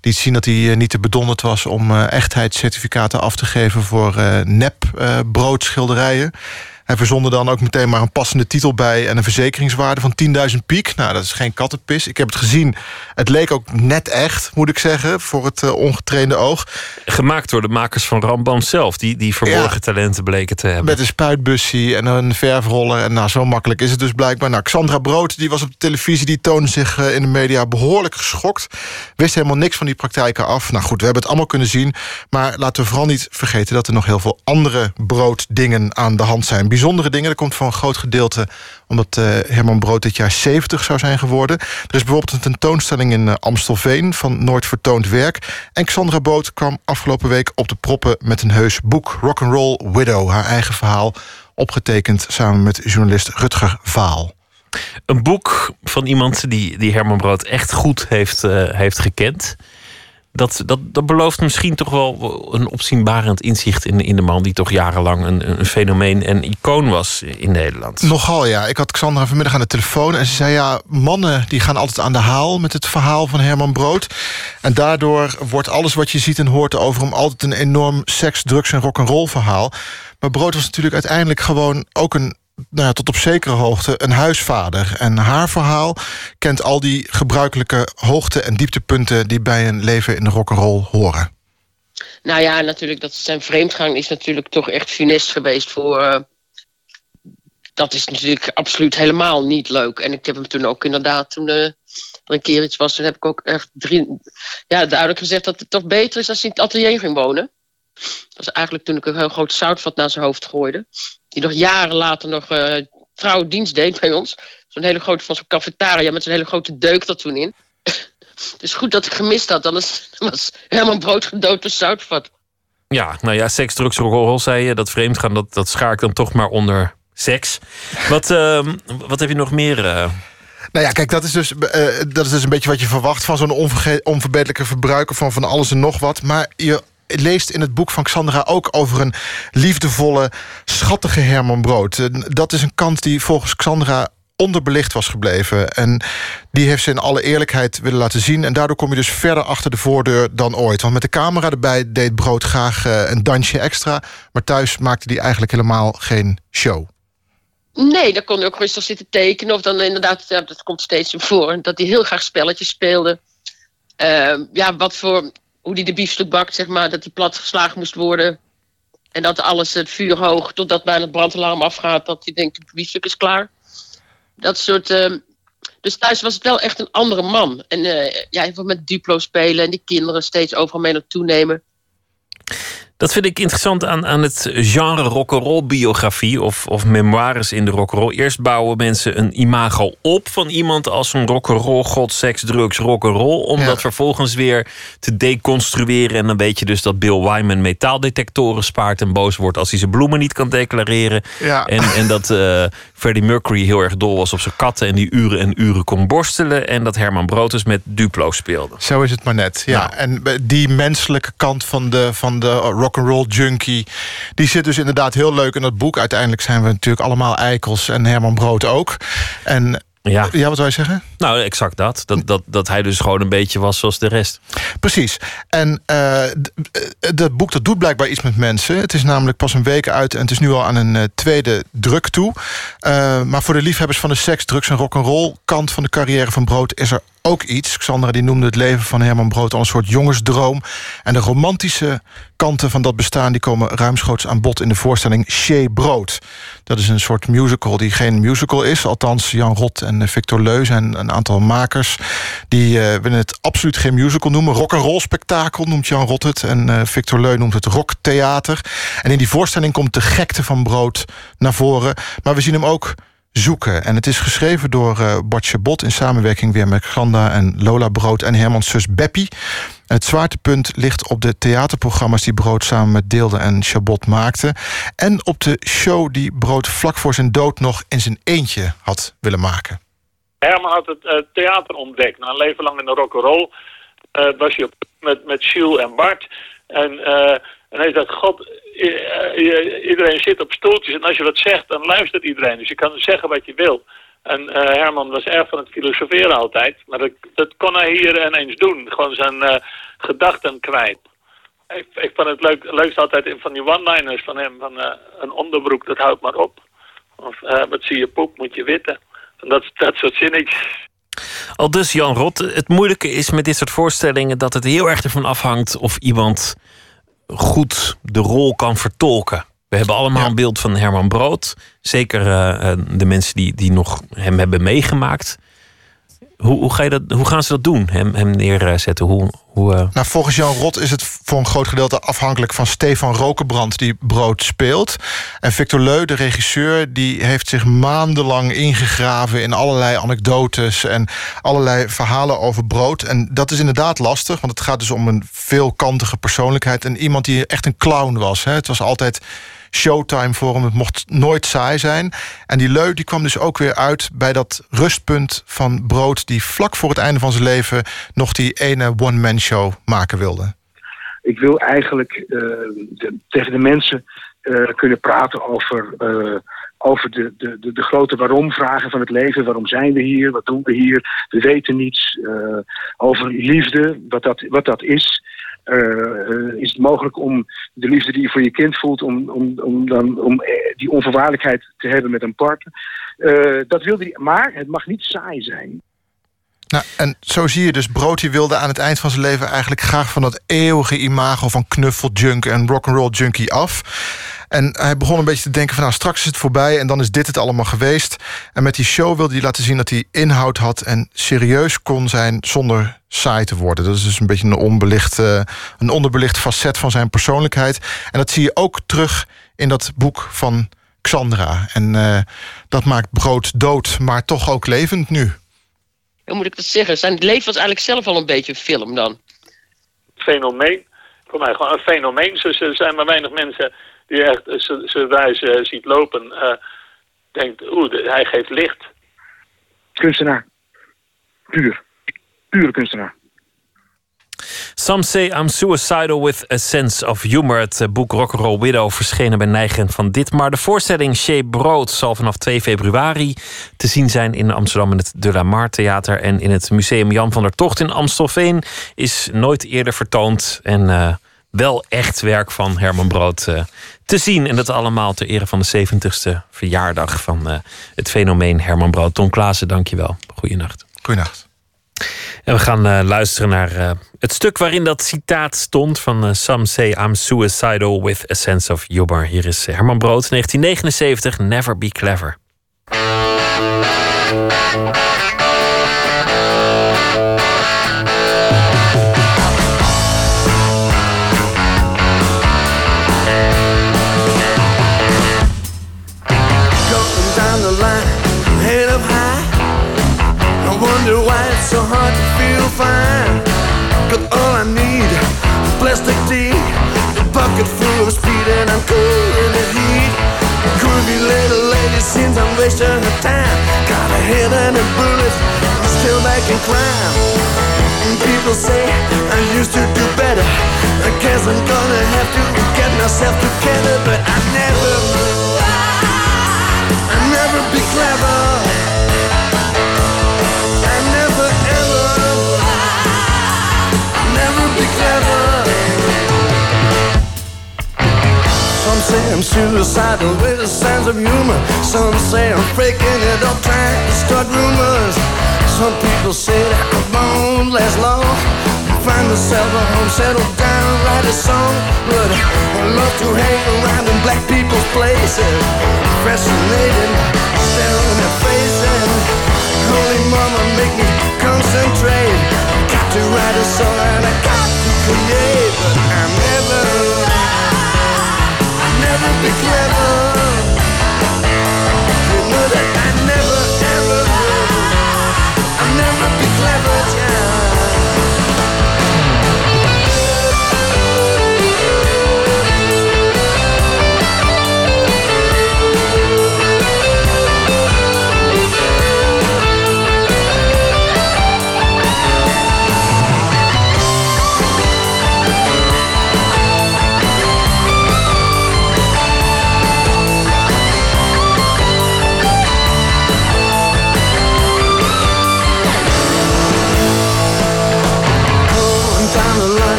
liet zien dat hij niet te bedonderd was... om echtheidscertificaten af te geven voor nep-broodschilderijen. Hij verzonde dan ook meteen maar een passende titel bij... en een verzekeringswaarde van 10.000 piek. Nou, dat is geen kattenpis. Ik heb het gezien. Het leek ook net echt, moet ik zeggen... voor het eh, ongetrainde oog. Gemaakt door de makers van Rambam zelf... die, die verborgen Ja. talenten bleken te hebben. Met een spuitbussie en een verfroller. En nou, zo makkelijk is het dus blijkbaar. Nou, Xandra Brood die was op de televisie. Die toonde zich eh, in de media behoorlijk geschokt. Wist helemaal niks van die praktijken af. Nou goed, we hebben het allemaal kunnen zien. Maar laten we vooral niet vergeten... dat er nog heel veel andere brooddingen aan de hand zijn. Bijzondere dingen. Dat komt voor een groot gedeelte... omdat eh, Herman Brood dit jaar 70 zou zijn geworden. Er is bijvoorbeeld een tentoonstelling in eh, Amstelveen... van Nooit Vertoond Werk. En Xandra Brood kwam afgelopen week op de proppen... met een heus boek, Rock'n'Roll Widow. Haar eigen verhaal, opgetekend samen met journalist Rutger Vaal. Een boek van iemand die, die Herman Brood echt goed heeft, eh, heeft gekend. Dat, dat, dat belooft misschien toch wel een opzienbarend inzicht in, in de man... die toch jarenlang een, een fenomeen en icoon was in Nederland. Nogal, ja. Ik had Xandra vanmiddag aan de telefoon en ze zei... ja, mannen die gaan altijd aan de haal met het verhaal van Herman Brood. En daardoor wordt alles wat je ziet en hoort over hem... altijd een enorm seks, drugs en rock'n'roll verhaal. Maar Brood was natuurlijk uiteindelijk gewoon ook een nou ja, tot op zekere hoogte een huisvader. En haar verhaal kent al die gebruikelijke hoogte- en dieptepunten... die bij een leven in de rock'n'roll horen. Nou ja, natuurlijk, dat zijn vreemdgang is natuurlijk toch echt funest geweest voor. eh, dat is natuurlijk absoluut helemaal niet leuk. En ik heb hem toen ook inderdaad, toen eh, er een keer iets was, toen heb ik ook echt drie, ja, duidelijk gezegd dat het toch beter is als hij in het atelier ging wonen. Dat was eigenlijk toen ik een heel groot zoutvat naar zijn hoofd gooide. Die nog jaren later nog eh, vrouwendienst deed bij ons. Zo'n hele grote van zo'n cafetaria met zo'n hele grote deuk er toen in. Het is goed dat ik gemist had, anders was Herman Brood gedood door zoutvat. Ja, nou ja, seks, drugs, rock'n'roll zei je. Dat vreemdgaan, dat, dat schaar ik dan toch maar onder seks. Wat, ehm, wat heb je nog meer? eh? Nou ja, kijk, dat is dus, eh, dat is dus een beetje wat je verwacht... van zo'n onverge- onverbeterlijke verbruiker van van alles en nog wat. Maar je leest in het boek van Xandra ook over een liefdevolle, schattige Herman Brood. Dat is een kant die volgens Xandra onderbelicht was gebleven. En die heeft ze in alle eerlijkheid willen laten zien. En daardoor kom je dus verder achter de voordeur dan ooit. Want met de camera erbij deed Brood graag eh, een dansje extra. Maar thuis maakte hij eigenlijk helemaal geen show. Nee, dan kon hij ook rustig zitten tekenen. Of dan inderdaad, dat komt steeds voor, dat hij heel graag spelletjes speelde. Ehm, ja, wat voor, hoe hij de biefstuk bakt, zeg maar, dat hij plat geslagen moest worden. En dat alles het vuur hoog, totdat bijna het brandalarm afgaat, dat hij denkt, het biefstuk is klaar. Dat soort... ehm, dus thuis was het wel echt een andere man. En eh, ja, met Duplo spelen en die kinderen steeds overal mee naartoe nemen. Dat vind ik interessant aan, aan het genre rock'n'roll biografie of, of memoires in de rock'n'roll. Eerst bouwen mensen een imago op van iemand als een rock'n'roll god, seks, drugs, rock'n'roll. Om Ja. dat vervolgens weer te deconstrueren. En dan weet je dus dat Bill Wyman metaaldetectoren spaart en boos wordt als hij zijn bloemen niet kan declareren. Ja. En, en dat eh, Freddie Mercury heel erg dol was op zijn katten en die uren en uren kon borstelen. En dat Herman Brood dus met Duplo speelde. Zo is het maar net. Ja. En die menselijke kant van de, van de rock'n'roll junkie... die zit dus inderdaad heel leuk in dat boek. Uiteindelijk zijn we natuurlijk allemaal eikels en Herman Brood ook. En Ja. ja, wat zou je zeggen? Nou, exact dat. Dat, dat. dat hij dus gewoon een beetje was zoals de rest. Precies. En eh, eh, dat boek dat doet blijkbaar iets met mensen. Het is namelijk pas een week uit en het is nu al aan een eh, tweede druk toe. Maar voor de liefhebbers van de seks, drugs en rock'n'roll kant van de carrière van Brood is er ook iets. Xandra die noemde het leven van Herman Brood al een soort jongensdroom. En de romantische kanten van dat bestaan die komen ruimschoots aan bod in de voorstelling Shea Brood. Dat is een soort musical die geen musical is. Althans, Jan Rot en Victor Leu zijn een aantal makers. Die eh, willen het absoluut geen musical noemen. Rock'n'roll spektakel noemt Jan Rot het. En eh, Victor Leu noemt het rocktheater. En in die voorstelling komt de gekte van Brood naar voren. Maar we zien hem ook zoeken. En het is geschreven door eh Bart Chabot... in samenwerking weer met Ganda en Lola Brood... en Hermans zus Beppie. Het zwaartepunt ligt op de theaterprogramma's... die Brood samen met Deelde en Chabot maakte. En op de show die Brood vlak voor zijn dood... nog in zijn eentje had willen maken. Herman had het eh, theater ontdekt. Na een leven lang in de rock'n'roll eh was hij op, met, met Jules en Bart. En, eh, en hij zei, god, eh, i- iedereen zit op stoeltjes. En als je wat zegt, dan luistert iedereen. Dus je kan zeggen wat je wil. En eh, Herman was erg van het filosoferen altijd. Maar dat, dat kon hij hier ineens doen. Gewoon zijn eh, gedachten kwijt. Ik, ik vond het leuk, leukst altijd van die one-liners van hem. Van eh, een onderbroek, dat houdt maar op. Of eh, wat zie je poep, moet je witten. En dat, dat soort zinnetjes. Al dus Jan Rot, het moeilijke is met dit soort voorstellingen dat het heel erg ervan afhangt of iemand goed de rol kan vertolken. We hebben allemaal een beeld van Herman Brood. Zeker eh, eh, de mensen die, die nog hem hebben meegemaakt. Hoe, hoe, ga je dat, hoe gaan ze dat doen? Hem, hem neerzetten? Hoe, hoe, eh, Nou, volgens Jan Rot is het voor een groot gedeelte afhankelijk van Stefan Rokenbrand die Brood speelt. En Victor Leu, de regisseur, die heeft zich maandenlang ingegraven in allerlei anekdotes en allerlei verhalen over Brood. En dat is inderdaad lastig, want het gaat dus om een veelkantige persoonlijkheid en iemand die echt een clown was. Hè. Het was altijd showtime voor hem. Het mocht nooit saai zijn. En die Leu die kwam dus ook weer uit bij dat rustpunt van Brood... die vlak voor het einde van zijn leven nog die ene one-man show maken wilde. Ik wil eigenlijk eh, tegen de mensen eh, kunnen praten over, eh, over de, de, de, grote waarom-vragen van het leven. Waarom zijn we hier? Wat doen we hier? We weten niets. over liefde, wat dat, wat dat is. Eh, eh, is het mogelijk om de liefde die je voor je kind voelt, om, om, om, dan, om eh, die onvoorwaardelijkheid te hebben met een partner? Dat wilde hij, maar het mag niet saai zijn. Nou, en zo zie je dus, Brood die wilde aan het eind van zijn leven... eigenlijk graag van dat eeuwige imago van knuffeljunk en rock'n'roll junkie af. En hij begon een beetje te denken van... nou, straks is het voorbij en dan is dit het allemaal geweest. En met die show wilde hij laten zien dat hij inhoud had... en serieus kon zijn zonder saai te worden. Dat is dus een beetje een, onbelicht, eh, een onderbelicht facet van zijn persoonlijkheid. En dat zie je ook terug in dat boek van Xandra. En eh, dat maakt brood dood, maar toch ook levend nu. Hoe moet ik dat zeggen? Zijn leven was eigenlijk zelf al een beetje een film dan. fenomeen. Voor mij gewoon een fenomeen. Dus er zijn maar weinig mensen die echt eh, z- zodra je ze ziet lopen, eh, denkt, oeh, hij geeft licht. Kunstenaar. Puur. Pure kunstenaar. Some say I'm suicidal with a sense of humor. Het eh, boek Rock'n'Roll Widow verschenen bij Neigen van Ditmar. De voorstelling Shape Brood zal vanaf 2 februari te zien zijn in Amsterdam in het De La Mar Theater. En in het Museum Jan van der Tocht in Amstelveen is nooit eerder vertoond. En eh, wel echt werk van Herman Brood eh, te zien. En dat allemaal ter ere van de 70ste verjaardag van eh, het fenomeen Herman Brood. Tom Klaassen, dankjewel. Goeienacht. Goeienacht. En we gaan eh, luisteren naar het stuk waarin dat citaat stond van Some say I'm suicidal with a sense of humor. Hier is Herman Brood, 1979, Never Be Clever. Fine. Got all I need, a plastic tea, a bucket full of speed, and I'm cool in the heat. Groovy little lady seems I'm wasting her time. Got a head and a bullet, still in crime. And people say I used to do better. I guess I'm gonna have to get myself together, but I never. I never be clever. Some say I'm suicidal with a sense of humor. Some say I'm breaking it up, trying to start rumors. Some people say that I won't last long. Find myself a home, settle down, write a song. But I love to hang around in black people's places. Fascinating, staring at faces. Holy mama, make me concentrate. Got to write a song and I got to create. But I'm never, never be clever. You know that I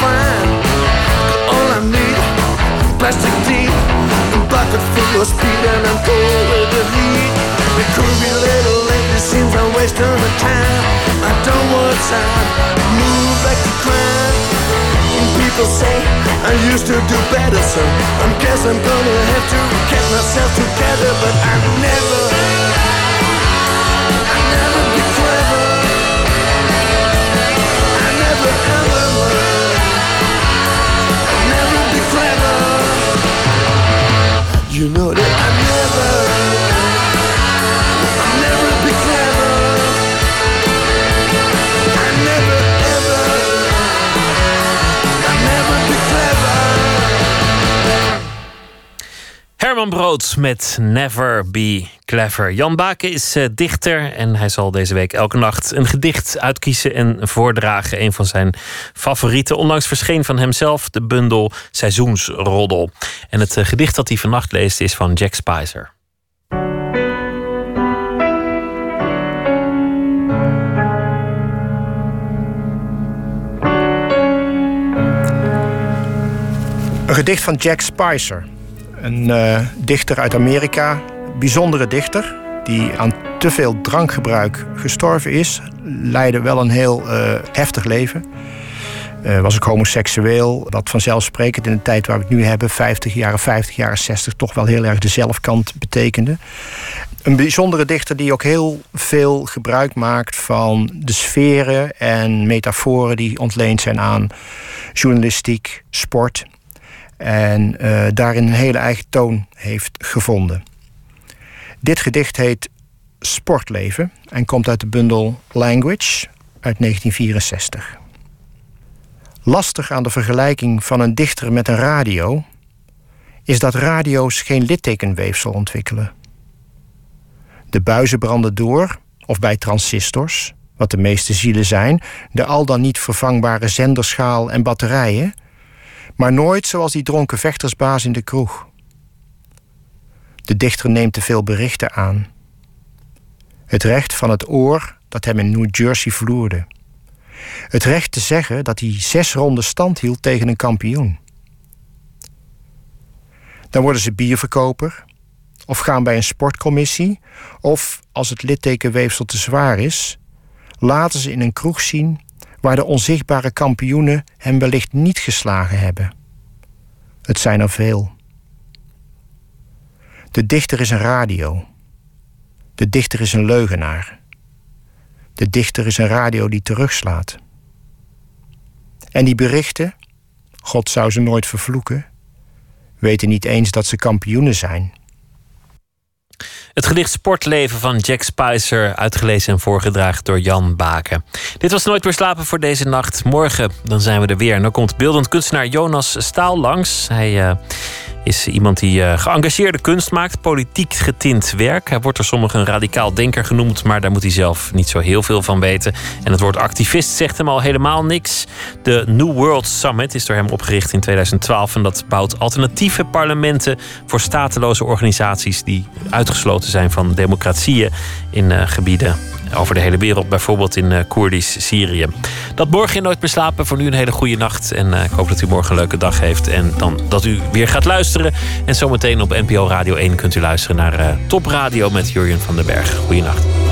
fine. All I need, plastic tea, a bucket full of speed, and I'm cold with the heat. The groovy little lady seems I'm wasting my time. I don't want time, move like a crime. People say I used to do better, so I guess I'm gonna have to get myself together, but I never. you notice? Herman Brood met Never Be Clever. Jan Baken is eh, dichter en hij zal deze week elke nacht een gedicht uitkiezen en voordragen. Een van zijn favorieten. Onlangs verscheen van hemzelf de bundel Seizoensroddel. En het eh, gedicht dat hij vannacht leest is van Jack Spicer. Een gedicht van Jack Spicer. Een eh, dichter uit Amerika. Bijzondere dichter. Die aan te veel drankgebruik gestorven is. Leidde wel een heel eh, heftig leven. Eh, was ook homoseksueel. Wat vanzelfsprekend in de tijd waar we het nu hebben, 50 jaren, 50 jaren, 60, toch wel heel erg de zelfkant betekende. Een bijzondere dichter die ook heel veel gebruik maakt van de sferen en metaforen die ontleend zijn aan journalistiek, sport. En uh, daarin een hele eigen toon heeft gevonden. Dit gedicht heet Sportleven en komt uit de bundel Language uit 1964. Lastig aan de vergelijking van een dichter met een radio is dat radio's geen littekenweefsel ontwikkelen. De buizen branden door, of bij transistors, wat de meeste zielen zijn, de al dan niet vervangbare zenderschaal en batterijen, maar nooit zoals die dronken vechtersbaas in de kroeg. De dichter neemt te veel berichten aan. Het recht van het oor dat hem in New Jersey vloerde. Het recht te zeggen dat hij zes ronden stand hield tegen een kampioen. Dan worden ze bierverkoper, of gaan bij een sportcommissie, of als het littekenweefsel te zwaar is, laten ze in een kroeg zien waar de onzichtbare kampioenen hem wellicht niet geslagen hebben. Het zijn er veel. De dichter is een radio. De dichter is een leugenaar. De dichter is een radio die terugslaat. En die berichten, God zou ze nooit vervloeken, weten niet eens dat ze kampioenen zijn. Het gedicht Sportleven van Jack Spicer, uitgelezen en voorgedragen door Jan Baken. Dit was Nooit meer slapen voor deze nacht. Morgen dan zijn we er weer. En dan komt beeldend kunstenaar Jonas Staal langs. Hij uh, is iemand die uh, geëngageerde kunst maakt, politiek getint werk. Hij wordt door sommigen een radicaal denker genoemd, maar daar moet hij zelf niet zo heel veel van weten. En het woord activist zegt hem al helemaal niks. De New World Summit is door hem opgericht in 2012 en dat bouwt alternatieve parlementen voor stateloze organisaties die uitgesloten zijn van democratieën in uh, gebieden over de hele wereld, bijvoorbeeld in uh, Koerdisch Syrië. Dat morgen in Nooit meer slapen. Voor nu een hele goede nacht. En uh, ik hoop dat u morgen een leuke dag heeft. En dan dat u weer gaat luisteren. En zometeen op NPO Radio 1 kunt u luisteren naar uh, Top Radio met Jurjen van den Berg. Goeienacht.